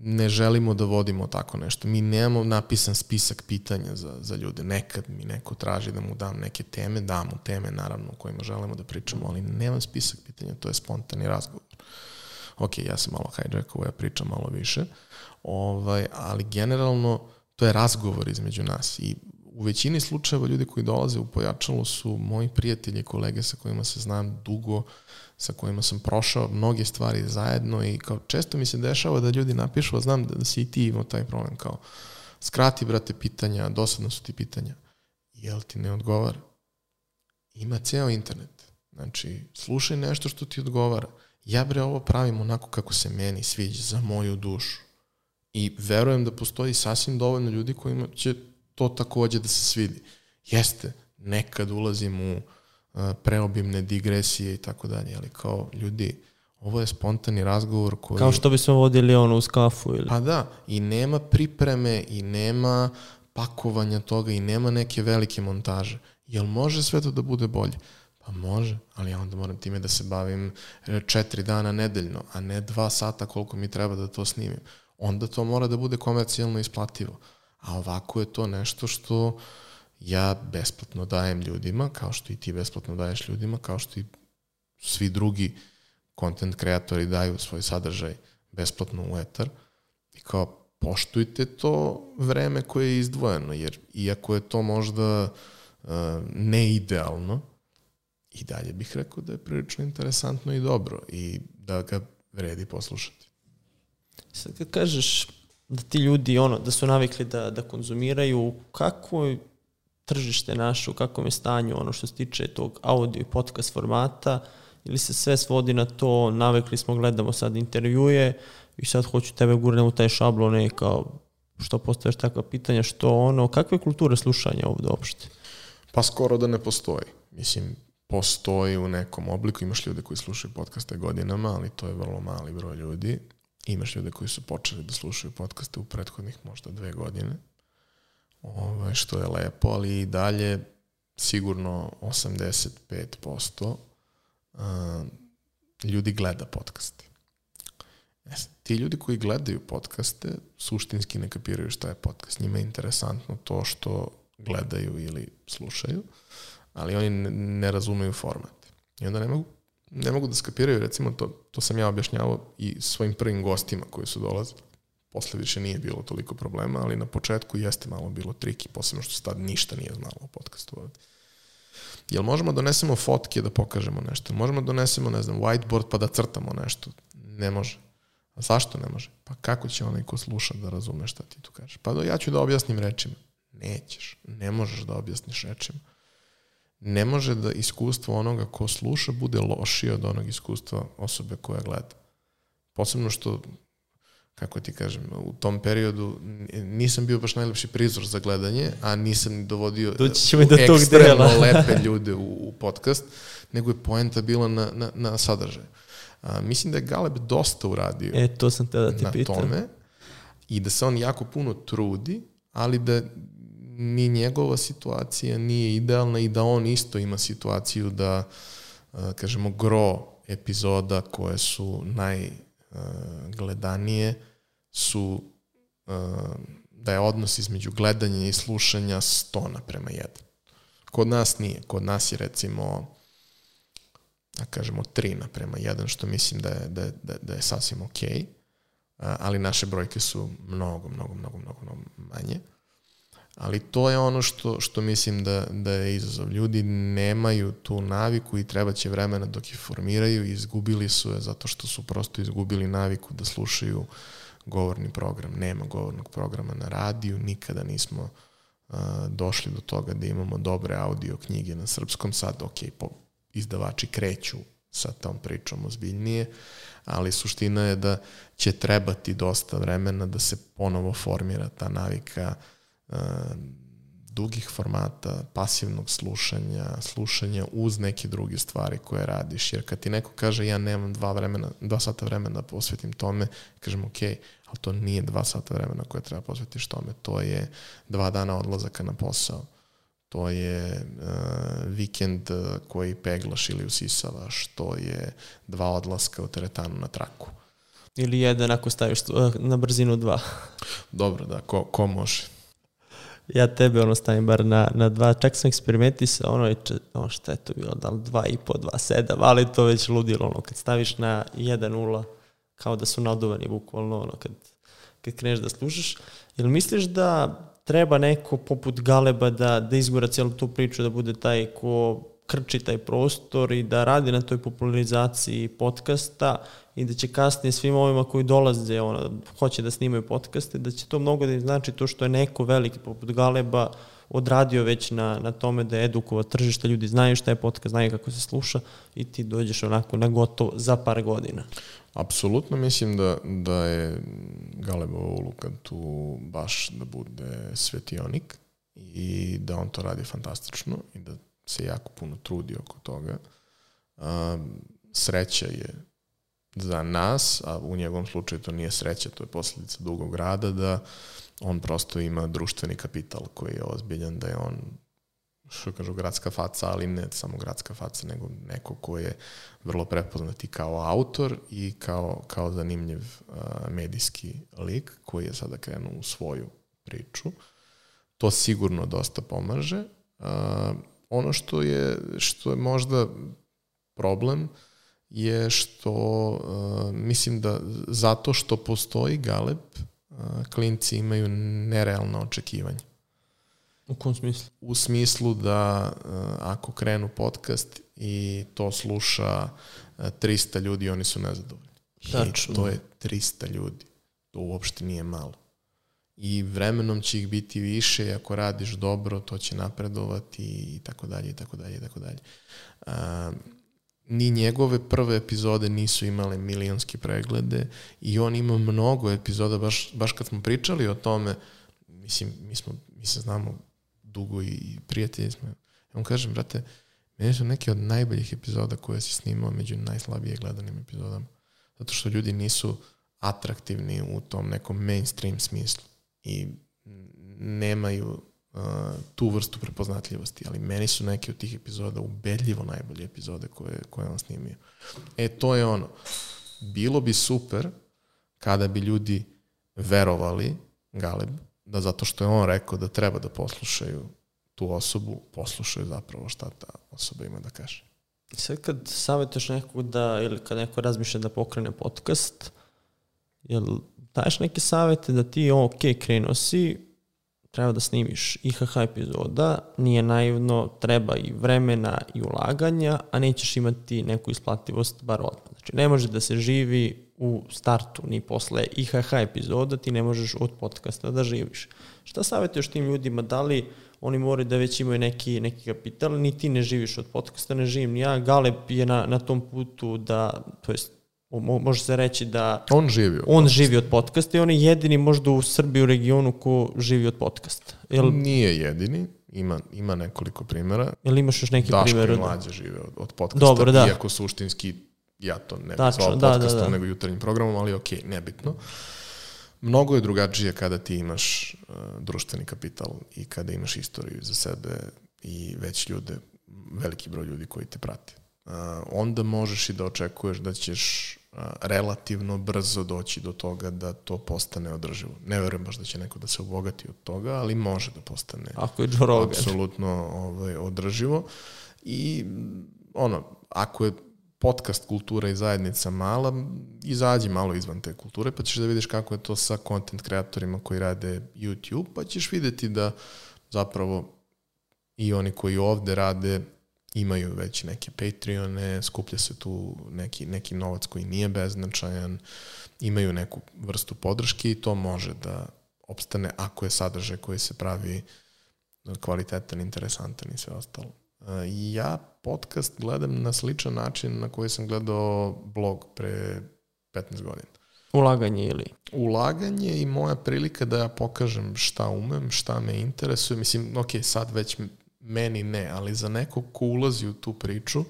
ne želimo da vodimo tako nešto. Mi nemamo napisan spisak pitanja za, za ljude. Nekad mi neko traži da mu dam neke teme, dam mu teme naravno o kojima želimo da pričamo, ali nemam spisak pitanja, to je spontani razgovor. Ok, ja sam malo hijackovao, ja pričam malo više, ovaj, ali generalno to je razgovor između nas i u većini slučajeva ljudi koji dolaze u pojačalo su moji prijatelji i kolege sa kojima se znam dugo, sa kojima sam prošao mnoge stvari zajedno i kao često mi se dešava da ljudi napišu, a znam da, da si i ti imao taj problem, kao skrati brate pitanja, dosadno su ti pitanja. Jel ti ne odgovara? Ima ceo internet. Znači, slušaj nešto što ti odgovara. Ja bre ovo pravim onako kako se meni sviđa, za moju dušu. I verujem da postoji sasvim dovoljno ljudi kojima će to takođe da se svidi. Jeste, nekad ulazim u preobimne digresije i tako dalje, ali kao ljudi, ovo je spontani razgovor koji... Kao što bismo vodili ono uz kafu ili... Pa da, i nema pripreme i nema pakovanja toga i nema neke velike montaže. Jel može sve to da bude bolje? Pa može, ali ja onda moram time da se bavim e, četiri dana nedeljno, a ne dva sata koliko mi treba da to snimim. Onda to mora da bude komercijalno isplativo. A ovako je to nešto što uh, ja besplatno dajem ljudima, kao što i ti besplatno daješ ljudima, kao što i svi drugi content kreatori daju svoj sadržaj besplatno u etar i kao poštujte to vreme koje je izdvojeno, jer iako je to možda uh, neidealno, i dalje bih rekao da je prilično interesantno i dobro i da ga vredi poslušati. Sad kad kažeš da ti ljudi ono, da su navikli da, da konzumiraju, kako tržište naše, u kakvom je stanju ono što se tiče tog audio i podcast formata, ili se sve svodi na to, navekli smo, gledamo sad intervjuje i sad hoću tebe gurnem u taj šablon kao što postaveš takva pitanja, što ono, kakve kulture slušanja ovde uopšte? Pa skoro da ne postoji. Mislim, postoji u nekom obliku, imaš ljude koji slušaju podcaste godinama, ali to je vrlo mali broj ljudi. Imaš ljude koji su počeli da slušaju podcaste u prethodnih možda dve godine ovaj, što je lepo, ali i dalje sigurno 85% uh, ljudi gleda podcaste. Yes. Ti ljudi koji gledaju podcaste suštinski ne kapiraju šta je podcast. Njima je interesantno to što gledaju ili slušaju, ali oni ne razumeju format. I onda ne mogu, ne mogu da skapiraju, recimo to, to sam ja objašnjavao i svojim prvim gostima koji su dolazili Posle više nije bilo toliko problema, ali na početku jeste malo bilo triki, posebno što se tad ništa nije znalo o podcastu ovde. Jel možemo da donesemo fotke da pokažemo nešto? Možemo da donesemo, ne znam, whiteboard pa da crtamo nešto? Ne može. A zašto ne može? Pa kako će onaj ko sluša da razume šta ti tu kažeš? Pa do, ja ću da objasnim rečima. Nećeš. Ne možeš da objasniš rečima. Ne može da iskustvo onoga ko sluša bude lošije od onog iskustva osobe koja gleda. Posebno što kako ti kažem, u tom periodu nisam bio baš najlepši prizor za gledanje, a nisam dovodio Doći ćemo do tog dela. lepe ljude u, u podcast, nego je poenta bila na, na, na sadržaj. A, mislim da je Galeb dosta uradio e, to sam te da ti na pitam. tome i da se on jako puno trudi, ali da ni njegova situacija nije idealna i da on isto ima situaciju da, kažemo, gro epizoda koje su naj gledanije su da je odnos između gledanja i slušanja 100 naprema 1. Kod nas nije. Kod nas je recimo da kažemo 3 naprema 1, što mislim da je, da je, da je sasvim okej. Okay. Ali naše brojke su mnogo, mnogo, mnogo, mnogo, mnogo manje. Ali to je ono što, što mislim da, da je izazov. Ljudi nemaju tu naviku i treba će vremena dok je formiraju i izgubili su je zato što su prosto izgubili naviku da slušaju govorni program. Nema govornog programa na radiju, nikada nismo uh, došli do toga da imamo dobre audio knjige na srpskom. Sad, ok, po, izdavači kreću sa tom pričom ozbiljnije, ali suština je da će trebati dosta vremena da se ponovo formira ta navika uh, dugih formata, pasivnog slušanja, slušanja uz neke druge stvari koje radiš, jer kad ti neko kaže ja nemam dva, vremena, dva sata vremena da posvetim tome, kažem ok, ali to nije dva sata vremena koje treba posvetiš tome, to je dva dana odlazaka na posao, to je uh, vikend koji peglaš ili usisavaš, to je dva odlaska u teretanu na traku. Ili jedan ako staviš na brzinu dva. Dobro, da, ko, ko može ja tebe ono stavim bar na, na dva, čak sam eksperimentisao, ono je, ono šta je to bilo, da li dva i po, dva sedam, ali to već ludilo, ono, kad staviš na 1.0, kao da su naduvani bukvalno, ono, kad, kad kreneš da slušaš, jel misliš da treba neko poput Galeba da, da izgura cijelu tu priču, da bude taj ko krči taj prostor i da radi na toj popularizaciji podcasta i da će kasnije svim ovima koji dolaze, ono, hoće da snimaju podcaste, da će to mnogo da im znači to što je neko veliki poput Galeba odradio već na, na tome da je edukova tržište, ljudi znaju šta je podcast, znaju kako se sluša i ti dođeš onako na gotovo za par godina. Apsolutno mislim da, da je Galebova uloga tu baš da bude svetionik i da on to radi fantastično i da se jako puno trudi oko toga. Um, sreća je za nas, a u njegovom slučaju to nije sreća, to je posljedica dugog rada, da on prosto ima društveni kapital koji je ozbiljan, da je on što kažu gradska faca, ali ne samo gradska faca, nego neko ko je vrlo prepoznat i kao autor i kao, kao zanimljiv uh, medijski lik koji je sada krenuo u svoju priču. To sigurno dosta pomaže. Uh, ono što je, što je možda problem je što uh, mislim da zato što postoji Galeb uh, klinci imaju nerealna očekivanja. U kom smislu? U smislu da uh, ako krenu podcast i to sluša uh, 300 ljudi, oni su nezadovoljni. Tačno. I to je 300 ljudi. To uopšte nije malo i vremenom će ih biti više i ako radiš dobro to će napredovati i tako dalje i tako dalje i tako dalje. Ni njegove prve epizode nisu imale milionske preglede i on ima mnogo epizoda, baš, baš kad smo pričali o tome, mislim, mi, smo, mi se znamo dugo i prijatelji smo. Ja mu kažem, brate, meni su neke od najboljih epizoda koje si snimao među najslabije gledanim epizodama. Zato što ljudi nisu atraktivni u tom nekom mainstream smislu i nemaju tu vrstu prepoznatljivosti, ali meni su neke od tih epizoda ubedljivo najbolje epizode koje, koje on snimio. E, to je ono. Bilo bi super kada bi ljudi verovali Galeb, da zato što je on rekao da treba da poslušaju tu osobu, poslušaju zapravo šta ta osoba ima da kaže. Sad kad savjetuješ nekog da, ili kad neko razmišlja da pokrene podcast, jel daješ neke savete da ti, ok, krenuo si, treba da snimiš IHH epizoda, nije naivno, treba i vremena i ulaganja, a nećeš imati neku isplativost bar odmah. Znači, ne može da se živi u startu, ni posle IHH epizoda, ti ne možeš od podcasta da živiš. Šta savjetuješ tim ljudima, da li oni moraju da već imaju neki, neki kapital, ni ti ne živiš od podcasta, ne živim ni ja, Galeb je na, na tom putu da, to jest može se reći da on živi od on podcast. živi od podcasta i on je jedini možda u Srbiji u regionu ko živi od podcasta. Jel, Nije jedini, ima, ima nekoliko primjera. Jel imaš još neki primjer? Daško i mlađe žive od, od podcasta, Dobro, da. iako suštinski ja to ne bih zvao da, podcastom, da, da. nego jutarnjim programom, ali ok, nebitno. Mnogo je drugačije kada ti imaš uh, društveni kapital i kada imaš istoriju za sebe i već ljude, veliki broj ljudi koji te prate. Uh, onda možeš i da očekuješ da ćeš relativno brzo doći do toga da to postane održivo. Ne verujem baš da će neko da se obogati od toga, ali može da postane Ako je Joe Rogan. apsolutno ovaj, održivo. I ono, ako je podcast kultura i zajednica mala, izađi malo izvan te kulture, pa ćeš da vidiš kako je to sa content kreatorima koji rade YouTube, pa ćeš videti da zapravo i oni koji ovde rade imaju već neke Patreone, skuplja se tu neki, neki novac koji nije beznačajan, imaju neku vrstu podrške i to može da opstane ako je sadržaj koji se pravi kvalitetan, interesantan i sve ostalo. E, ja podcast gledam na sličan način na koji sam gledao blog pre 15 godina. Ulaganje ili? Ulaganje i moja prilika da ja pokažem šta umem, šta me interesuje. Mislim, ok, sad već meni ne, ali za nekog ko ulazi u tu priču,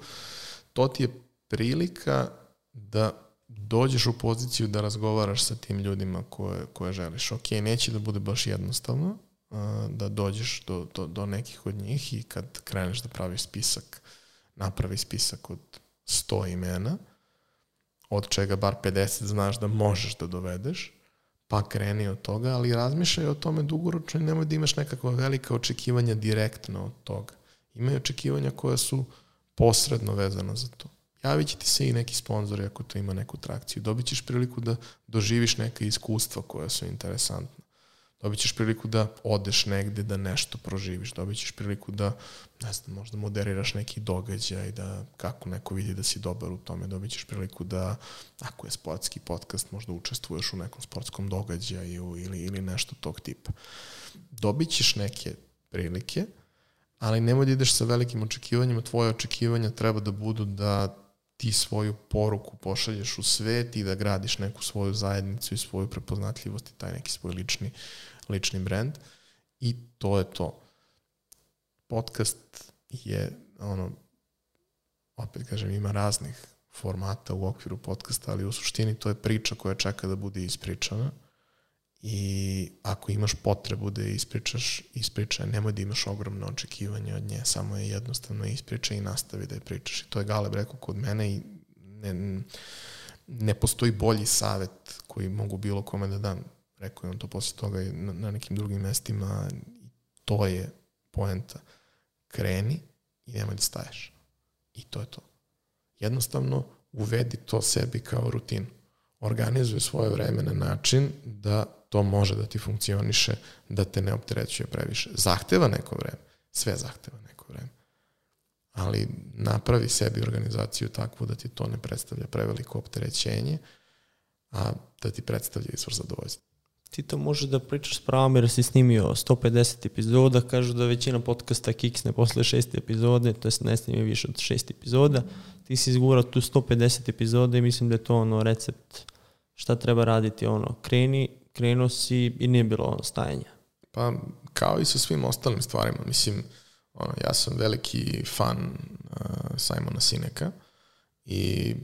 to ti je prilika da dođeš u poziciju da razgovaraš sa tim ljudima koje, koje želiš. Ok, neće da bude baš jednostavno, da dođeš do, do, do nekih od njih i kad kreneš da praviš spisak, napravi spisak od 100 imena, od čega bar 50 znaš da možeš da dovedeš, pa kreni od toga, ali razmišljaj o tome dugoročno i nemoj da imaš nekakva velika očekivanja direktno od toga. Imaju očekivanja koja su posredno vezana za to. Javit će ti se i neki sponsori ako to ima neku trakciju. Dobit ćeš priliku da doživiš neke iskustva koja su interesantna dobit ćeš priliku da odeš negde, da nešto proživiš, dobit ćeš priliku da, ne znam, možda moderiraš neki događaj, da kako neko vidi da si dobar u tome, dobit ćeš priliku da, ako je sportski podcast, možda učestvuješ u nekom sportskom događaju ili, ili nešto tog tipa. Dobit ćeš neke prilike, ali nemoj da ideš sa velikim očekivanjima, tvoje očekivanja treba da budu da ti svoju poruku pošalješ u svet i da gradiš neku svoju zajednicu i svoju prepoznatljivost i taj neki svoj lični, lični brand i to je to. Podcast je ono, opet kažem, ima raznih formata u okviru podcasta, ali u suštini to je priča koja čeka da bude ispričana i ako imaš potrebu da je ispričaš, ispričaj, nemoj da imaš ogromno očekivanje od nje, samo je jednostavno ispričaj i nastavi da je pričaš. I to je Galeb rekao kod mene i ne, ne postoji bolji savet koji mogu bilo kome da dam. Rekao je on to posle toga na, na nekim drugim mestima. To je poenta. Kreni i nemoj da staješ. I to je to. Jednostavno uvedi to sebi kao rutinu. Organizuje svoje vreme na način da to može da ti funkcioniše, da te ne opterećuje previše. Zahteva neko vreme, sve zahteva neko vreme. Ali napravi sebi organizaciju takvu da ti to ne predstavlja preveliko opterećenje, a da ti predstavlja izvor zadovoljstva. Ti to možeš da pričaš s pravom jer si snimio 150 epizoda, kažu da većina podcasta kiksne posle šeste epizode, to jest ne snimi više od šest epizoda. Ti si izgurao tu 150 epizoda i mislim da je to ono recept šta treba raditi, ono, kreni, krenuo si i nije bilo ono stajanja. Pa, kao i sa svim ostalim stvarima, mislim, ono, ja sam veliki fan uh, Simona Sineka i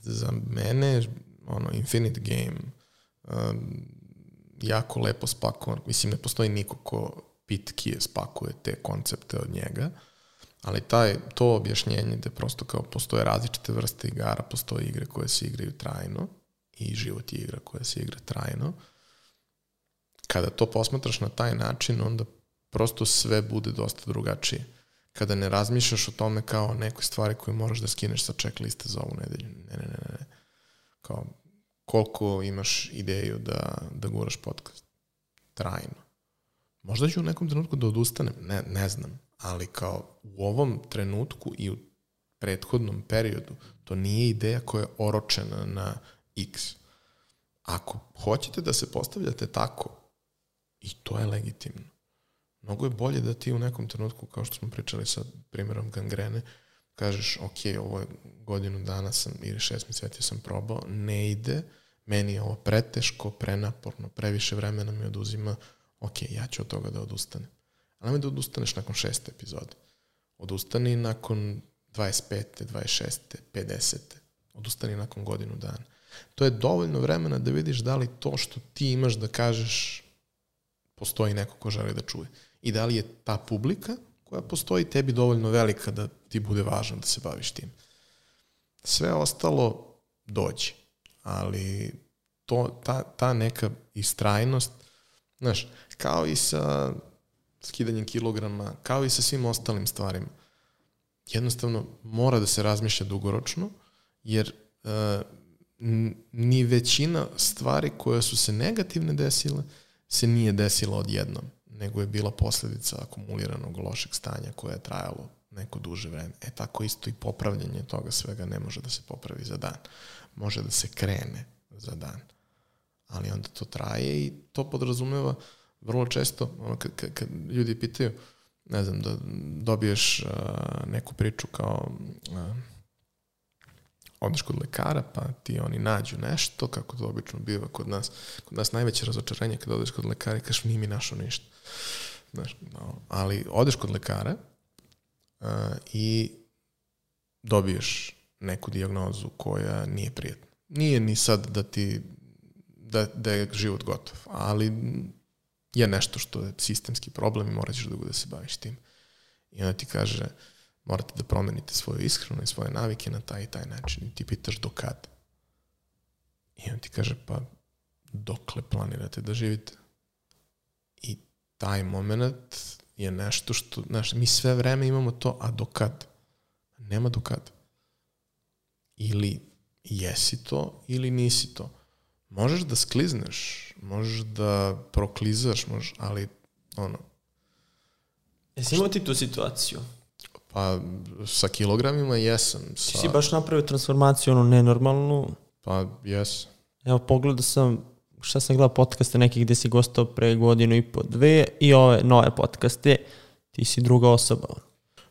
za mene ono, Infinite Game uh, jako lepo spakovan, mislim ne postoji niko ko pitkije spakuje te koncepte od njega, ali taj, to objašnjenje da prosto kao postoje različite vrste igara, postoje igre koje se igraju trajno, i život je igra koja se igra trajno. Kada to posmatraš na taj način, onda prosto sve bude dosta drugačije. Kada ne razmišljaš o tome kao nekoj stvari koju moraš da skineš sa checkliste za ovu nedelju. Ne, ne, ne, ne. Kao koliko imaš ideju da, da guraš podcast. Trajno. Možda ću u nekom trenutku da odustanem, ne, ne znam, ali kao u ovom trenutku i u prethodnom periodu, to nije ideja koja je oročena na x. Ako hoćete da se postavljate tako, i to je legitimno, mnogo je bolje da ti u nekom trenutku, kao što smo pričali sa primjerom gangrene, kažeš, ok, ovo je godinu dana sam ili šest meseci sam probao, ne ide, meni je ovo preteško, prenaporno, previše vremena mi oduzima, ok, ja ću od toga da odustanem. Ali nemoj da odustaneš nakon šeste epizode. Odustani nakon 25. 26. 50. Odustani nakon godinu dana to je dovoljno vremena da vidiš da li to što ti imaš da kažeš postoji neko ko želi da čuje. I da li je ta publika koja postoji tebi dovoljno velika da ti bude važno da se baviš tim. Sve ostalo dođe, ali to, ta, ta neka istrajnost, znaš, kao i sa skidanjem kilograma, kao i sa svim ostalim stvarima, jednostavno mora da se razmišlja dugoročno, jer uh, ni većina stvari koje su se negativne desile se nije desila odjednom, nego je bila posledica akumuliranog lošeg stanja koje je trajalo neko duže vreme. E tako isto i popravljanje toga svega ne može da se popravi za dan. Može da se krene za dan. Ali onda to traje i to podrazumeva vrlo često, ono, kad, kad, kad ljudi pitaju, ne znam, da dobiješ uh, neku priču kao uh, odeš kod lekara, pa ti oni nađu nešto, kako to obično biva kod nas. Kod nas najveće razočarenje kada odeš kod lekara i kažeš, nije mi našao ništa. Znaš, no, ali odeš kod lekara uh, i dobiješ neku diagnozu koja nije prijetna. Nije ni sad da ti da, da je život gotov, ali je nešto što je sistemski problem i morat ćeš dugo da se baviš tim. I onda ti kaže, morate da promenite svoju ishranu i svoje navike na taj i taj način. I ti pitaš do kad? I on ti kaže, pa dokle planirate da živite? I taj moment je nešto što, znaš, mi sve vreme imamo to, a do kad? Nema do kad. Ili jesi to, ili nisi to. Možeš da sklizneš, možeš da proklizaš, možeš, ali ono... Jesi imao ti tu situaciju? Pa sa kilogramima jesam. Sa... Ti si baš napravio transformaciju, ono, nenormalnu. Pa jes. Evo, pogledao sam, šta sam gledao podcaste nekih gde si gostao pre godinu i po dve i ove nove podcaste, ti si druga osoba.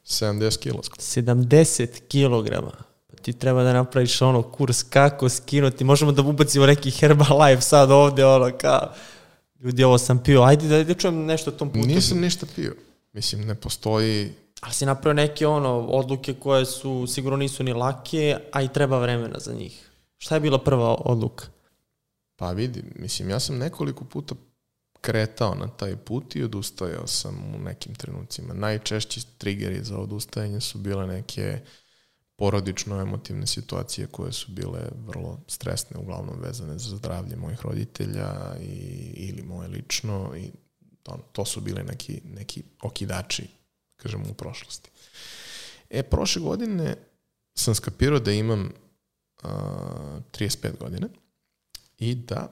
70 kila. 70 kilograma. Ti treba da napraviš ono kurs kako skinuti. Možemo da ubacimo neki Herbalife sad ovde, ono kao ljudi, ovo sam pio. Ajde da, da čujem nešto o tom putu. Nisam ništa pio. Mislim, ne postoji Ali si napravio neke ono, odluke koje su sigurno nisu ni lake, a i treba vremena za njih. Šta je bila prva odluka? Pa vidi, mislim, ja sam nekoliko puta kretao na taj put i odustajao sam u nekim trenucima. Najčešći triggeri za odustajanje su bile neke porodično emotivne situacije koje su bile vrlo stresne, uglavnom vezane za zdravlje mojih roditelja i, ili moje lično i to, to su bile neki, neki okidači kažemo, u prošlosti. E, prošle godine sam skapirao da imam uh, 35 godina i da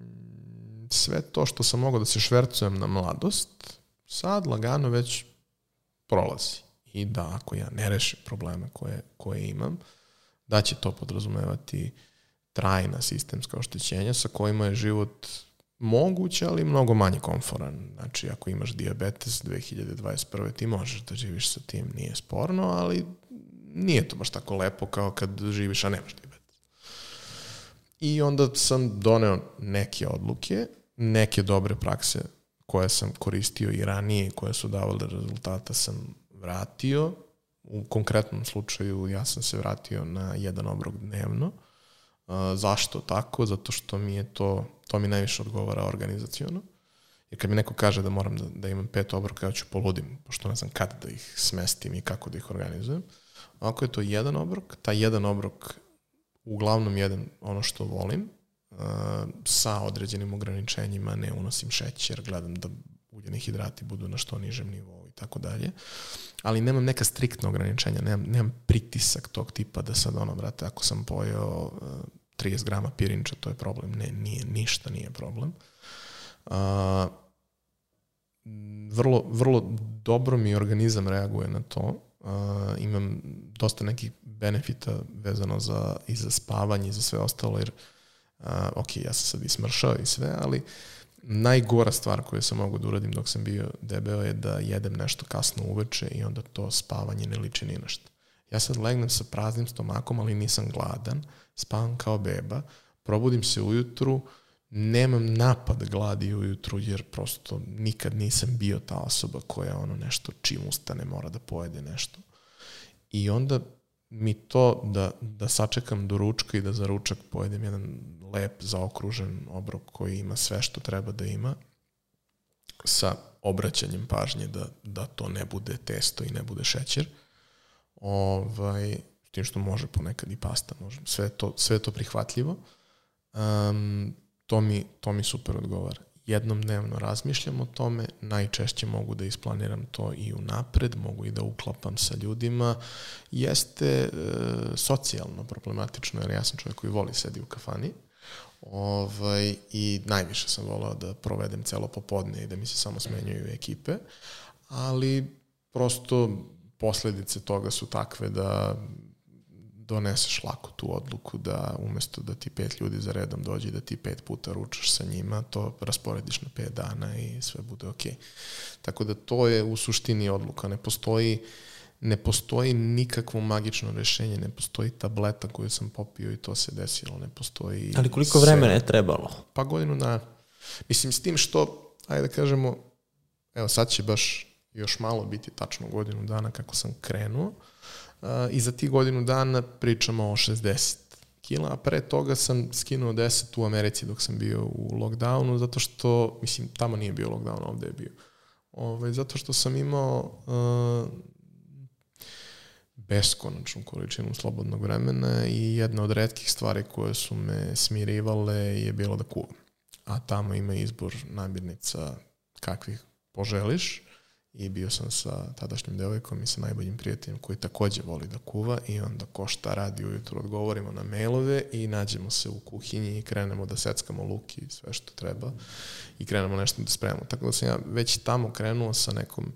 mm, sve to što sam mogao da se švercujem na mladost, sad lagano već prolazi. I da ako ja ne rešim probleme koje, koje imam, da će to podrazumevati trajna sistemska oštećenja sa kojima je život moguće, ali mnogo manje komforan. Znači, ako imaš diabetes 2021. ti možeš da živiš sa tim, nije sporno, ali nije to baš tako lepo kao kad živiš, a nemaš diabetes. I onda sam doneo neke odluke, neke dobre prakse koje sam koristio i ranije, koje su davale rezultata, sam vratio. U konkretnom slučaju ja sam se vratio na jedan obrok dnevno. Uh, zašto tako? Zato što mi je to to mi najviše odgovara organizacijono. Jer kad mi neko kaže da moram da, da imam pet obroka, ja ću poludim, pošto ne znam kad da ih smestim i kako da ih organizujem. Ako je to jedan obrok, taj jedan obrok uglavnom jedan ono što volim, sa određenim ograničenjima, ne unosim šećer, gledam da uljeni hidrati budu na što nižem nivou i tako dalje. Ali nemam neka striktna ograničenja, nemam, nemam pritisak tog tipa da sad ono, brate, ako sam pojeo uh, 30 grama pirinča, to je problem. Ne, nije, ništa nije problem. A, vrlo, vrlo dobro mi organizam reaguje na to. A, imam dosta nekih benefita vezano za, i za spavanje i za sve ostalo, jer a, ok, ja sam sad i smršao i sve, ali najgora stvar koju sam mogu da uradim dok sam bio debeo je da jedem nešto kasno uveče i onda to spavanje ne liči ni nešto. Ja sad legnem sa praznim stomakom, ali nisam gladan, spavam kao beba, probudim se ujutru, nemam napad gladi ujutru, jer prosto nikad nisam bio ta osoba koja ono nešto čim ustane mora da pojede nešto. I onda mi to da, da sačekam do ručka i da za ručak pojedem jedan lep, zaokružen obrok koji ima sve što treba da ima, sa obraćanjem pažnje da, da to ne bude testo i ne bude šećer, ovaj, tim što može ponekad i pasta, može, sve to, sve to prihvatljivo. Um, to, mi, to mi super odgovara. Jednom dnevno razmišljam o tome, najčešće mogu da isplaniram to i u napred, mogu i da uklapam sa ljudima. Jeste e, socijalno problematično, jer ja sam čovjek koji voli sedi u kafani, ovaj, i najviše sam volao da provedem celo popodne i da mi se samo smenjuju ekipe, ali prosto posledice toga su takve da doneseš lako tu odluku da umesto da ti pet ljudi za redom dođe da ti pet puta ručaš sa njima, to rasporediš na pet dana i sve bude ok. Tako da to je u suštini odluka. Ne postoji ne postoji nikakvo magično rešenje, ne postoji tableta koju sam popio i to se desilo, ne postoji... Ali koliko vremena je trebalo? Pa godinu dana. Mislim, s tim što, ajde da kažemo, evo sad će baš još malo biti tačno godinu dana kako sam krenuo i za ti godinu dana pričamo o 60 kila, a pre toga sam skinuo 10 u Americi dok sam bio u lockdownu, zato što, mislim, tamo nije bio lockdown, ovde je bio. Ove, ovaj, zato što sam imao uh, beskonačnu količinu slobodnog vremena i jedna od redkih stvari koje su me smirivale je bilo da kuvam. A tamo ima izbor namirnica kakvih poželiš i bio sam sa tadašnjim devojkom i sa najboljim prijateljem koji takođe voli da kuva i onda ko šta radi ujutro odgovorimo na mailove i nađemo se u kuhinji i krenemo da seckamo luk i sve što treba i krenemo nešto da spremamo. Tako da sam ja već tamo krenuo sa nekom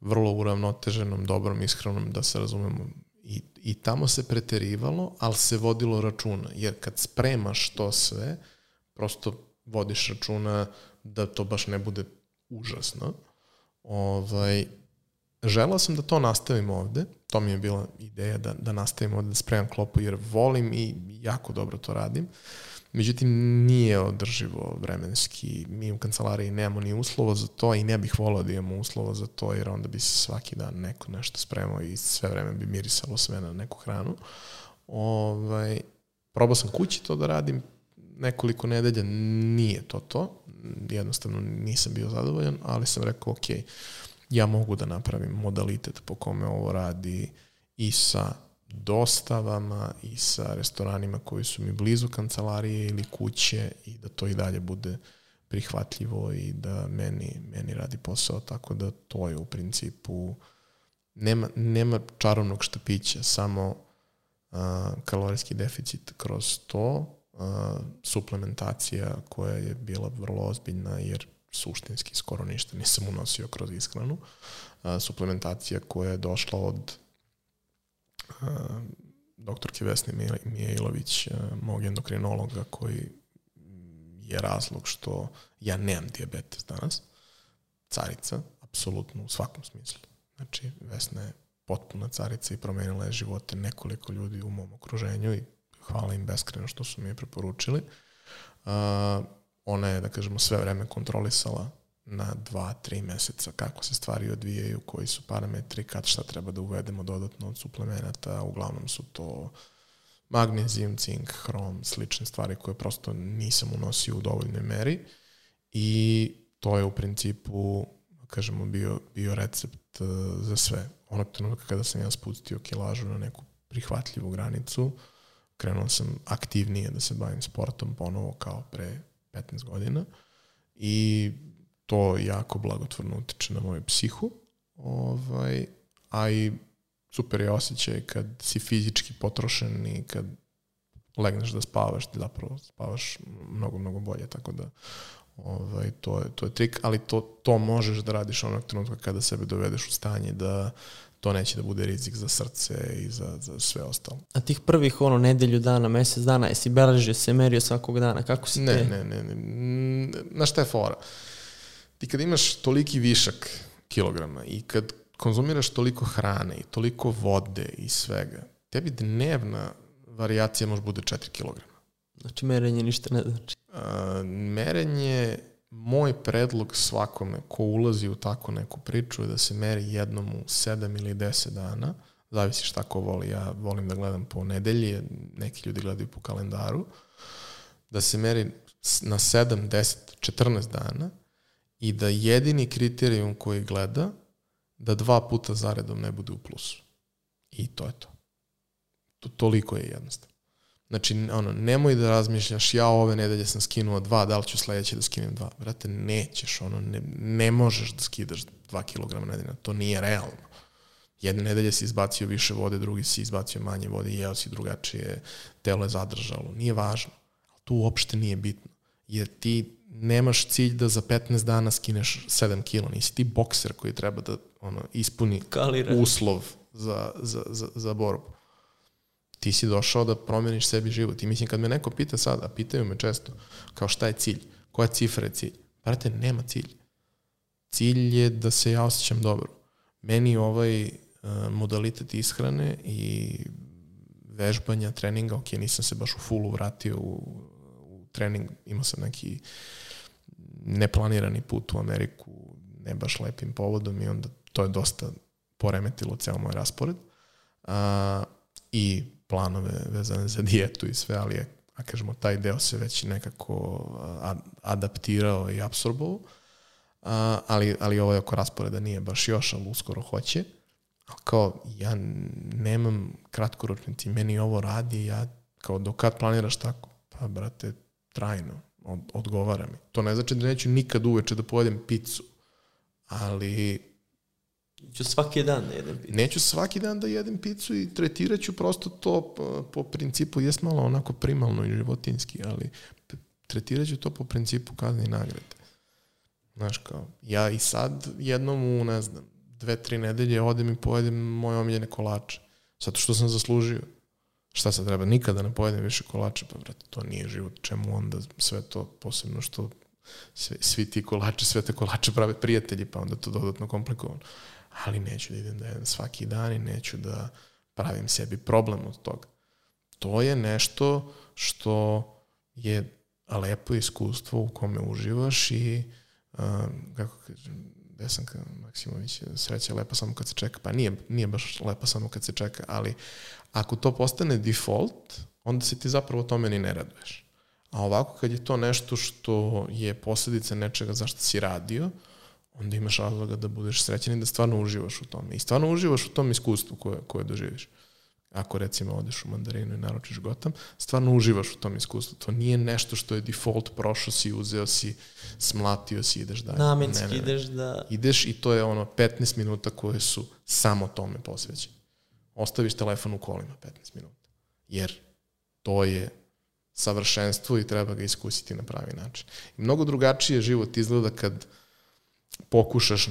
vrlo uravnoteženom, dobrom, iskrenom, da se razumemo. I, I tamo se preterivalo, ali se vodilo računa. Jer kad spremaš to sve, prosto vodiš računa da to baš ne bude užasno Ovaj, želao sam da to nastavim ovde, to mi je bila ideja da, da nastavim ovde da spremam klopu jer volim i jako dobro to radim. Međutim, nije održivo vremenski. Mi u kancelariji nemamo ni uslova za to i ne bih volao da imamo uslova za to jer onda bi se svaki dan neko nešto spremao i sve vreme bi mirisalo sve na neku hranu. Ovaj, probao sam kući to da radim, nekoliko nedelja nije to to, jednostavno nisam bio zadovoljan, ali sam rekao, ok, ja mogu da napravim modalitet po kome ovo radi i sa dostavama i sa restoranima koji su mi blizu kancelarije ili kuće i da to i dalje bude prihvatljivo i da meni, meni radi posao, tako da to je u principu nema, nema čarovnog štapića, samo uh, kalorijski deficit kroz to suplementacija koja je bila vrlo ozbiljna jer suštinski skoro ništa nisam unosio kroz ishranu. A, suplementacija koja je došla od a, doktorke Vesne Mijailović, mog endokrinologa koji je razlog što ja nemam diabetes danas. Carica, apsolutno u svakom smislu. Znači, Vesna je potpuna carica i promenila je živote nekoliko ljudi u mom okruženju i hvala im beskreno što su mi je preporučili. Uh, ona je, da kažemo, sve vreme kontrolisala na dva, tri meseca kako se stvari odvijaju, koji su parametri, kad šta treba da uvedemo dodatno od suplemenata, uglavnom su to magnezijum, cink, hrom, slične stvari koje prosto nisam unosio u dovoljnoj meri i to je u principu, kažemo, bio, bio recept uh, za sve. Onog trenutka kada sam ja spustio kilažu na neku prihvatljivu granicu, uh, krenuo sam aktivnije da se bavim sportom ponovo kao pre 15 godina i to jako blagotvorno utiče na moju psihu, ovaj, a i super je osjećaj kad si fizički potrošen i kad legneš da spavaš, ti zapravo spavaš mnogo, mnogo bolje, tako da ovaj, to, je, to je trik, ali to, to možeš da radiš onog trenutka kada sebe dovedeš u stanje da to neće da bude rizik za srce i za, za sve ostalo. A tih prvih ono nedelju dana, mesec dana, jesi beležio se, merio svakog dana, kako si ne, te? Ne, ne, ne. Na šta je fora? Ti kad imaš toliki višak kilograma i kad konzumiraš toliko hrane i toliko vode i svega, tebi dnevna varijacija može bude 4 kg. Znači merenje ništa ne znači? A, merenje moj predlog svakome ko ulazi u tako neku priču je da se meri jednom u 7 ili 10 dana, zavisi šta ko voli, ja volim da gledam po nedelji, neki ljudi gledaju po kalendaru, da se meri na 7, 10, 14 dana i da jedini kriterijum koji gleda da dva puta zaredom ne bude u plusu. I to je to. to toliko je jednostavno. Znači, ono, nemoj da razmišljaš, ja ove nedelje sam skinuo dva, da li ću sledeće da skinem dva. Brate, nećeš, ono, ne, ne možeš da skidaš dva kilograma nedelja, to nije realno. Jedne nedelje si izbacio više vode, drugi si izbacio manje vode jeo si drugačije, telo je zadržalo. Nije važno. To uopšte nije bitno. Jer ti nemaš cilj da za 15 dana skineš 7 kila. Nisi ti bokser koji treba da ono, ispuni Kalira. uslov za, za, za, za borbu ti si došao da promeniš sebi život. I mislim, kad me neko pita sada, pitaju me često, kao šta je cilj? Koja cifra je cilj? Brate, nema cilj. Cilj je da se ja osjećam dobro. Meni ovaj uh, modalitet ishrane i vežbanja, treninga, ok, nisam se baš u fullu vratio u, u trening, imao sam neki neplanirani put u Ameriku, ne baš lepim povodom i onda to je dosta poremetilo ceo moj raspored. A, I planove vezane za dijetu i sve, ali je, a kažemo, taj deo se već nekako adaptirao i absorbovao. Ali, ali ovo je oko rasporeda nije baš još, ali uskoro hoće. Ali kao, ja nemam kratkoročnici, meni ovo radi, ja kao, do kad planiraš tako? Pa, brate, trajno, od, odgovara mi. To ne znači da neću nikad uveče da pojedem picu, ali Ću svaki dan da jedem picu. Neću svaki dan da jedem picu i tretirat ću prosto to po, po principu, jes malo onako primalno i životinski, ali tretirat ću to po principu kazne i nagrade. Znaš kao, ja i sad jednom u, ne znam, dve, tri nedelje odem i pojedem moje omiljene kolače. Zato što sam zaslužio. Šta se treba? Nikada ne pojedem više kolače, pa brate, to nije život. Čemu onda sve to, posebno što sve, svi ti kolače, sve te kolače prave prijatelji, pa onda to dodatno komplikovano. Ali neću da idem da jedem svaki dan i neću da pravim sebi problem od toga. To je nešto što je lepo iskustvo u kome uživaš i uh, kako kažem, Desanka Maksimović, sreća je lepa samo kad se čeka. Pa nije, nije baš lepa samo kad se čeka, ali ako to postane default, onda se ti zapravo tome ni ne raduješ. A ovako kad je to nešto što je posledica nečega zašto si radio, onda imaš razloga da budeš srećan i da stvarno uživaš u tome. I stvarno uživaš u tom iskustvu koje, koje doživiš ako recimo odeš u mandarinu i naručiš gotam, stvarno uživaš u tom iskustvu. To nije nešto što je default, prošao si, uzeo si, smlatio si, ideš dalje. Namenski ne, ne, ne. ideš da... Ideš i to je ono 15 minuta koje su samo tome posvećene. Ostaviš telefon u kolima 15 minuta. Jer to je savršenstvo i treba ga iskusiti na pravi način. I mnogo drugačije život izgleda kad pokušaš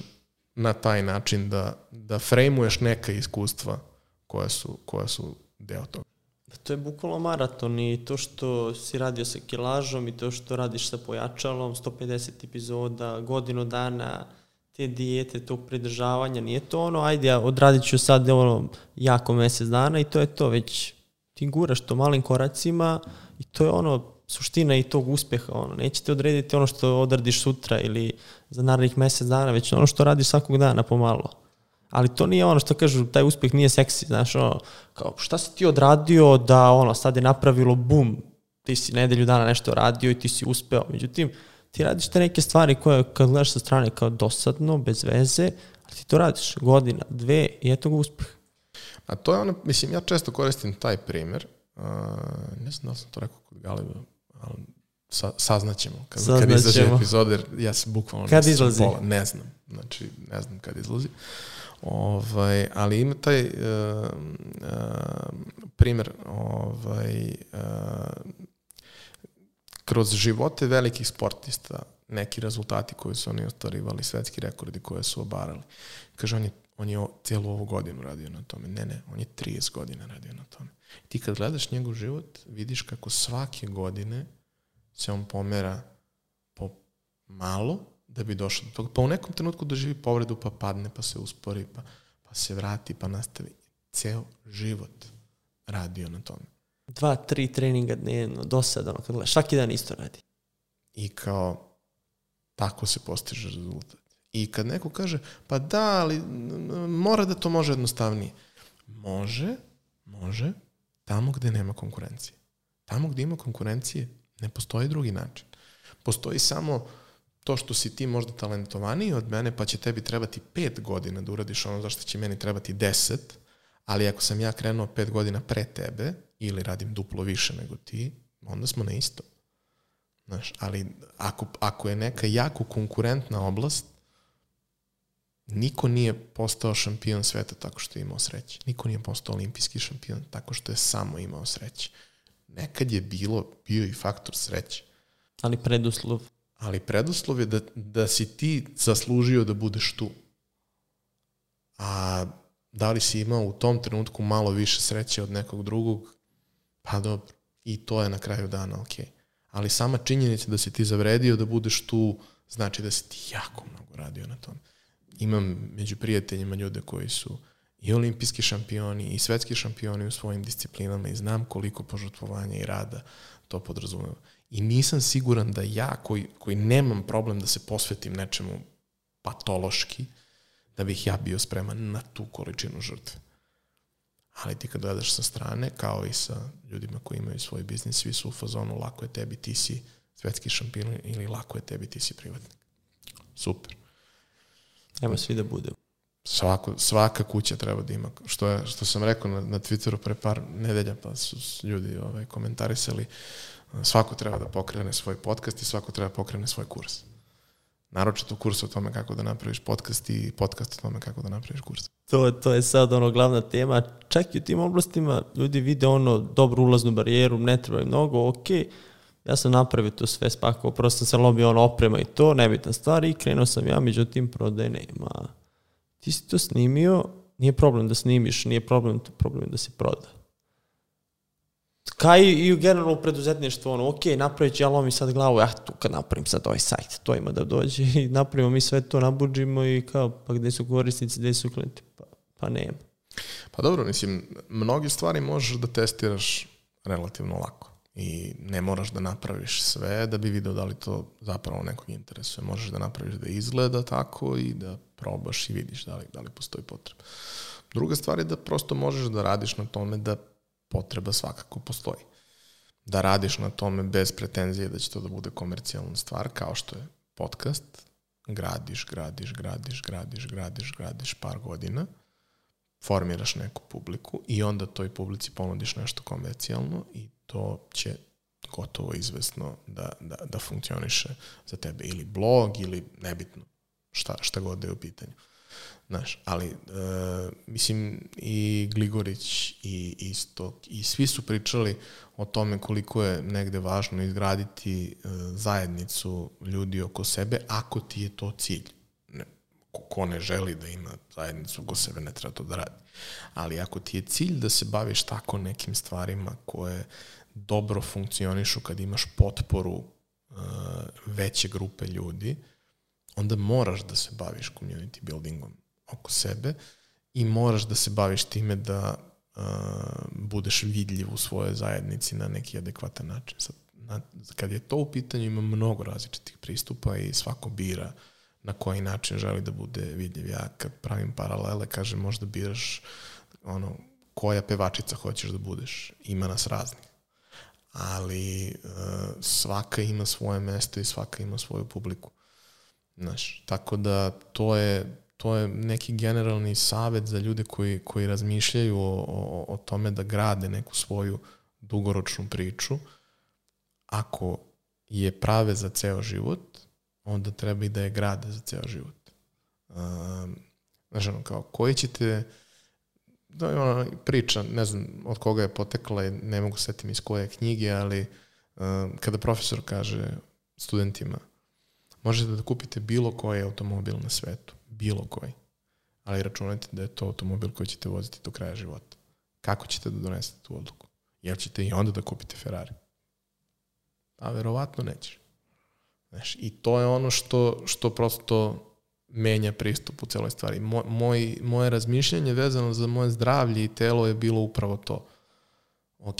na taj način da, da frejmuješ neka iskustva koja su, koja su deo toga. Da, to je bukvalno maraton i to što si radio sa kilažom i to što radiš sa pojačalom, 150 epizoda, godinu dana, te dijete, tog pridržavanja, nije to ono, ajde, ja odradit ću sad ono jako mesec dana i to je to, već ti guraš to malim koracima i to je ono suština i tog uspeha, ono, nećete odrediti ono što odradiš sutra ili za narednih mesec dana, već ono što radiš svakog dana pomalo. Ali to nije ono što kažu, taj uspeh nije seksi, znaš, ono, kao, šta si ti odradio da, ono, sad je napravilo bum, ti si nedelju dana nešto radio i ti si uspeo, međutim, ti radiš te neke stvari koje, kad gledaš sa strane kao dosadno, bez veze, ali ti to radiš. Godina, dve i eto ga uspeh. A to je ono, mislim, ja često koristim taj primer, uh, ne znam da sam to rekao kod Galiba, ali sa, saznaćemo kad, saznaćemo. kad izađe epizod, jer ja se bukvalno kad izlazi? Pola, ne znam, znači ne znam kad izlazi. Ovaj, ali ima taj uh, uh, primer ovaj, uh, kroz živote velikih sportista neki rezultati koji su oni ostvarivali, svetski rekordi koje su obarali. Kaže, on je, on je cijelu ovu godinu radio na tome. Ne, ne, on je 30 godina radio na tome. Ti kad gledaš njegov život, vidiš kako svake godine se on pomera po malo, da bi došao do toga. Pa u nekom trenutku doživi povredu, pa padne, pa se uspori, pa, pa se vrati, pa nastavi. Ceo život radio na tome. Dva, tri treninga dnevno, do sada, ono, kad gledaš, svaki dan isto radi. I kao, tako se postiže rezultat. I kad neko kaže, pa da, ali mora da to može jednostavnije. Može, može, tamo gde nema konkurencije. Tamo gde ima konkurencije, ne postoji drugi način. Postoji samo to što si ti možda talentovaniji od mene, pa će tebi trebati pet godina da uradiš ono zašto će meni trebati deset, ali ako sam ja krenuo pet godina pre tebe, ili radim duplo više nego ti, onda smo na isto. Znaš, ali ako, ako je neka jako konkurentna oblast, niko nije postao šampion sveta tako što je imao sreće. Niko nije postao olimpijski šampion tako što je samo imao sreće. Nekad je bilo, bio i faktor sreće. Ali preduslov ali preduslov je da, da si ti zaslužio da budeš tu. A da li si imao u tom trenutku malo više sreće od nekog drugog, pa dobro, i to je na kraju dana ok. Ali sama činjenica da si ti zavredio da budeš tu, znači da si ti jako mnogo radio na tom. Imam među prijateljima ljude koji su i olimpijski šampioni i svetski šampioni u svojim disciplinama i znam koliko požrtvovanja i rada to podrazumeva. I nisam siguran da ja, koji, koji nemam problem da se posvetim nečemu patološki, da bih ja bio spreman na tu količinu žrtve. Ali ti kad gledaš sa strane, kao i sa ljudima koji imaju svoj biznis, svi su u fazonu, lako je tebi, ti si svetski šampion ili lako je tebi, ti si privatnik. Super. Evo svi da bude. Svako, svaka kuća treba da ima, što, je, što sam rekao na, na Twitteru pre par nedelja, pa su ljudi ovaj, komentarisali, svako treba da pokrene svoj podcast i svako treba da pokrene svoj kurs. Naročito kurs o tome kako da napraviš podcast i podcast o tome kako da napraviš kurs. To, to je sad ono glavna tema. Čak i u tim oblastima ljudi vide ono dobru ulaznu barijeru, ne treba je mnogo, ok, ja sam napravio to sve spakao, prosto sam lobio ono oprema i to, nebitna stvar i krenuo sam ja, međutim prodaje nema. Ti si to snimio, nije problem da snimiš, nije problem, to problem da se proda. Kaj i u generalno preduzetništvu, ono, ok, napravit ću ja lomim sad glavu, ja tu kad napravim sad ovaj sajt, to ima da dođe i napravimo mi sve to, nabuđimo i kao, pa gde su korisnici, gde su klijenti, pa, pa nema. Pa dobro, mislim, mnogi stvari možeš da testiraš relativno lako i ne moraš da napraviš sve da bi video da li to zapravo nekog interesuje. Možeš da napraviš da izgleda tako i da probaš i vidiš da li, da li postoji potreba. Druga stvar je da prosto možeš da radiš na tome da potreba svakako postoji. Da radiš na tome bez pretenzije da će to da bude komercijalna stvar, kao što je podcast, gradiš, gradiš, gradiš, gradiš, gradiš, gradiš par godina, formiraš neku publiku i onda toj publici ponudiš nešto komercijalno i to će gotovo izvesno da, da, da funkcioniše za tebe ili blog ili nebitno šta, šta god da je u pitanju. Znaš, ali e, mislim i Gligorić i Istok i svi su pričali o tome koliko je negde važno izgraditi e, zajednicu ljudi oko sebe ako ti je to cilj. Ko, ne želi da ima zajednicu oko sebe ne treba to da radi. Ali ako ti je cilj da se baviš tako nekim stvarima koje dobro funkcionišu kad imaš potporu uh, veće grupe ljudi, onda moraš da se baviš community buildingom oko sebe i moraš da se baviš time da uh, budeš vidljiv u svojoj zajednici na neki adekvatan način. Sad, na, kad je to u pitanju, ima mnogo različitih pristupa i svako bira na koji način želi da bude vidljiv. Ja kad pravim paralele, kažem, možda biraš ono, koja pevačica hoćeš da budeš. Ima nas raznih. Ali uh, svaka ima svoje mesto i svaka ima svoju publiku. Znaš, tako da to je to je neki generalni savet za ljude koji, koji razmišljaju o, o, o tome da grade neku svoju dugoročnu priču. Ako je prave za ceo život, onda treba i da je grade za ceo život. Um, znaš, ono, kao, koji ćete, da je ona priča, ne znam od koga je potekla, ne mogu setim iz koje knjige, ali um, kada profesor kaže studentima, možete da kupite bilo koji automobil na svetu, bilo koji. Ali računajte da je to automobil koji ćete voziti do kraja života. Kako ćete da donesete tu odluku? Jel ćete i onda da kupite Ferrari? A verovatno nećeš. Znaš, I to je ono što, što prosto menja pristup u celoj stvari. Moj, moj, moje razmišljanje vezano za moje zdravlje i telo je bilo upravo to. Ok,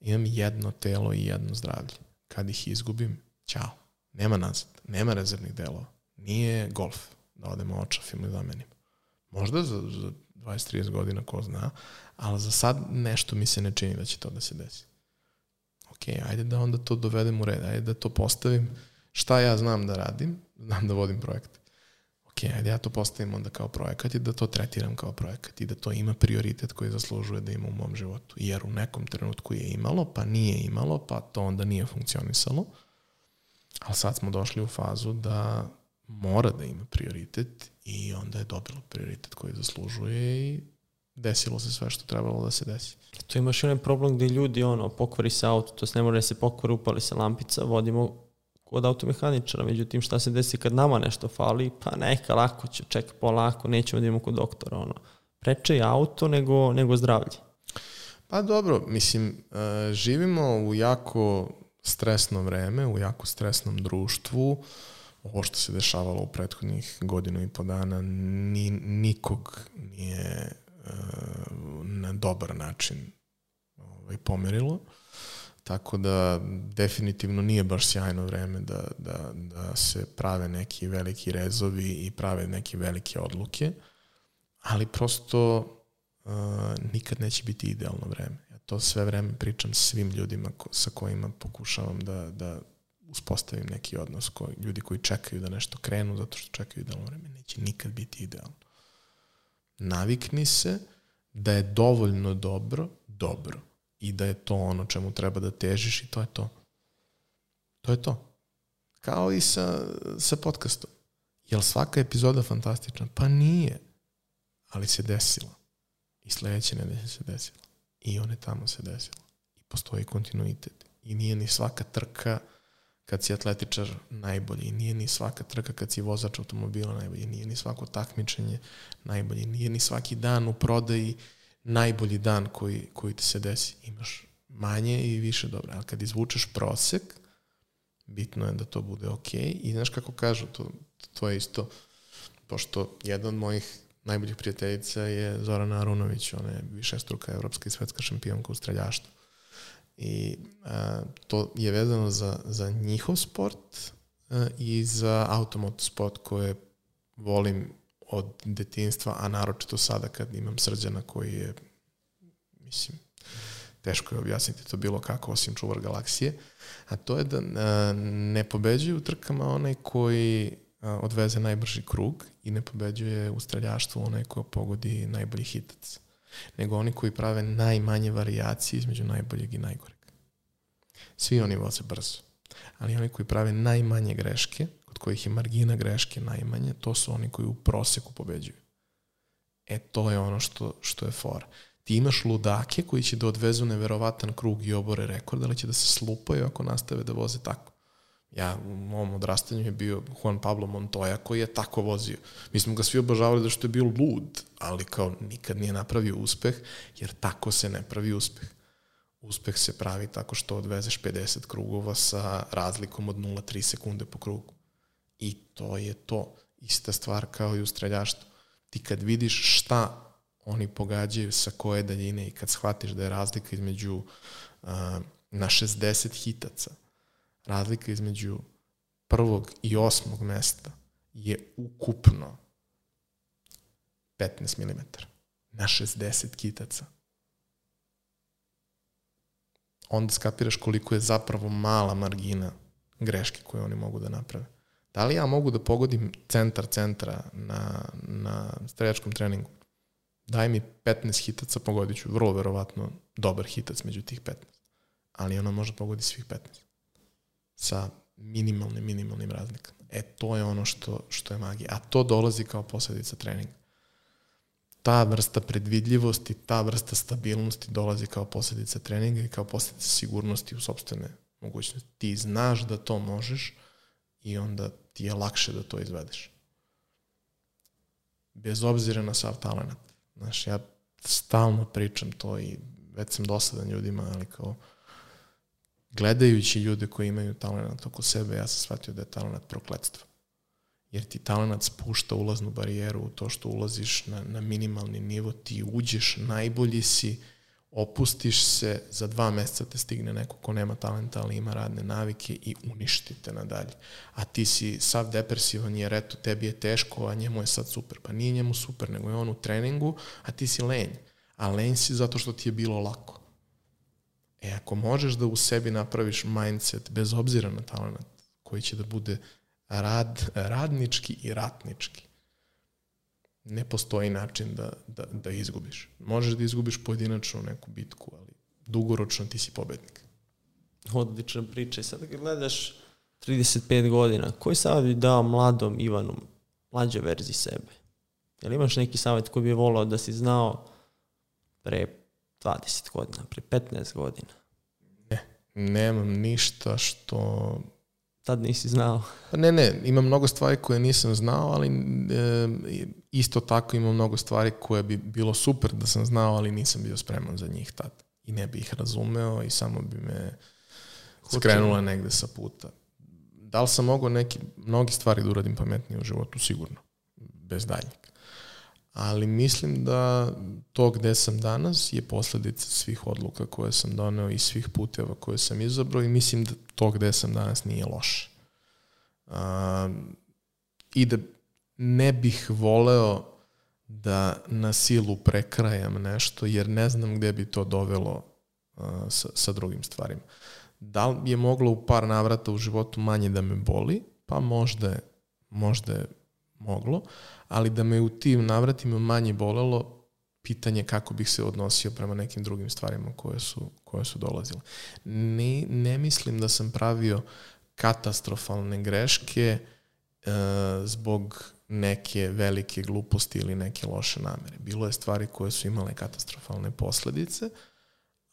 imam jedno telo i jedno zdravlje. Kad ih izgubim, ćao. Nema nazad, nema rezervnih delova. Nije golf da odemo očafim i zamenim. Možda za, za 20-30 godina, ko zna, ali za sad nešto mi se ne čini da će to da se desi. Ok, ajde da onda to dovedem u red, ajde da to postavim. Šta ja znam da radim? Znam da vodim projekte. Ok, ajde ja to postavim onda kao projekat i da to tretiram kao projekat i da to ima prioritet koji zaslužuje da ima u mom životu. Jer u nekom trenutku je imalo, pa nije imalo, pa to onda nije funkcionisalo. Ali sad smo došli u fazu da mora da ima prioritet i onda je dobilo prioritet koji zaslužuje i desilo se sve što trebalo da se desi. Tu imaš onaj problem gde ljudi ono, pokvari se auto, to ne mora da se pokvari, upali se lampica, vodimo kod automehaničara, međutim šta se desi kad nama nešto fali, pa neka, lako će, čeka polako, nećemo da imamo kod doktora, ono. Preče je auto nego, nego zdravlje. Pa dobro, mislim, uh, živimo u jako stresno vreme, u jako stresnom društvu, ovo što se dešavalo u prethodnih godinu i po dana ni, nikog nije na dobar način ovaj, pomerilo. Tako da definitivno nije baš sjajno vreme da, da, da se prave neki veliki rezovi i prave neke velike odluke, ali prosto uh, nikad neće biti idealno vreme. Ja to sve vreme pričam svim ljudima ko, sa kojima pokušavam da, da uspostavim neki odnos, ko, ljudi koji čekaju da nešto krenu zato što čekaju idealno vreme, neće nikad biti idealno. Navikni se da je dovoljno dobro, dobro i da je to ono čemu treba da težiš i to je to. To je to. Kao i sa, sa podcastom. Je li svaka epizoda fantastična? Pa nije. Ali se desila. I sledeće nedelje se desila. I one tamo se desila. I postoji kontinuitet. I nije ni svaka trka kad si atletičar najbolji. I nije ni svaka trka kad si vozač automobila najbolji. Nije ni svako takmičenje najbolji. Nije ni svaki dan u prodaji uh, najbolji dan koji, koji ti se desi. Imaš manje i više dobro. Ali kad izvučeš prosek, bitno je da to bude ok. I znaš kako kažu, to, to je isto, pošto jedan od mojih najboljih prijateljica je Zorana Arunović, ona je više struka evropska i svetska šampionka u streljaštvu. I a, to je vezano za, za njihov sport a, i za automoto sport koje volim od detinstva, a naročito sada kad imam srđana koji je, mislim, teško je objasniti to bilo kako osim čuvar galaksije, a to je da ne pobeđuje u trkama onaj koji odveze najbrži krug i ne pobeđuje u streljaštvu onaj ko pogodi najbolji hitac, nego oni koji prave najmanje variacije između najboljeg i najgoreg. Svi oni voze brzo, ali oni koji prave najmanje greške kod kojih je margina greške najmanje, to su oni koji u proseku pobeđuju. E, to je ono što, što je fora. Ti imaš ludake koji će da odvezu neverovatan krug i obore rekord, ali će da se slupaju ako nastave da voze tako. Ja u mom odrastanju je bio Juan Pablo Montoya koji je tako vozio. Mi smo ga svi obožavali da što je bio lud, ali kao nikad nije napravio uspeh, jer tako se ne pravi uspeh. Uspeh se pravi tako što odvezeš 50 krugova sa razlikom od 0,3 sekunde po krugu. I to je to. Ista stvar kao i u streljaštvu. Ti kad vidiš šta oni pogađaju sa koje daljine i kad shvatiš da je razlika između uh, na 60 hitaca, razlika između prvog i osmog mesta je ukupno 15 mm na 60 hitaca. Onda skapiraš koliko je zapravo mala margina greške koje oni mogu da naprave. Da li ja mogu da pogodim centar centra na, na streljačkom treningu? Daj mi 15 hitaca, pogodit ću vrlo verovatno dobar hitac među tih 15. Ali ona može pogodi svih 15. Sa minimalnim, minimalnim razlikama. E, to je ono što, što je magija. A to dolazi kao posledica treninga. Ta vrsta predvidljivosti, ta vrsta stabilnosti dolazi kao posledica treninga i kao posledica sigurnosti u sobstvene mogućnosti. Ti znaš da to možeš i onda ti je lakše da to izvedeš. Bez obzira na sav talent. Znaš, ja stalno pričam to i već sam dosadan ljudima, ali kao gledajući ljude koji imaju talent oko sebe, ja sam shvatio da je talent prokledstvo. Jer ti talent spušta ulaznu barijeru u to što ulaziš na, na minimalni nivo, ti uđeš, najbolji si, opustiš se, za dva meseca te stigne neko ko nema talenta, ali ima radne navike i uništite nadalje. A ti si sav depresivan jer eto, tebi je teško, a njemu je sad super. Pa nije njemu super, nego je on u treningu, a ti si lenj. A lenj si zato što ti je bilo lako. E, ako možeš da u sebi napraviš mindset, bez obzira na talent, koji će da bude rad, radnički i ratnički, ne postoji način da, da, da izgubiš. Možeš da izgubiš pojedinačno neku bitku, ali dugoročno ti si pobednik. Odlična priča. I sad kad gledaš 35 godina, koji savjet bi dao mladom Ivanu, mlađe verziji sebe? Jel imaš neki savjet koji bi volao da si znao pre 20 godina, pre 15 godina? Ne, nemam ništa što Tad nisi znao? Pa ne, ne, ima mnogo stvari koje nisam znao, ali e, isto tako ima mnogo stvari koje bi bilo super da sam znao, ali nisam bio spreman za njih tad. I ne bi ih razumeo i samo bi me skrenula negde sa puta. Da li sam mogao neki, mnogi stvari da uradim pametnije u životu? Sigurno. Bez daljnjeg. Ali mislim da to gde sam danas je posledica svih odluka koje sam doneo i svih puteva koje sam izabrao i mislim da to gde sam danas nije loše. A, I da ne bih voleo da na silu prekrajam nešto, jer ne znam gde bi to dovelo sa, sa drugim stvarima. Da li je moglo u par navrata u životu manje da me boli? Pa možda je, možda je moglo, ali da me u tim navratima manje bolelo, pitanje kako bih se odnosio prema nekim drugim stvarima koje su, koje su dolazile. Ne, ne mislim da sam pravio katastrofalne greške e, zbog neke velike gluposti ili neke loše namere. Bilo je stvari koje su imale katastrofalne posledice,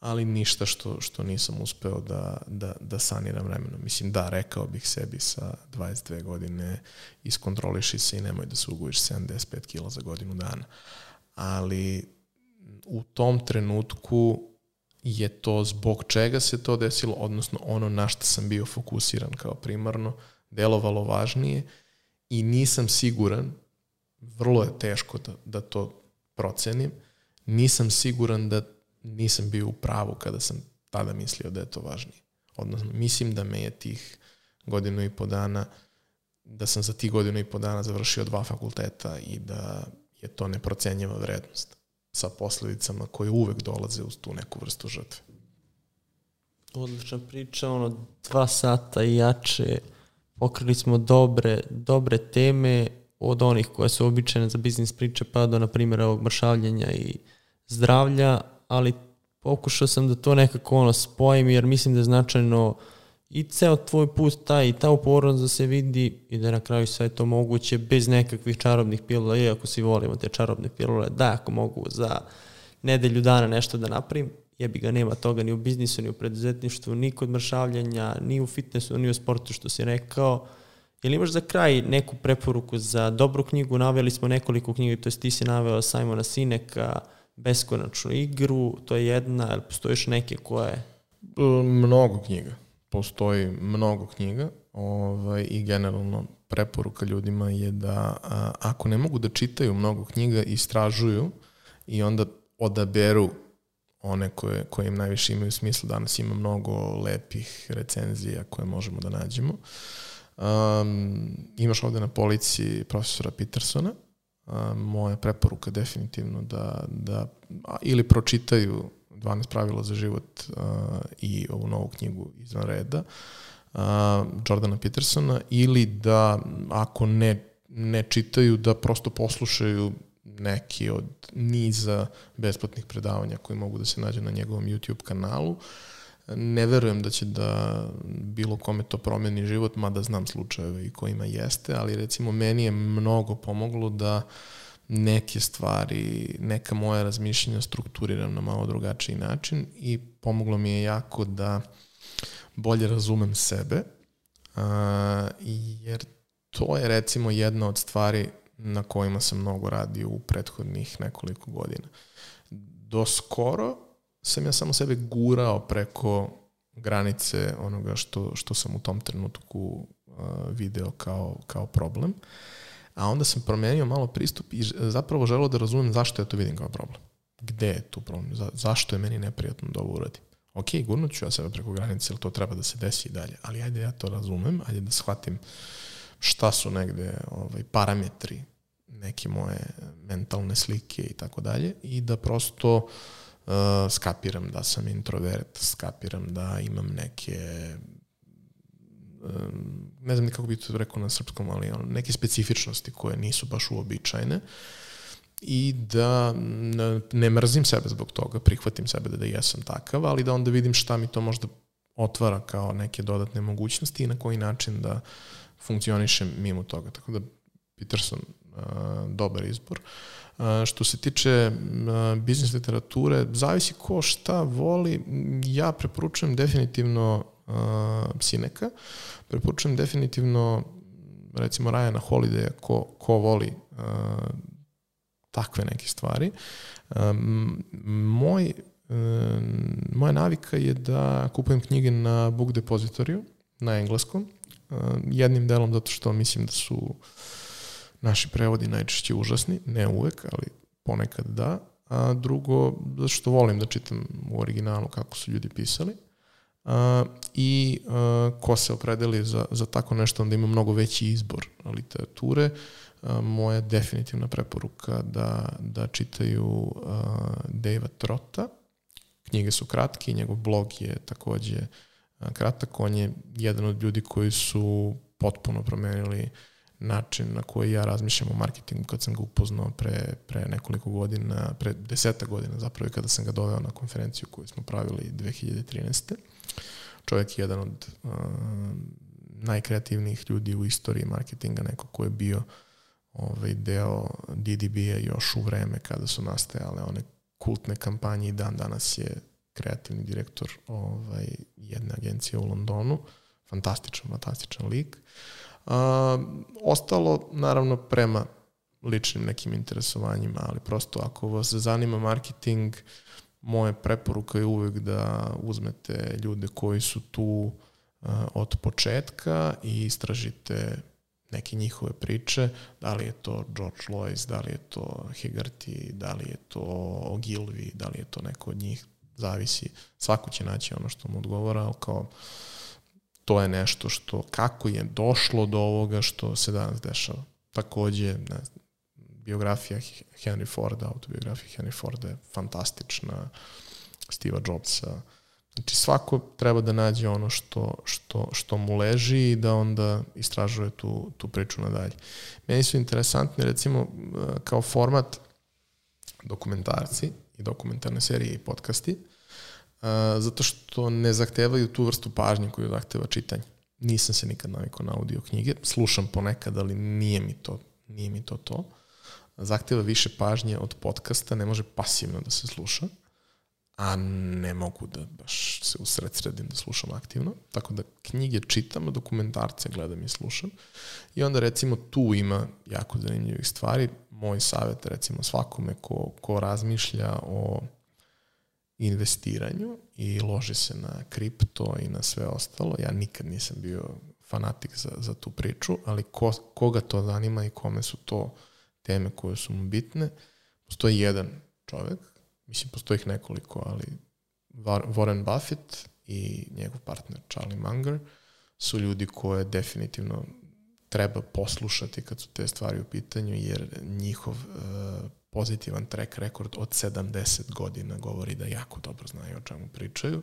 ali ništa što, što nisam uspeo da, da, da saniram vremenom. Mislim, da, rekao bih sebi sa 22 godine iskontroliši se i nemoj da se ugoviš 75 kila za godinu dana. Ali u tom trenutku je to zbog čega se to desilo, odnosno ono na što sam bio fokusiran kao primarno, delovalo važnije i nisam siguran, vrlo je teško da, da to procenim, nisam siguran da nisam bio u pravu kada sam tada mislio da je to važnije. Odnosno, mislim da me je tih godinu i po dana, da sam za tih godinu i po dana završio dva fakulteta i da je to neprocenjiva vrednost sa posledicama koje uvek dolaze uz tu neku vrstu žrtve. Odlična priča, ono, dva sata i jače, pokrili smo dobre, dobre teme od onih koje su običajne za biznis priče pa do, na primjer, ovog mršavljenja i zdravlja, ali pokušao sam da to nekako ono spojim jer mislim da je značajno i ceo tvoj put taj i ta upornost da se vidi i da na kraju sve to moguće bez nekakvih čarobnih pilula, iako svi volimo te čarobne pilule, da ako mogu za nedelju dana nešto da napravim, jebi ga nema toga ni u biznisu, ni u preduzetništvu, ni kod mršavljanja, ni u fitnessu, ni u sportu što si rekao. Ili imaš za kraj neku preporuku za dobru knjigu? Naveli smo nekoliko knjiga, to je ti si naveo Simona Sineka, beskonačnu igru, to je jedna, ali postoji još neke koje? Mnogo knjiga. Postoji mnogo knjiga ovaj, i generalno preporuka ljudima je da a, ako ne mogu da čitaju mnogo knjiga, istražuju i onda odaberu one koje, koje im najviše imaju smisla. Danas ima mnogo lepih recenzija koje možemo da nađemo. Um, imaš ovde na polici profesora Petersona, moja preporuka definitivno da, da ili pročitaju 12 pravila za život a, i ovu novu knjigu izvan reda a, Jordana Petersona ili da ako ne, ne čitaju da prosto poslušaju neki od niza besplatnih predavanja koji mogu da se nađe na njegovom YouTube kanalu. Uh, Ne verujem da će da bilo kome to promeni život, mada znam slučajeve i kojima jeste, ali recimo meni je mnogo pomoglo da neke stvari, neka moja razmišljenja strukturiram na malo drugačiji način i pomoglo mi je jako da bolje razumem sebe, jer to je recimo jedna od stvari na kojima sam mnogo radio u prethodnih nekoliko godina. Do skoro sam ja samo sebe gurao preko granice onoga što, što sam u tom trenutku uh, video kao, kao problem. A onda sam promenio malo pristup i zapravo želeo da razumem zašto ja to vidim kao problem. Gde je tu problem? Za, zašto je meni neprijatno da ovo uradim? Ok, gurnut ću ja sebe preko granice, ili to treba da se desi i dalje, ali ajde ja to razumem, ajde da shvatim šta su negde ovaj, parametri neke moje mentalne slike i tako dalje i da prosto uh, uh, skapiram da sam introvert, skapiram da imam neke um, ne znam kako bi to rekao na srpskom, ali neke specifičnosti koje nisu baš uobičajene i da ne mrzim sebe zbog toga, prihvatim sebe da, da jesam takav, ali da onda vidim šta mi to možda otvara kao neke dodatne mogućnosti i na koji način da funkcionišem mimo toga. Tako da Peterson, uh, dobar izbor. Uh, Što se tiče biznis literature, zavisi ko šta voli. Ja preporučujem definitivno Sineka, preporučujem definitivno recimo Rajana Holidaya ko, ko voli takve neke stvari. Moj, moja navika je da kupujem knjige na Book Depositoriju, na engleskom, jednim delom zato što mislim da su naši prevodi najčešće užasni, ne uvek, ali ponekad da, a drugo, zato što volim da čitam u originalu kako su ljudi pisali, a, i a, ko se opredeli za, za tako nešto, onda ima mnogo veći izbor literature, a, moja definitivna preporuka da, da čitaju a, Dejva Trota, knjige su kratke, njegov blog je takođe kratak, on je jedan od ljudi koji su potpuno promenili način na koji ja razmišljam o marketingu kad sam ga upoznao pre, pre nekoliko godina, pre deseta godina zapravo kada sam ga doveo na konferenciju koju smo pravili 2013. Čovjek je jedan od uh, najkreativnijih ljudi u istoriji marketinga, neko ko je bio ovaj, deo DDB-a još u vreme kada su nastajale one kultne kampanje i dan danas je kreativni direktor ovaj, jedne agencije u Londonu. Fantastičan, fantastičan lik. A, ostalo, naravno, prema ličnim nekim interesovanjima, ali prosto ako vas zanima marketing, moja preporuka je uvek da uzmete ljude koji su tu uh, od početka i istražite neke njihove priče, da li je to George Lois, da li je to Hegarty, da li je to Ogilvy, da li je to neko od njih, zavisi, svako će naći ono što mu odgovara, ali kao to je nešto što, kako je došlo do ovoga što se danas dešava. Takođe, ne znam, biografija Henry Forda, autobiografija Henry Forda je fantastična, Steva Jobsa, Znači svako treba da nađe ono što, što, što mu leži i da onda istražuje tu, tu priču nadalje. Meni su interesantni recimo kao format dokumentarci i dokumentarne serije i podcasti, zato što ne zahtevaju tu vrstu pažnje koju zahteva čitanje. Nisam se nikad navikao na audio knjige, slušam ponekad, ali nije mi to, nije mi to to. Zahteva više pažnje od podcasta, ne može pasivno da se sluša a ne mogu da baš se usred sredim da slušam aktivno. Tako da knjige čitam, dokumentarce gledam i slušam. I onda recimo tu ima jako zanimljivih stvari. Moj savjet recimo svakome ko, ko razmišlja o investiranju i loži se na kripto i na sve ostalo. Ja nikad nisam bio fanatik za, za tu priču, ali ko, koga to zanima i kome su to teme koje su mu bitne, postoji jedan čovek mislim, postoji ih nekoliko, ali Warren Buffett i njegov partner Charlie Munger su ljudi koje definitivno treba poslušati kad su te stvari u pitanju, jer njihov uh, pozitivan track record od 70 godina govori da jako dobro znaju o čemu pričaju,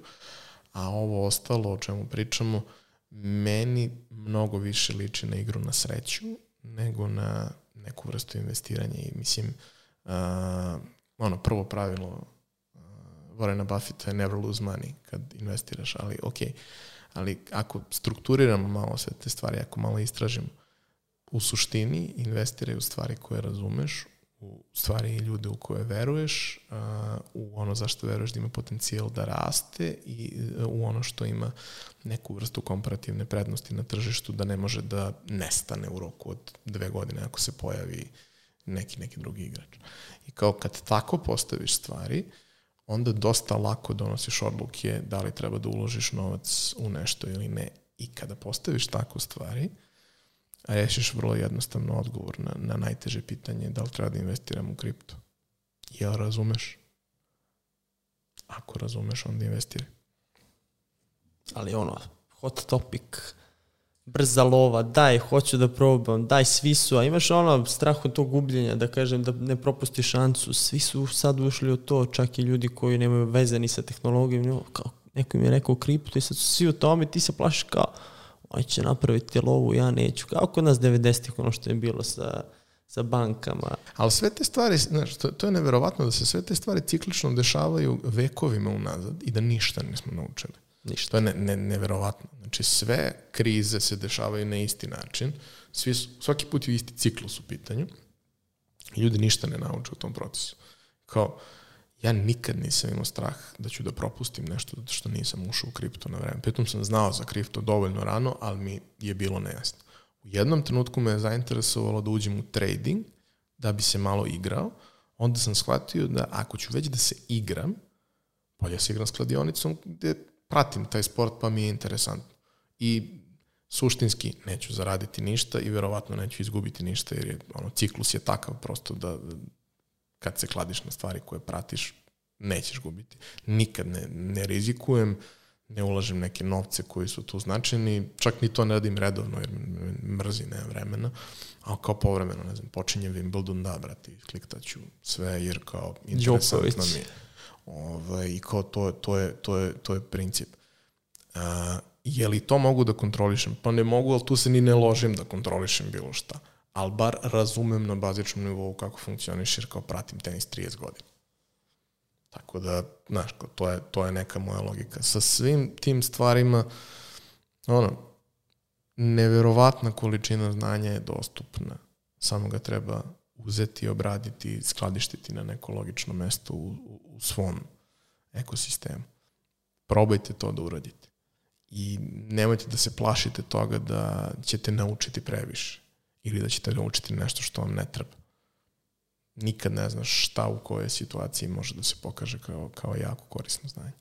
a ovo ostalo o čemu pričamo meni mnogo više liči na igru na sreću nego na neku vrstu investiranja i mislim uh, ono, prvo pravilo uh, Warrena Buffetta je never lose money kad investiraš, ali ok, ali ako strukturiramo malo sve te stvari, ako malo istražimo, u suštini investiraj u stvari koje razumeš, u stvari ljude u koje veruješ, uh, u ono zašto veruješ da ima potencijal da raste i uh, u ono što ima neku vrstu komparativne prednosti na tržištu da ne može da nestane u roku od dve godine ako se pojavi neki, neki drugi igrač. I kao kad tako postaviš stvari, onda dosta lako donosiš odluke da li treba da uložiš novac u nešto ili ne. I kada postaviš tako stvari, rešiš vrlo jednostavno odgovor na, na najteže pitanje da li treba da investiram u kripto. Jel razumeš? Ako razumeš, onda investiraj. Ali ono, hot topic brza lova, daj, hoću da probam, daj, svi su, a imaš ono strah od tog gubljenja, da kažem, da ne propusti šansu, svi su sad ušli u to, čak i ljudi koji nemaju veze ni sa tehnologijom, kao, neko im je rekao kripto i sad su svi u tome, ti se plašiš kao, oni će napraviti lovu, ja neću, kao kod nas 90-ih, ono što je bilo sa, sa bankama. Ali sve te stvari, znaš, to, to je neverovatno da se sve te stvari ciklično dešavaju vekovima unazad i da ništa nismo naučili. Ništa. To je ne, ne, neverovatno. Znači sve krize se dešavaju na isti način, Svi, svaki put je isti ciklus u pitanju i ljudi ništa ne nauče u tom procesu. Kao, ja nikad nisam imao strah da ću da propustim nešto zato što nisam ušao u kripto na vreme. Pritom sam znao za kripto dovoljno rano, ali mi je bilo nejasno. U jednom trenutku me je zainteresovalo da uđem u trading, da bi se malo igrao, onda sam shvatio da ako ću već da se igram, bolje se igram s kladionicom gde pratim taj sport pa mi je interesantno. I suštinski neću zaraditi ništa i verovatno neću izgubiti ništa jer je, ono, ciklus je takav prosto da kad se kladiš na stvari koje pratiš, nećeš gubiti. Nikad ne, ne rizikujem, ne ulažem neke novce koji su tu značajni, čak ni to ne radim redovno jer mrzi, nema vremena, a kao povremeno, ne znam, počinje Wimbledon, da, brati, kliktaću sve jer kao interesantno mi je. Ovaj, I kao to, to, je, to, je, to je princip. A, je li to mogu da kontrolišem? Pa ne mogu, ali tu se ni ne ložim da kontrolišem bilo šta. Ali bar razumem na bazičnom nivou kako funkcioniš jer kao pratim tenis 30 godina. Tako da, znaš, to je, to je neka moja logika. Sa svim tim stvarima, ono, neverovatna količina znanja je dostupna. Samo ga treba uzeti, obraditi, skladištiti na neko logično mesto u, u, svom ekosistemu. Probajte to da uradite. I nemojte da se plašite toga da ćete naučiti previše ili da ćete naučiti nešto što vam ne treba nikad ne znaš šta u kojoj situaciji može da se pokaže kao, kao jako korisno znanje.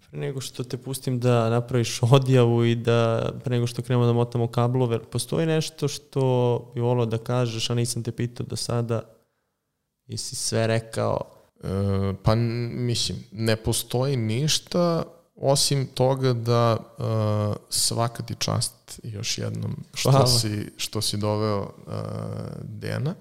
Pre nego što te pustim da napraviš odjavu i da pre nego što krenemo da motamo kablove, postoji nešto što bi volio da kažeš, a nisam te pitao do sada, jesi sve rekao? E, pa mislim, ne postoji ništa osim toga da uh, svaka ti čast još jednom što, si, što si doveo uh, Dejana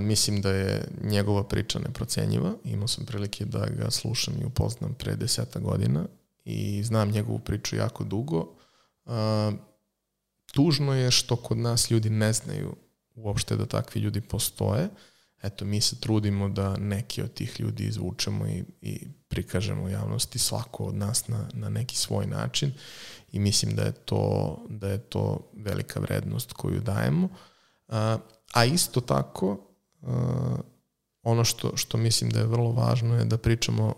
mislim da je njegova priča neprocenjiva. Imao sam prilike da ga slušam i upoznam pre deseta godina i znam njegovu priču jako dugo. Uh, tužno je što kod nas ljudi ne znaju uopšte da takvi ljudi postoje. Eto, mi se trudimo da neki od tih ljudi izvučemo i, i prikažemo u javnosti svako od nas na, na neki svoj način i mislim da je to, da je to velika vrednost koju dajemo. Uh, A isto tako, uh, ono što, što mislim da je vrlo važno je da pričamo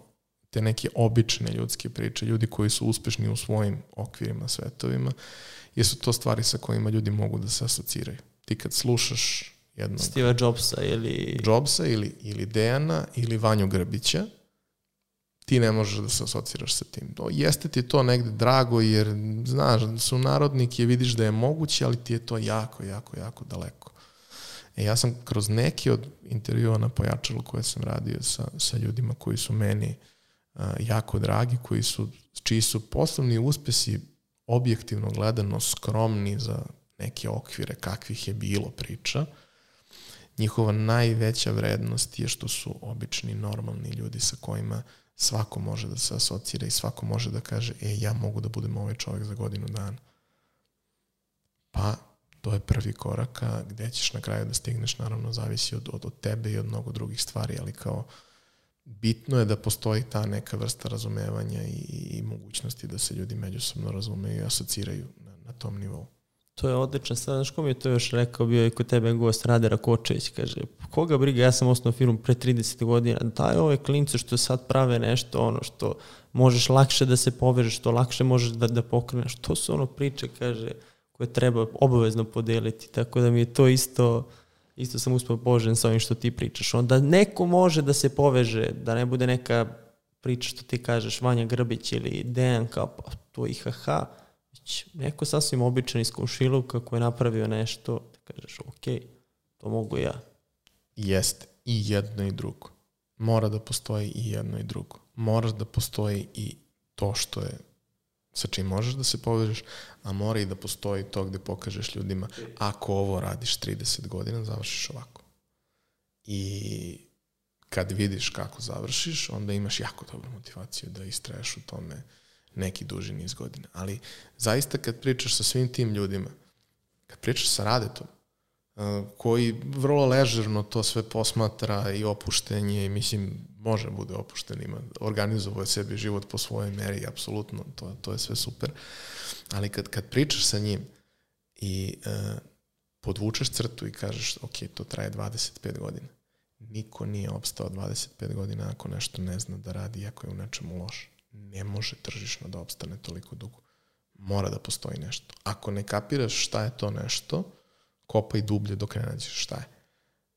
te neke obične ljudske priče, ljudi koji su uspešni u svojim okvirima, svetovima, jer su to stvari sa kojima ljudi mogu da se asociraju. Ti kad slušaš jednog... Steve Jobsa ili... Jobsa ili, ili Dejana ili Vanju Grbića, ti ne možeš da se asociraš sa tim. To, jeste ti to negde drago jer, znaš, su narodnik je vidiš da je moguće, ali ti je to jako, jako, jako daleko. E, ja sam kroz neki od intervjua na pojačalu koje sam radio sa, sa ljudima koji su meni uh, jako dragi, koji su, čiji su poslovni uspesi objektivno gledano skromni za neke okvire kakvih je bilo priča, njihova najveća vrednost je što su obični, normalni ljudi sa kojima svako može da se asocira i svako može da kaže, e, ja mogu da budem ovaj čovjek za godinu dana. Pa, to je prvi korak, a gde ćeš na kraju da stigneš, naravno, zavisi od, od, od tebe i od mnogo drugih stvari, ali kao bitno je da postoji ta neka vrsta razumevanja i, i mogućnosti da se ljudi međusobno razumeju i asociraju na, na tom nivou. To je odlično. Sad, znaš ko mi je to još rekao, bio je kod tebe gost Radera Kočević, kaže, koga briga, ja sam osnovno firmu pre 30 godina, daj ove klince što sad prave nešto, ono što možeš lakše da se povežeš, što lakše možeš da, da pokreneš, to su ono priče, kaže, koje treba obavezno podeliti, tako da mi je to isto, isto sam uspio požen sa ovim što ti pričaš. Onda neko može da se poveže, da ne bude neka priča što ti kažeš Vanja Grbić ili Dejan kao pa to IHH, već neko sasvim običan iz komšiluka koji je napravio nešto, da kažeš ok, to mogu ja. Jeste, i jedno i drugo. Mora da postoji i jedno i drugo. Mora da postoji i to što je sa čim možeš da se povežeš, a mora i da postoji to gde pokažeš ljudima ako ovo radiš 30 godina, završiš ovako. I kad vidiš kako završiš, onda imaš jako dobru motivaciju da istraješ u tome neki duži niz godina. Ali zaista kad pričaš sa svim tim ljudima, kad pričaš sa Radetom, koji vrlo ležerno to sve posmatra i opuštenje mislim može bude opušten, ima organizovuje sebi život po svojoj meri, apsolutno, to, to je sve super. Ali kad, kad pričaš sa njim i uh, podvučeš crtu i kažeš, ok, to traje 25 godina. Niko nije opstao 25 godina ako nešto ne zna da radi, ako je u nečemu loš. Ne može tržišno da opstane toliko dugo. Mora da postoji nešto. Ako ne kapiraš šta je to nešto, kopaj dublje dok ne nađeš šta je.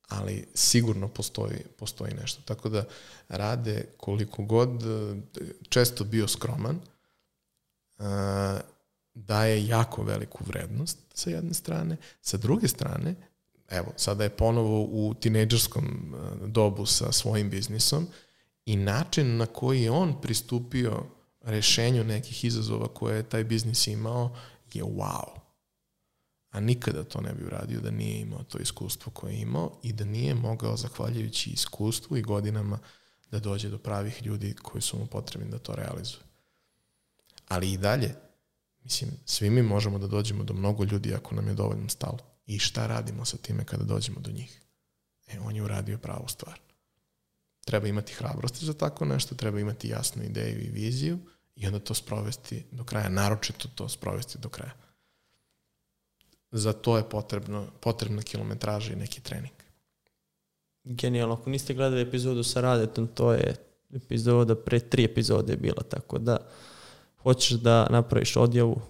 Ali sigurno postoji, postoji nešto. Tako da rade koliko god, često bio skroman, daje jako veliku vrednost sa jedne strane, sa druge strane, evo, sada je ponovo u tinejdžerskom e, dobu sa svojim biznisom i način na koji je on pristupio rešenju nekih izazova koje je taj biznis imao je wow. A nikada to ne bi uradio da nije imao to iskustvo koje je imao i da nije mogao, zahvaljujući iskustvu i godinama, da dođe do pravih ljudi koji su mu potrebni da to realizuju. Ali i dalje, mislim, svi mi možemo da dođemo do mnogo ljudi ako nam je dovoljno stalo. I šta radimo sa time kada dođemo do njih? E, on je uradio pravu stvar. Treba imati hrabrosti za tako nešto, treba imati jasnu ideju i viziju i onda to sprovesti do kraja, naročito to sprovesti do kraja. Za to je potrebno, potrebna kilometraža i neki trening. Genijalno, ako niste gledali epizodu sa Radetom, to je epizoda pre tri epizode je bila, tako da hoćeš da napraviš odjavu?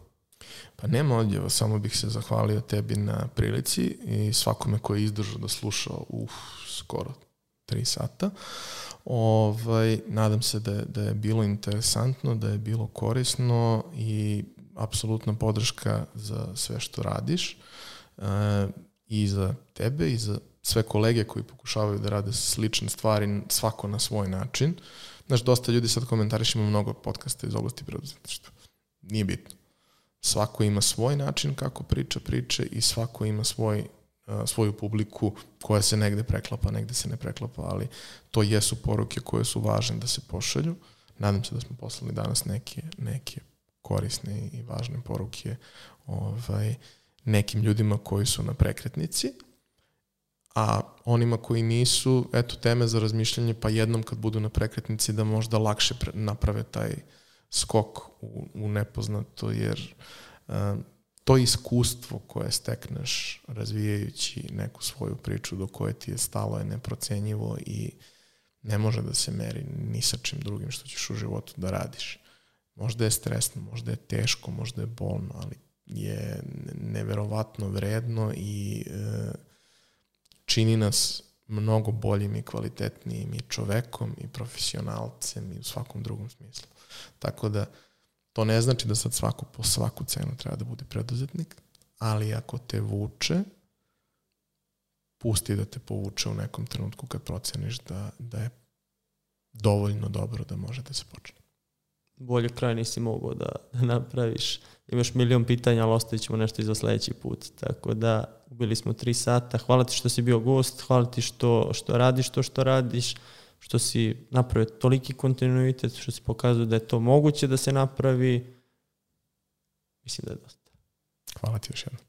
Pa nema odjava, samo bih se zahvalio tebi na prilici i svakome koji je izdržao da sluša uf, skoro tri sata. Ovaj, nadam se da je, da je bilo interesantno, da je bilo korisno i apsolutna podrška za sve što radiš e, i za tebe i za sve kolege koji pokušavaju da rade slične stvari, svako na svoj način. Znaš, dosta ljudi sad komentariš, ima mnogo podcasta iz oblasti preduzetništva. Nije bitno. Svako ima svoj način kako priča priče i svako ima svoj svoju publiku koja se negde preklapa, negde se ne preklapa, ali to jesu poruke koje su važne da se pošalju. Nadam se da smo poslali danas neke, neke korisne i važne poruke ovaj, nekim ljudima koji su na prekretnici, a onima koji nisu, eto, teme za razmišljanje, pa jednom kad budu na prekretnici da možda lakše naprave taj skok u, u nepoznato, jer um, to iskustvo koje stekneš razvijajući neku svoju priču do koje ti je stalo je neprocenjivo i ne može da se meri ni sa čim drugim što ćeš u životu da radiš. Možda je stresno, možda je teško, možda je bolno, ali je neverovatno vredno i e, čini nas mnogo boljim i kvalitetnijim i čovekom i profesionalcem i u svakom drugom smislu. Tako da to ne znači da sad svako po svaku cenu treba da bude preduzetnik, ali ako te vuče, pusti da te povuče u nekom trenutku kad proceniš da, da je dovoljno dobro da može da se počne. Bolje kraj nisi mogao da, da napraviš. Imaš milion pitanja, ali ostavit ćemo nešto i za sledeći put. Tako da, bili smo tri sata. Hvala ti što si bio gost, hvala ti što, što radiš to što radiš što si napravio toliki kontinuitet, što si pokazao da je to moguće da se napravi, mislim da je dosta. Hvala ti još jednom.